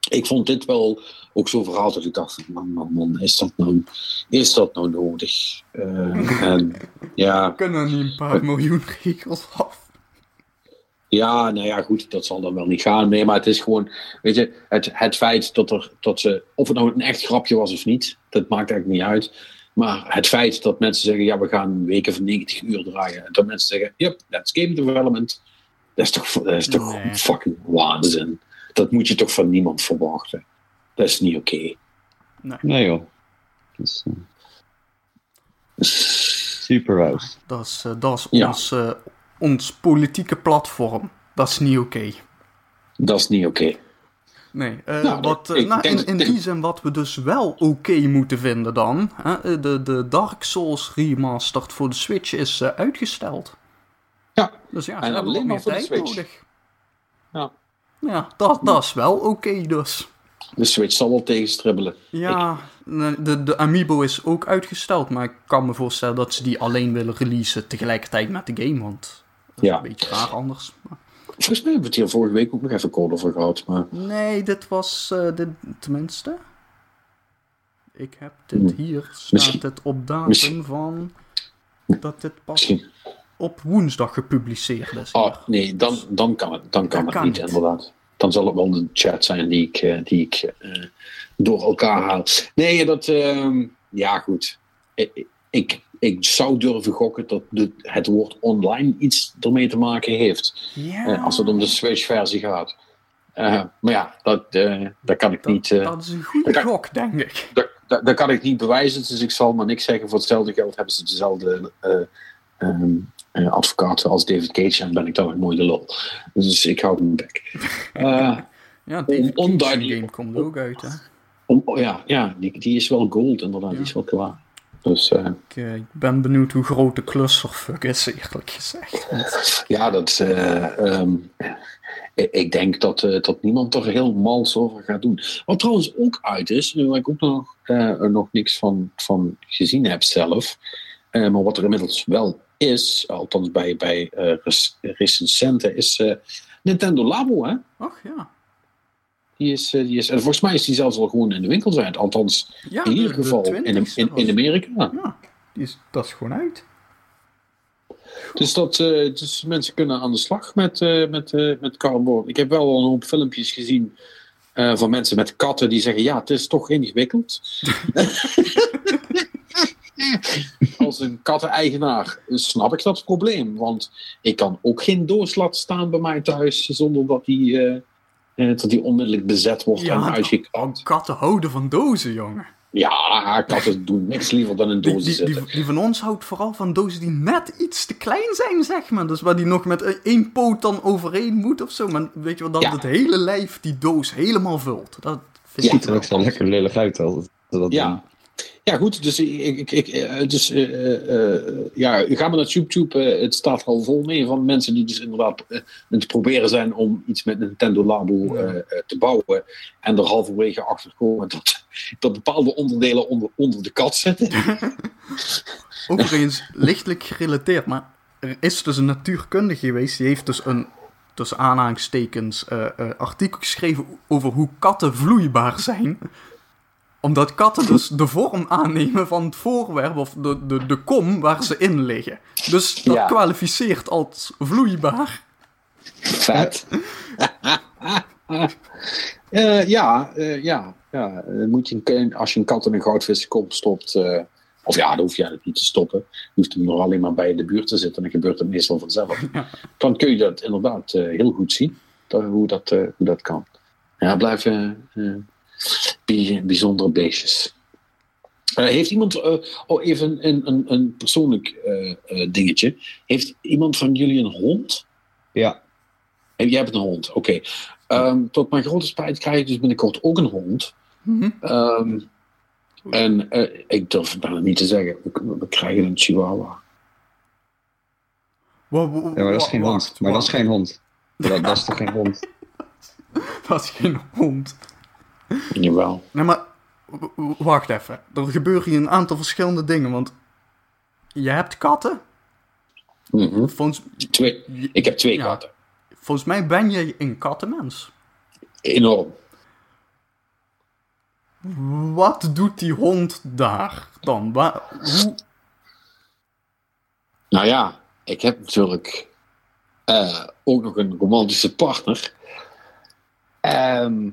Speaker 1: ik vond dit wel ook zo'n verhaal dat ik dacht: man, man, man, is dat nou, is dat nou nodig? Uh, en, ja,
Speaker 3: Kunnen niet een paar miljoen regels af?
Speaker 1: Ja, nou ja, goed, dat zal dan wel niet gaan. Nee, maar het is gewoon, weet je, het, het feit dat er, dat ze, of het nou een echt grapje was of niet, dat maakt eigenlijk niet uit. Maar het feit dat mensen zeggen, ja, we gaan weken van 90 uur draaien. En dat mensen zeggen, yep, that's game development. Dat is toch, dat is toch fucking waanzin. Dat moet je toch van niemand verwachten. Dat is niet oké. Okay.
Speaker 2: Nee. nee. joh. Dat uh, super roos.
Speaker 3: Dat is, uh, dat is ja. ons, uh, ons politieke platform. Dat is niet oké. Okay.
Speaker 1: Dat is niet oké. Okay.
Speaker 3: Nee, nou, wat, ik, nou, in, in die zin wat we dus wel oké okay moeten vinden dan. Hè, de, de Dark Souls remastered voor de Switch is uitgesteld.
Speaker 1: Ja,
Speaker 3: dus ja, ze en hebben alleen maar voor de Switch. Nodig.
Speaker 1: Ja.
Speaker 3: Ja, dat, dat is wel oké dus.
Speaker 1: De Switch zal wel tegenstribbelen.
Speaker 3: Ja, de, de Amiibo is ook uitgesteld, maar ik kan me voorstellen dat ze die alleen willen releasen tegelijkertijd met de game, want dat is ja. een beetje raar anders. Maar...
Speaker 1: Volgens mij hebben we het hier vorige week ook nog even kort over gehad, maar...
Speaker 3: Nee, dit was, uh, dit, tenminste... Ik heb dit hm. hier, staat Misschien... het op datum Misschien... van... Dat dit pas Misschien... op woensdag gepubliceerd is.
Speaker 1: Oh, nee, dan, dan kan het, dan kan het niet, inderdaad dan zal het wel de chat zijn die ik, eh, die ik uh, door elkaar haal. Nee, dat, uh, ja goed. Ik, ik, ik, zou durven gokken dat de, het woord online iets ermee te maken heeft. Ja. Uh, als het om de Switch-versie gaat. maar ja, dat, dat kan ik
Speaker 3: dat,
Speaker 1: niet.
Speaker 3: dat is een goede gok, denk ik.
Speaker 1: Dat, dat, dat kan ik niet bewijzen, dus ik zal maar niks zeggen. Voor hetzelfde geld hebben ze dezelfde eh, ehm, eh, advocaten als David Cage en ben ik dan ook mooi de lol. Dus ik hou mijn bek. Eh,
Speaker 3: Ja,
Speaker 1: onduidelijk.
Speaker 3: game komt ook uit, hè.
Speaker 1: om, oh ja, ja die, die is wel gold inderdaad,
Speaker 3: Ja.
Speaker 1: die is wel klaar. Dus eh,
Speaker 3: Ik, eh, ik ben benieuwd hoe groot de clusterfuck is, eerlijk gezegd.
Speaker 1: Ja, dat, eh, ehm, ik, denk dat, eh, dat niemand er heel mals over gaat doen. Wat trouwens ook uit is, waar ik ook nog, eh, nog niks van, van gezien heb zelf, eh, maar wat er inmiddels wel is, althans bij, bij eh, rec- recensenten, is eh, Nintendo Labo, hè?
Speaker 3: Ach ja.
Speaker 1: Die is, eh, die is, en volgens mij is die zelfs al gewoon in de winkel zijn. Althans,
Speaker 3: ja
Speaker 1: in ieder
Speaker 3: de- de
Speaker 1: geval in,
Speaker 3: 20ste
Speaker 1: in, Amerika.
Speaker 3: Ja, die is, dat is gewoon uit.
Speaker 1: Dus, dat, dus mensen kunnen aan de slag met, met, met cardboard. Ik heb wel al een hoop filmpjes gezien van mensen met katten die zeggen: Ja, het is toch ingewikkeld. Als een katteneigenaar snap ik dat probleem. Want ik kan ook geen doos laten staan bij mij thuis zonder dat die, eh, eh, dat die onmiddellijk bezet wordt en
Speaker 3: Ja,
Speaker 1: uitgekrapt.
Speaker 3: katten houden van dozen, jongen.
Speaker 1: Ja, katten doen niks liever dan in
Speaker 3: Die,
Speaker 1: dozen
Speaker 3: die,
Speaker 1: zitten.
Speaker 3: die, die van ons houdt vooral van dozen die net iets te klein zijn, zeg maar. Dus waar die nog met eh, één poot dan overheen moet of zo. Maar weet je wel, dat
Speaker 1: Ja.
Speaker 3: het hele lijf die doos helemaal vult. Dat vind
Speaker 1: Ja.
Speaker 3: ik
Speaker 2: ziet er ook zo lekker lullig uit. Dat
Speaker 1: Ja. Ja, goed. Dus, ik, ik, ik, dus ja, ga maar naar YouTube. het staat al vol mee van mensen die dus inderdaad het proberen zijn om iets met Nintendo Labo te bouwen. En er halverwege achter komen dat, dat bepaalde onderdelen onder, onder de kat zitten.
Speaker 3: Overigens, lichtelijk gerelateerd, maar er is dus een natuurkundige geweest, die heeft dus een, tussen aanhalingstekens, artikel geschreven over hoe katten vloeibaar zijn. Omdat katten dus de vorm aannemen van het voorwerp of de, de, de kom waar ze in liggen. Dus dat
Speaker 1: Ja.
Speaker 3: kwalificeert als vloeibaar.
Speaker 1: Vet. Eh, ja, eh, ja, ja. Eh, moet je een, als je een kat in een goudvissenkop stopt. eh, of ja, dan hoef je het niet te stoppen. Je hoeft hem er alleen maar bij de buurt te zitten. Dan gebeurt het meestal vanzelf. Dan kun je dat inderdaad eh, heel goed zien. dat- hoe, dat, hoe dat kan. Ja, blijven eh, bij- bijzondere beestjes. Eh, heeft iemand, eh, oh even een, een, een persoonlijk eh, eh, dingetje. Heeft iemand van jullie een hond?
Speaker 2: Ja.
Speaker 1: En jij hebt een hond, oké. Ehm, tot mijn grote spijt krijg ik dus binnenkort ook een hond.
Speaker 3: Mhm.
Speaker 1: Ehm, en ik durf het bijna niet te zeggen. We, we krijgen een chihuahua.
Speaker 2: Ja, maar dat is geen hond. Maar dat is geen hond. Dat, dat is toch geen hond?
Speaker 3: Dat is geen hond.
Speaker 1: Jawel.
Speaker 3: Nee, maar wacht even. Er gebeuren hier een aantal verschillende dingen, want je hebt katten.
Speaker 1: Mhm.
Speaker 3: Volgens,
Speaker 1: Twee. Ik heb twee
Speaker 3: Ja.
Speaker 1: katten.
Speaker 3: volgens mij ben je een kattenmens.
Speaker 1: Enorm.
Speaker 3: Wat doet die hond daar dan? Wa- hoe...
Speaker 1: Nou ja, ik heb natuurlijk eh, ook nog een romantische partner. Ehm,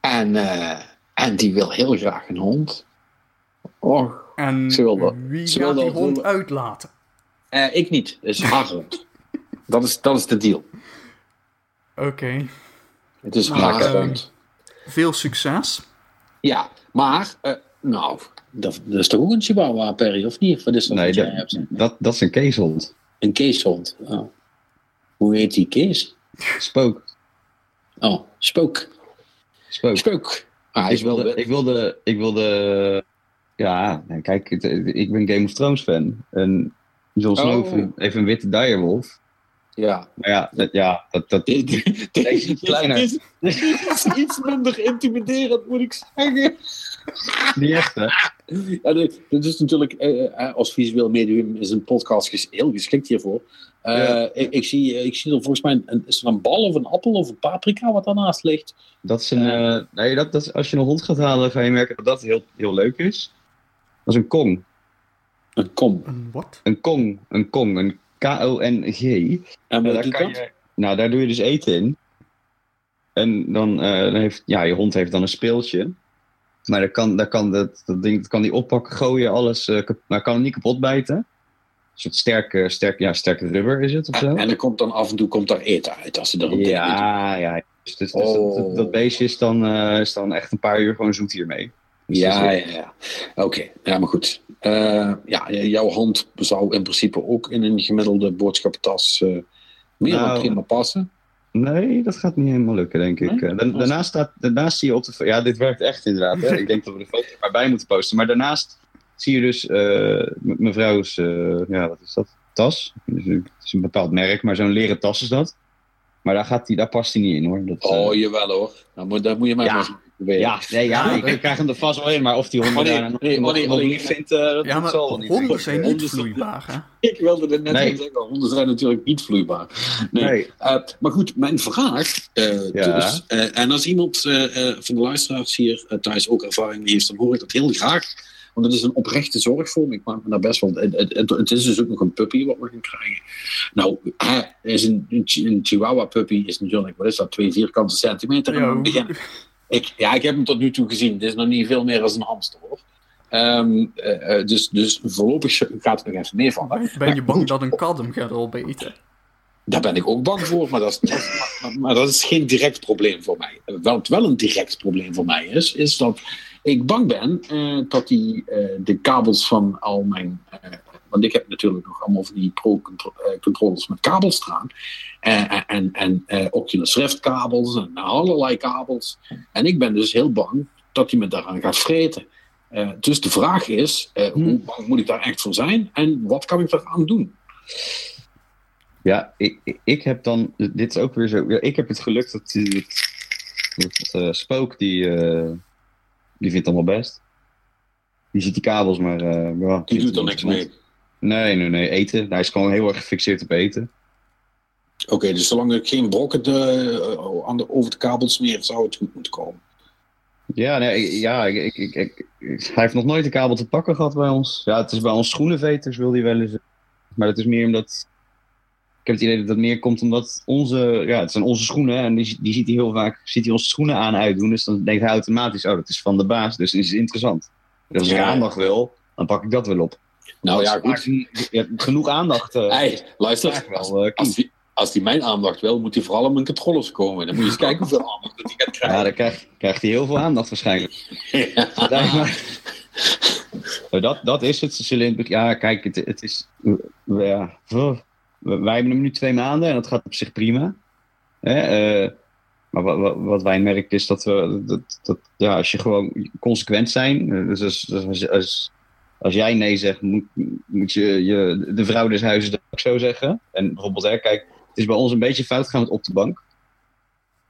Speaker 1: en, eh, en die wil heel graag een hond. Oh,
Speaker 3: En
Speaker 1: Ze wil dat-
Speaker 3: wie
Speaker 1: ze
Speaker 3: gaat
Speaker 1: wil
Speaker 3: die hond uitlaten?
Speaker 1: eh, ik niet. Het is haar hond. Dat is, dat is de deal.
Speaker 3: Oké,
Speaker 1: Het is
Speaker 3: Nou,
Speaker 1: haar hond.
Speaker 3: veel succes.
Speaker 1: Ja, maar, eh, nou, dat, dat is toch ook een Chihuahua, Perry, of niet? Wat is dat
Speaker 2: Nee, dat,
Speaker 1: hebt?
Speaker 2: dat, dat is een keeshond.
Speaker 1: Een Keeshond. Oh. Hoe heet die Kees?
Speaker 2: Spook.
Speaker 1: Oh, Spook.
Speaker 2: Spook.
Speaker 1: Spook. Ah, is
Speaker 2: Ik
Speaker 1: wel
Speaker 2: wilde, ik wilde, ik wilde, ja, kijk, ik ben Game of Thrones fan. En Jon Snow
Speaker 1: Oh.
Speaker 2: heeft een witte direwolf.
Speaker 1: Ja.
Speaker 2: Maar ja, dat, ja, dat, dat, is iets kleiner.
Speaker 1: is, is iets minder intimiderend, moet ik zeggen.
Speaker 2: niet echt, hè?
Speaker 1: Ja, dit, dit is natuurlijk, eh, eh, als visueel medium is een podcast ges- heel geschikt hiervoor. Eh,
Speaker 2: Ja.
Speaker 1: ik, ik, zie, ik zie er volgens mij, een, is er een bal of een appel of een paprika wat daarnaast ligt?
Speaker 2: Dat is een, eh, nee, dat, dat is, als je een hond gaat halen, ga je merken dat dat heel, heel leuk is. Dat is een kong.
Speaker 1: Een kom.
Speaker 3: Een wat?
Speaker 2: Een kong, een kong, een K-O-N-G.
Speaker 1: En wat doet dat?
Speaker 2: je, nou, daar doe je dus eten in. En dan, eh, dan heeft, ja, je hond heeft dan een speeltje. Maar dan kan, dan kan dat, dat ding dat kan die oppakken, gooien, alles. eh, maar kan het niet kapot bijten. Een soort sterke, sterk, ja, sterke rubber is het of zo.
Speaker 1: En, er komt dan af en toe komt daar eten uit als ze in doen.
Speaker 2: ja, ja. Dus, dus, dus
Speaker 1: Oh.
Speaker 2: dat, dat, dat beestje is dan, eh, is dan echt een paar uur gewoon zoet hiermee.
Speaker 1: Ja, ja, ja. Oké, ja, maar goed. Eh, ja, jouw hand zou in principe ook in een gemiddelde boodschappentas eh, meer dan
Speaker 2: Nou.
Speaker 1: prima passen.
Speaker 2: Nee, dat gaat niet helemaal lukken, denk ik.
Speaker 1: Nee?
Speaker 2: Eh, da- daarnaast, staat, daarnaast zie je op de... Ja, dit werkt echt inderdaad. Hè? ik denk dat we de foto maar bij moeten posten. Maar daarnaast zie je dus me- mevrouw's... ja, wat is dat? Tas. Dus, het is een bepaald merk, maar zo'n leren tas is dat. Maar daar, gaat die, daar past hij niet in, hoor. Dat,
Speaker 1: Oh, jawel hoor. Dan moet, dat moet je maar
Speaker 2: Ja.
Speaker 1: maar
Speaker 2: ja, nee, ja, ik, ik krijg hem er vast wel in. Maar of die hond
Speaker 1: nee,
Speaker 2: daar nog,
Speaker 1: nee,
Speaker 2: nog,
Speaker 1: nee.
Speaker 2: niet vindt, eh, dat,
Speaker 3: Ja, maar
Speaker 2: zal wel niet.
Speaker 3: honden
Speaker 2: ik.
Speaker 3: zijn niet
Speaker 1: Honden
Speaker 3: vloeibaar, hè?
Speaker 1: Ik wilde het net
Speaker 2: Nee.
Speaker 1: zeggen. Honden zijn natuurlijk niet vloeibaar. Nee.
Speaker 2: Nee.
Speaker 1: Eh, maar goed, mijn vraag. eh,
Speaker 2: Ja.
Speaker 1: dus, eh, en als iemand eh, eh, van de luisteraars hier thuis ook ervaring mee heeft, dan hoor ik dat heel graag. Want het is een oprechte zorg voor me. Ik maak me daar best wel. Het, het, is dus ook nog een puppy wat we gaan krijgen. Nou, is een, een, chi- een Chihuahua puppy is natuurlijk, wat is dat, twee vierkante centimeter. En
Speaker 3: Ja,
Speaker 1: begin- ik, ja, ik heb hem tot nu toe gezien. Het is nog niet veel meer als een hamster hoor. Ehm, eh, eh, dus, dus voorlopig gaat het nog even meevallen.
Speaker 3: Ben je bang dat een kat hem gaat opeten?
Speaker 1: Daar ben ik ook bang voor, maar dat is, dat is- maar, maar dat is geen direct probleem voor mij. Wat wel een direct probleem voor mij is, is dat ik bang ben eh, dat die, de kabels van al mijn. Eh, want ik heb natuurlijk nog allemaal van die pro-controllers met kabels staan. Eh, en en, en eh, Oculus Rift kabels en allerlei kabels. En ik ben dus heel bang dat hij me daaraan gaat vreten. Eh, dus de vraag is, eh,
Speaker 2: Hm.
Speaker 1: hoe bang moet ik daar echt voor zijn? En wat kan ik eraan doen?
Speaker 2: Ja, ik, ik- heb dan, dit is ook weer zo, ja, ik heb het geluk dat die, dat, dat, eh, Spook, die, eh, die vindt het allemaal best. Die ziet die kabels, maar eh, ja,
Speaker 1: Die doet er niks mee.
Speaker 2: Nee, nee, nee, eten. Hij is gewoon heel erg gefixeerd op eten.
Speaker 1: Oké, dus zolang ik geen brokken de, aan de, over de kabel smeer, zou het goed moeten komen.
Speaker 2: Ja, nee, ja ik, ik, ik, hij heeft nog nooit een kabel te pakken gehad bij ons. Ja, het is bij ons schoenenveters, wil hij wel eens. Maar het is meer omdat. Ik heb het idee dat dat meer komt omdat onze. Ja, het zijn onze schoenen en die, die ziet hij heel vaak. Ziet hij onze schoenen aan uitdoen. Dus dan denkt hij automatisch: oh, dat is van de baas. Dus dat is interessant. Dus als ik
Speaker 1: Ja.
Speaker 2: aandacht wil, dan pak ik dat wel op.
Speaker 1: Nou ja, goed.
Speaker 2: je hebt genoeg aandacht. eh
Speaker 1: Hey, luister, als,
Speaker 2: wel, eh,
Speaker 1: als, die, als die mijn aandacht wil, moet hij vooral op mijn controllers komen. Dan moet je eens kijken hoeveel aandacht hij gaat
Speaker 2: ja,
Speaker 1: krijgen.
Speaker 2: dan krijgt, krijgt hij heel veel aandacht waarschijnlijk.
Speaker 1: Ja.
Speaker 2: Maar- dat, dat is het. Ze zullen begin- Ja, kijk, het, het is. Ja, oh, wij hebben hem nu twee maanden en dat gaat op zich prima. Hè, eh, maar wat, wat, wat wij merken is dat we. Dat, dat, ja, als je gewoon consequent zijn. Dus als, dus als, als, als jij nee zegt, moet, moet je, je de vrouw des huizes dat ook zo zeggen. En bijvoorbeeld, hè, kijk, het is bij ons een beetje fout gegaan met op de bank.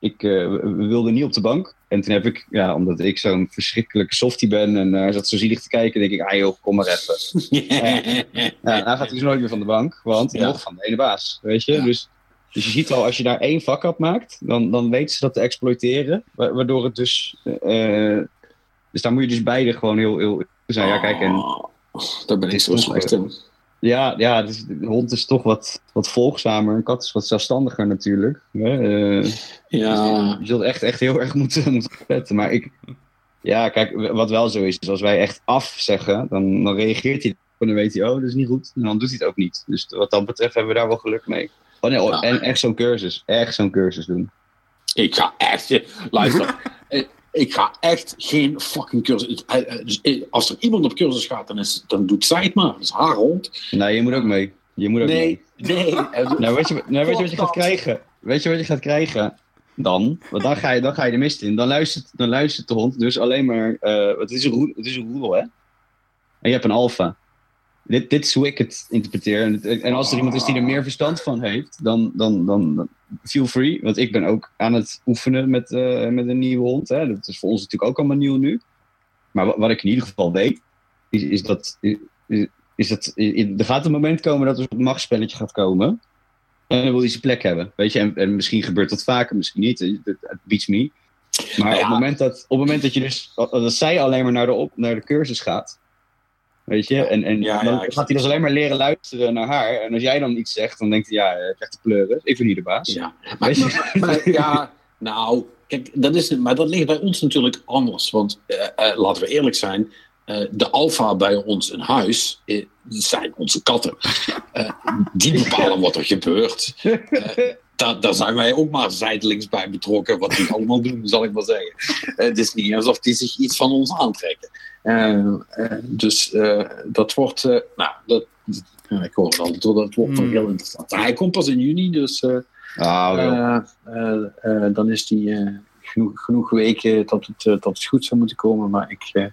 Speaker 2: Ik eh, we, we wilden niet op de bank. En toen heb ik, ja, omdat ik zo'n verschrikkelijke softie ben en eh, hij zat zo zielig te kijken, denk ik, ah joh, kom maar even. Ja, hij gaat dus nooit meer van de bank, want
Speaker 1: Ja.
Speaker 2: nog van de ene baas, weet je.
Speaker 1: Ja.
Speaker 2: Dus, dus je ziet al, als je daar één vak op maakt, dan, dan weten ze dat te exploiteren. wa- Waardoor het dus, eh, dus daar moet je dus beide gewoon heel, heel zijn. Ja, kijk, en
Speaker 1: Oh, daar ben ik zo slecht in.
Speaker 2: ja, ja dus de hond is toch wat, wat volgzamer, een kat is wat zelfstandiger natuurlijk. Eh,
Speaker 1: Ja,
Speaker 2: je zult echt, echt heel erg moeten, moeten letten. Maar ik, ja, kijk, wat wel zo is, is als wij echt af zeggen, dan, dan reageert hij. En dan weet hij, oh, dat is niet goed. En dan doet hij het ook niet. Dus wat dat betreft hebben we daar wel geluk mee. Oh nee, oh,
Speaker 1: Ja.
Speaker 2: en echt zo'n cursus. Echt zo'n cursus doen.
Speaker 1: ik ga echt. Luister, eh, ik ga echt geen fucking cursus. dus, eh, Als er iemand op cursus gaat, dan, is, dan doet zij het maar. Dat is haar hond.
Speaker 2: Nee, je moet ook mee. Je moet ook mee.
Speaker 1: Nee, nee. eh,
Speaker 2: Nou, weet je, nou, weet je wat je gaat krijgen? Weet je wat je gaat krijgen? Dan, want dan ga je, dan ga je de mist in. Dan luistert, dan luistert de hond dus alleen maar. eh, het, is een het is een roedel, hè? En je hebt een alfa. Dit, dit is hoe ik het interpreteer. En, als er iemand is die er meer verstand van heeft, dan, dan, dan, feel free. Want ik ben ook aan het oefenen met, eh, met een nieuwe hond. Hè? Dat is voor ons natuurlijk ook allemaal nieuw nu. Maar wat, wat ik in ieder geval weet, is, is dat. Is, is dat er gaat een moment komen dat er een machtsspelletje gaat komen. En dan wil hij zijn plek hebben. Weet je, en, en misschien gebeurt dat vaker, misschien niet. Het, het beats me. Maar
Speaker 1: Ja.
Speaker 2: op, het moment dat, op het moment dat je dus. Dat zij alleen maar naar de, op, naar de cursus gaat. Weet je, en, en
Speaker 1: Ja,
Speaker 2: dan
Speaker 1: ja,
Speaker 2: gaat hij dus alleen maar leren luisteren naar haar. En als jij dan iets zegt, dan denkt hij, ja, ik krijg de pleuren. Ik ben hier de baas.
Speaker 1: Ja, maar,
Speaker 2: Weet je?
Speaker 1: maar- maar- ja, nou, kijk, dat is, maar dat ligt bij ons natuurlijk anders. Want eh, eh, laten we eerlijk zijn, eh, de alfa bij ons in huis zijn onze katten. Die bepalen wat er gebeurt. Daar, daar zijn wij ook maar zijdelings bij betrokken. Wat die allemaal doen, zal ik maar zeggen. Eh, het is niet alsof die zich iets van ons aantrekken. Eh, eh, dus eh, dat wordt, eh, nou, dat, ik hoor het altijd, hoor, dat wordt wel
Speaker 3: Hmm.
Speaker 1: heel interessant. Hij komt pas in juni, dus eh,
Speaker 2: Ah,
Speaker 1: dan is die eh, genoeg, genoeg weken dat het, dat het goed zou moeten komen. Maar ik, eh,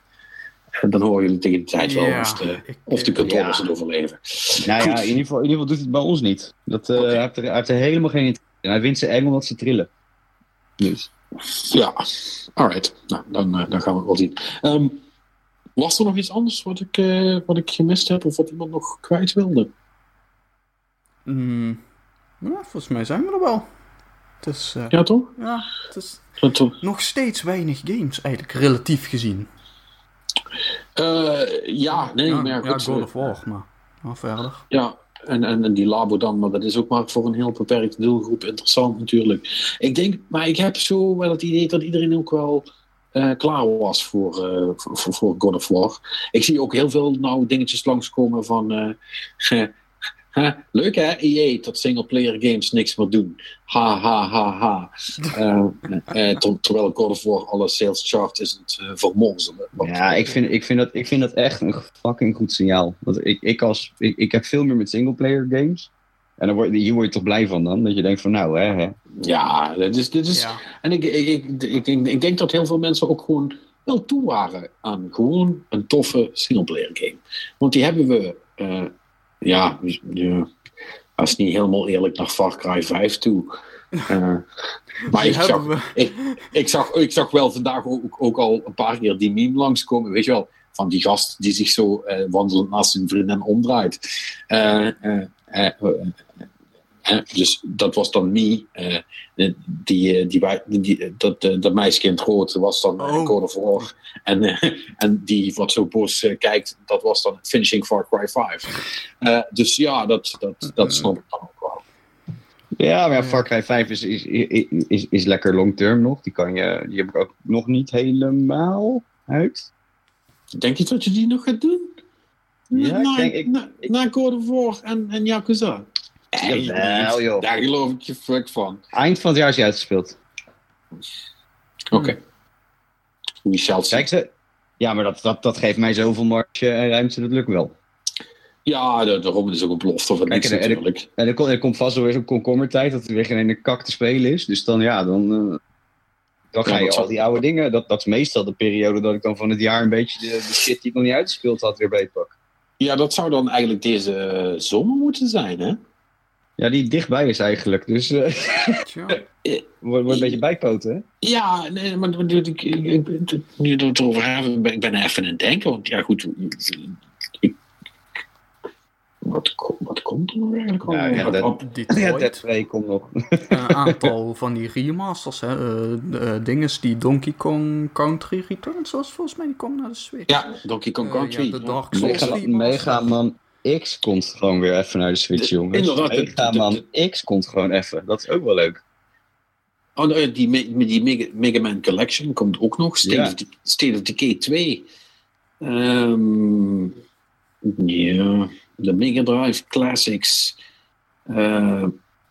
Speaker 1: dan horen jullie tegen de tijd wel
Speaker 3: Ja,
Speaker 1: of de,
Speaker 3: ik-
Speaker 1: of de controles
Speaker 2: ja.
Speaker 1: het overleven.
Speaker 2: nou ja, in ieder, geval, in ieder geval doet het bij ons niet. Dat, eh, hij, heeft er, hij heeft er helemaal geen interesse in. Hij vindt ze eng omdat ze trillen. Dus.
Speaker 1: Ja, alright. Nou, dan, eh, dan gaan we het wel zien. Ehm, was er nog iets anders wat ik, eh, wat ik gemist heb of wat iemand nog kwijt wilde?
Speaker 3: Mm, ja, volgens mij zijn we er wel. Het is, eh,
Speaker 1: Ja, toch?
Speaker 3: ja, het is
Speaker 1: Dat, dat-
Speaker 3: nog steeds weinig games, eigenlijk, relatief gezien.
Speaker 1: Eh, ja, nee,
Speaker 3: ja,
Speaker 1: maar ja.
Speaker 3: God
Speaker 1: eh,
Speaker 3: of War, maar, maar verder.
Speaker 1: Ja, en, en, en die labo dan, maar dat is ook maar voor een heel beperkte doelgroep interessant natuurlijk. Ik denk, maar ik heb zo wel het idee dat iedereen ook wel eh, klaar was voor, voor, voor, God of War. Ik zie ook heel veel nou dingetjes langskomen van... Hè, leuk hè, EA, dat singleplayer games niks meer doen. Ha, ha, ha, ha. Eh, eh, ter- terwijl God of War alle sales charts is het uh,
Speaker 2: Ja, ik vind, ik, vind dat, ik vind dat echt een fucking goed signaal. Want ik, ik, als, ik, ik heb veel meer met singleplayer games. En dan word, hier word je toch blij van dan? Dat je denkt van nou hè. hè.
Speaker 1: Ja, dit is, dit is,
Speaker 3: Ja.
Speaker 1: En ik, ik, ik, ik, ik, ik denk dat heel veel mensen ook gewoon wel toe waren aan gewoon een toffe singleplayer game. Want die hebben we, eh, ja, ja, dat is niet helemaal eerlijk naar Far Cry 5 toe. Eh, maar ik zag, ik, ik, zag, ik zag wel vandaag ook, ook al een paar keer die meme langskomen. Weet je wel, van die gast die zich zo eh, wandelend naast zijn vriendin omdraait. Eh, eh, eh, eh, eh, dus dat was dan me. eh, die, die, die, wij- die, dat, eh, dat meisjekind rood was dan eh,
Speaker 3: Oh.
Speaker 1: God of War. En, eh, en die wat zo boos eh, kijkt, dat was dan Finishing Far Cry 5. Eh, dus ja, dat, dat, dat snap ik dan ook wel.
Speaker 2: Ja, maar ja, Far Cry 5 is, is, is, is, is lekker long term nog. Die, kan je, die heb ik ook nog niet helemaal uit.
Speaker 1: Denk je dat je die nog gaat doen?
Speaker 2: Ja, ik
Speaker 1: na,
Speaker 2: denk- ik-
Speaker 1: na, na God of War en, en Yakuza?
Speaker 2: Jawel, joh.
Speaker 1: Daar geloof ik je fuck van.
Speaker 2: Eind van het jaar is hij uitgespeeld.
Speaker 1: Oké. We shall see.
Speaker 2: Kijk, ze, ja, maar dat, dat, dat geeft mij zoveel marge en ruimte, dat lukt wel.
Speaker 1: Ja, daarom is ook een belofte van niks
Speaker 2: en-
Speaker 1: natuurlijk.
Speaker 2: En er, komt- er komt vast wel weer zo'n komkommertijd dat er weer geen ene kak te spelen is. Dus dan, ja, dan, eh, dan ga
Speaker 1: Ja,
Speaker 2: je al
Speaker 1: zal-
Speaker 2: die oude dingen. Dat, dat is meestal de periode dat ik dan van het jaar een beetje de, de shit die ik nog niet uitgespeeld had weer beetpak.
Speaker 1: Ja, dat zou dan eigenlijk deze zomer moeten zijn, hè?
Speaker 2: Ja, die dichtbij is eigenlijk. Dus eh
Speaker 3: Tja.
Speaker 2: wordt, wordt een beetje bijpoten, hè?
Speaker 1: Ja, nee, maar maar ik, ik, ik, ik- nu we het erover hebben, ben ik ben even aan het denken. Want ja, goed. Ik, wat, wat komt er nou eigenlijk al?
Speaker 2: Ja, ja, dat- Ja,
Speaker 3: Detroit.
Speaker 2: Dead 2 komt nog.
Speaker 3: een aantal van die remasters, hè. eh, de, eh, dinges die Donkey Kong Country Returns was, volgens mij, die komt naar de Switch.
Speaker 1: ja, Donkey Kong
Speaker 3: Eh,
Speaker 1: Country.
Speaker 3: ja, de. Dark Souls.
Speaker 2: Mega Man X komt gewoon weer even naar de Switch, jongens.
Speaker 1: inderdaad,
Speaker 2: Man X komt gewoon even. Dat is ook wel leuk.
Speaker 1: Oh, die, die Mega, Mega Man Collection komt ook nog. State,
Speaker 2: Ja.
Speaker 1: of, De- State of Decay 2. Ehm, ja, de Mega Drive Classics. Eh,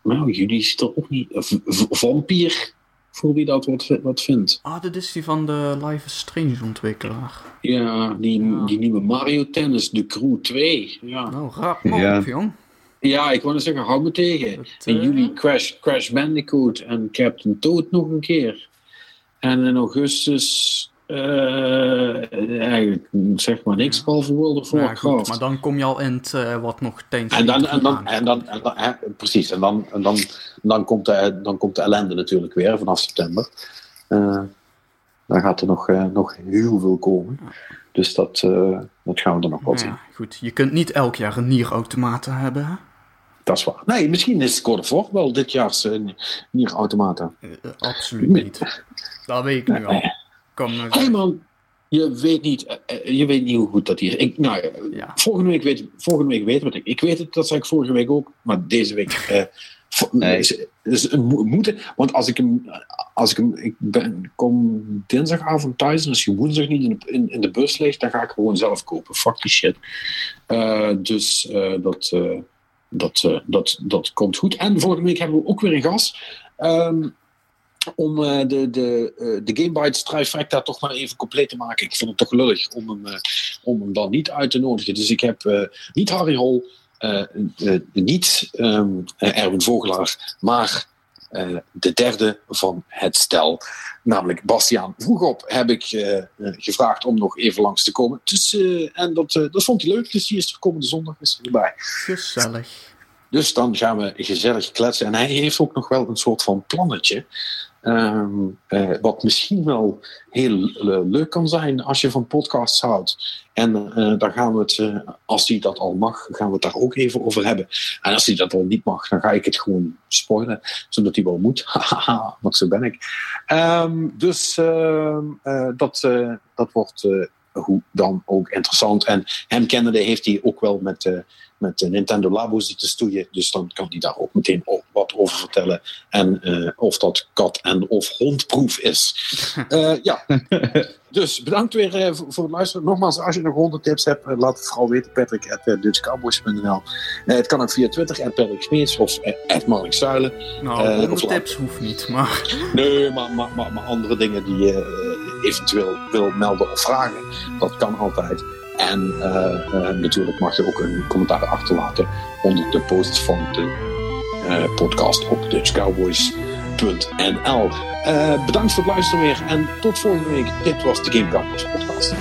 Speaker 1: nou, jullie ziet er ook niet... V- V- Vampire, voor wie dat wat, wat vindt.
Speaker 3: Ah, dit is die van de Life is Strange ontwikkelaar.
Speaker 1: Ja, die,
Speaker 3: Ja.
Speaker 1: die nieuwe Mario Tennis, de Crew 2. Ja,
Speaker 3: Nou, maar
Speaker 2: Ja.
Speaker 3: jong.
Speaker 1: ja ik wou zeggen, hou me tegen. In
Speaker 3: eh,
Speaker 1: juli Crash, Crash Bandicoot en Captain Toad nog een keer. En in augustus eh, eigenlijk zeg maar niks behalve World of
Speaker 3: ja, goed, maar dan kom je al in het, eh, wat nog tijdens
Speaker 1: en dan, en dan, en dan, en dan hè, precies, en dan, en dan, dan, komt de, dan komt de ellende natuurlijk weer vanaf september. Eh, dan gaat er nog, nog heel veel komen. Dus dat, dat gaan we er nog wel
Speaker 3: Nou
Speaker 1: zien.
Speaker 3: ja, goed, je kunt niet elk jaar een nierautomaten hebben, hè?
Speaker 1: Dat is waar. Nee, misschien is of War wel dit jaar uh, nierautomaten.
Speaker 3: Absoluut niet. Dat weet ik nu al. Kom, eh,
Speaker 1: Hé man, je weet, niet, eh, eh, je weet niet hoe goed dat hier is. Ik, nou, ja,
Speaker 3: Ja.
Speaker 1: volgende, week weet, volgende week weten wat ik. Ik weet het, dat zei ik vorige week ook. Maar deze week. eh, vo-
Speaker 2: Nee.
Speaker 1: is, is een mo- moeten. Want als ik hem. Als ik hem. Ik ben, kom dinsdagavond thuis. En als je woensdag niet in de, in, in de bus ligt. dan ga ik gewoon zelf kopen. Fuck die shit. Eh, dus eh, dat. eh, dat, dat, dat komt goed. En volgende week hebben we ook weer een gast. Ehm, om de, de, de Gamebytes trifecta toch maar even compleet te maken. Ik vind het toch lullig om hem, om hem dan niet uit te nodigen. Dus ik heb niet Harry Hol, niet um, Erwin Vogelaar, maar uh, de derde van het stel. Namelijk Bastiaan. Vroeg op heb ik uh, gevraagd om nog even langs te komen. Dus, en dat, dat vond hij leuk, dus die is er komende zondag is erbij.
Speaker 3: Gezellig.
Speaker 1: Dus dan gaan we gezellig kletsen. En hij heeft ook nog wel een soort van plannetje. Um, uh, wat misschien wel heel uh, leuk kan zijn als je van podcasts houdt. En uh, gaan we het, als hij dat al mag, gaan we het daar ook even over hebben. En als hij dat al niet mag, dan ga ik het gewoon spoilen, zodat hij wel moet. Want zo ben ik. Um, dus ehm, dat, dat wordt hoe dan ook interessant. En hem kennende heeft hij ook wel met met de Nintendo Labo zitten stoeien. Dus dan kan hij daar ook meteen wat over vertellen. En uh, of dat kat- en of hondproef is. Uh, ja. dus bedankt weer uh, voor, het luisteren. Nogmaals, als je nog hondentips hebt, laat het vooral weten. Patrick at Het kan ook via Twitter, at Patrick Smeets of at Mark Zuilen.
Speaker 3: Nou, hondentips hoeft niet, maar...
Speaker 1: Nee, maar, maar, maar, maar andere dingen die je eventueel wil melden of vragen, dat kan altijd. En uh, uh, natuurlijk mag je ook een commentaar achterlaten onder de post van de uh, podcast op dutchcowboys.nl. bedankt voor het luisteren weer en tot volgende week. Dit was de Game Cowboys podcast.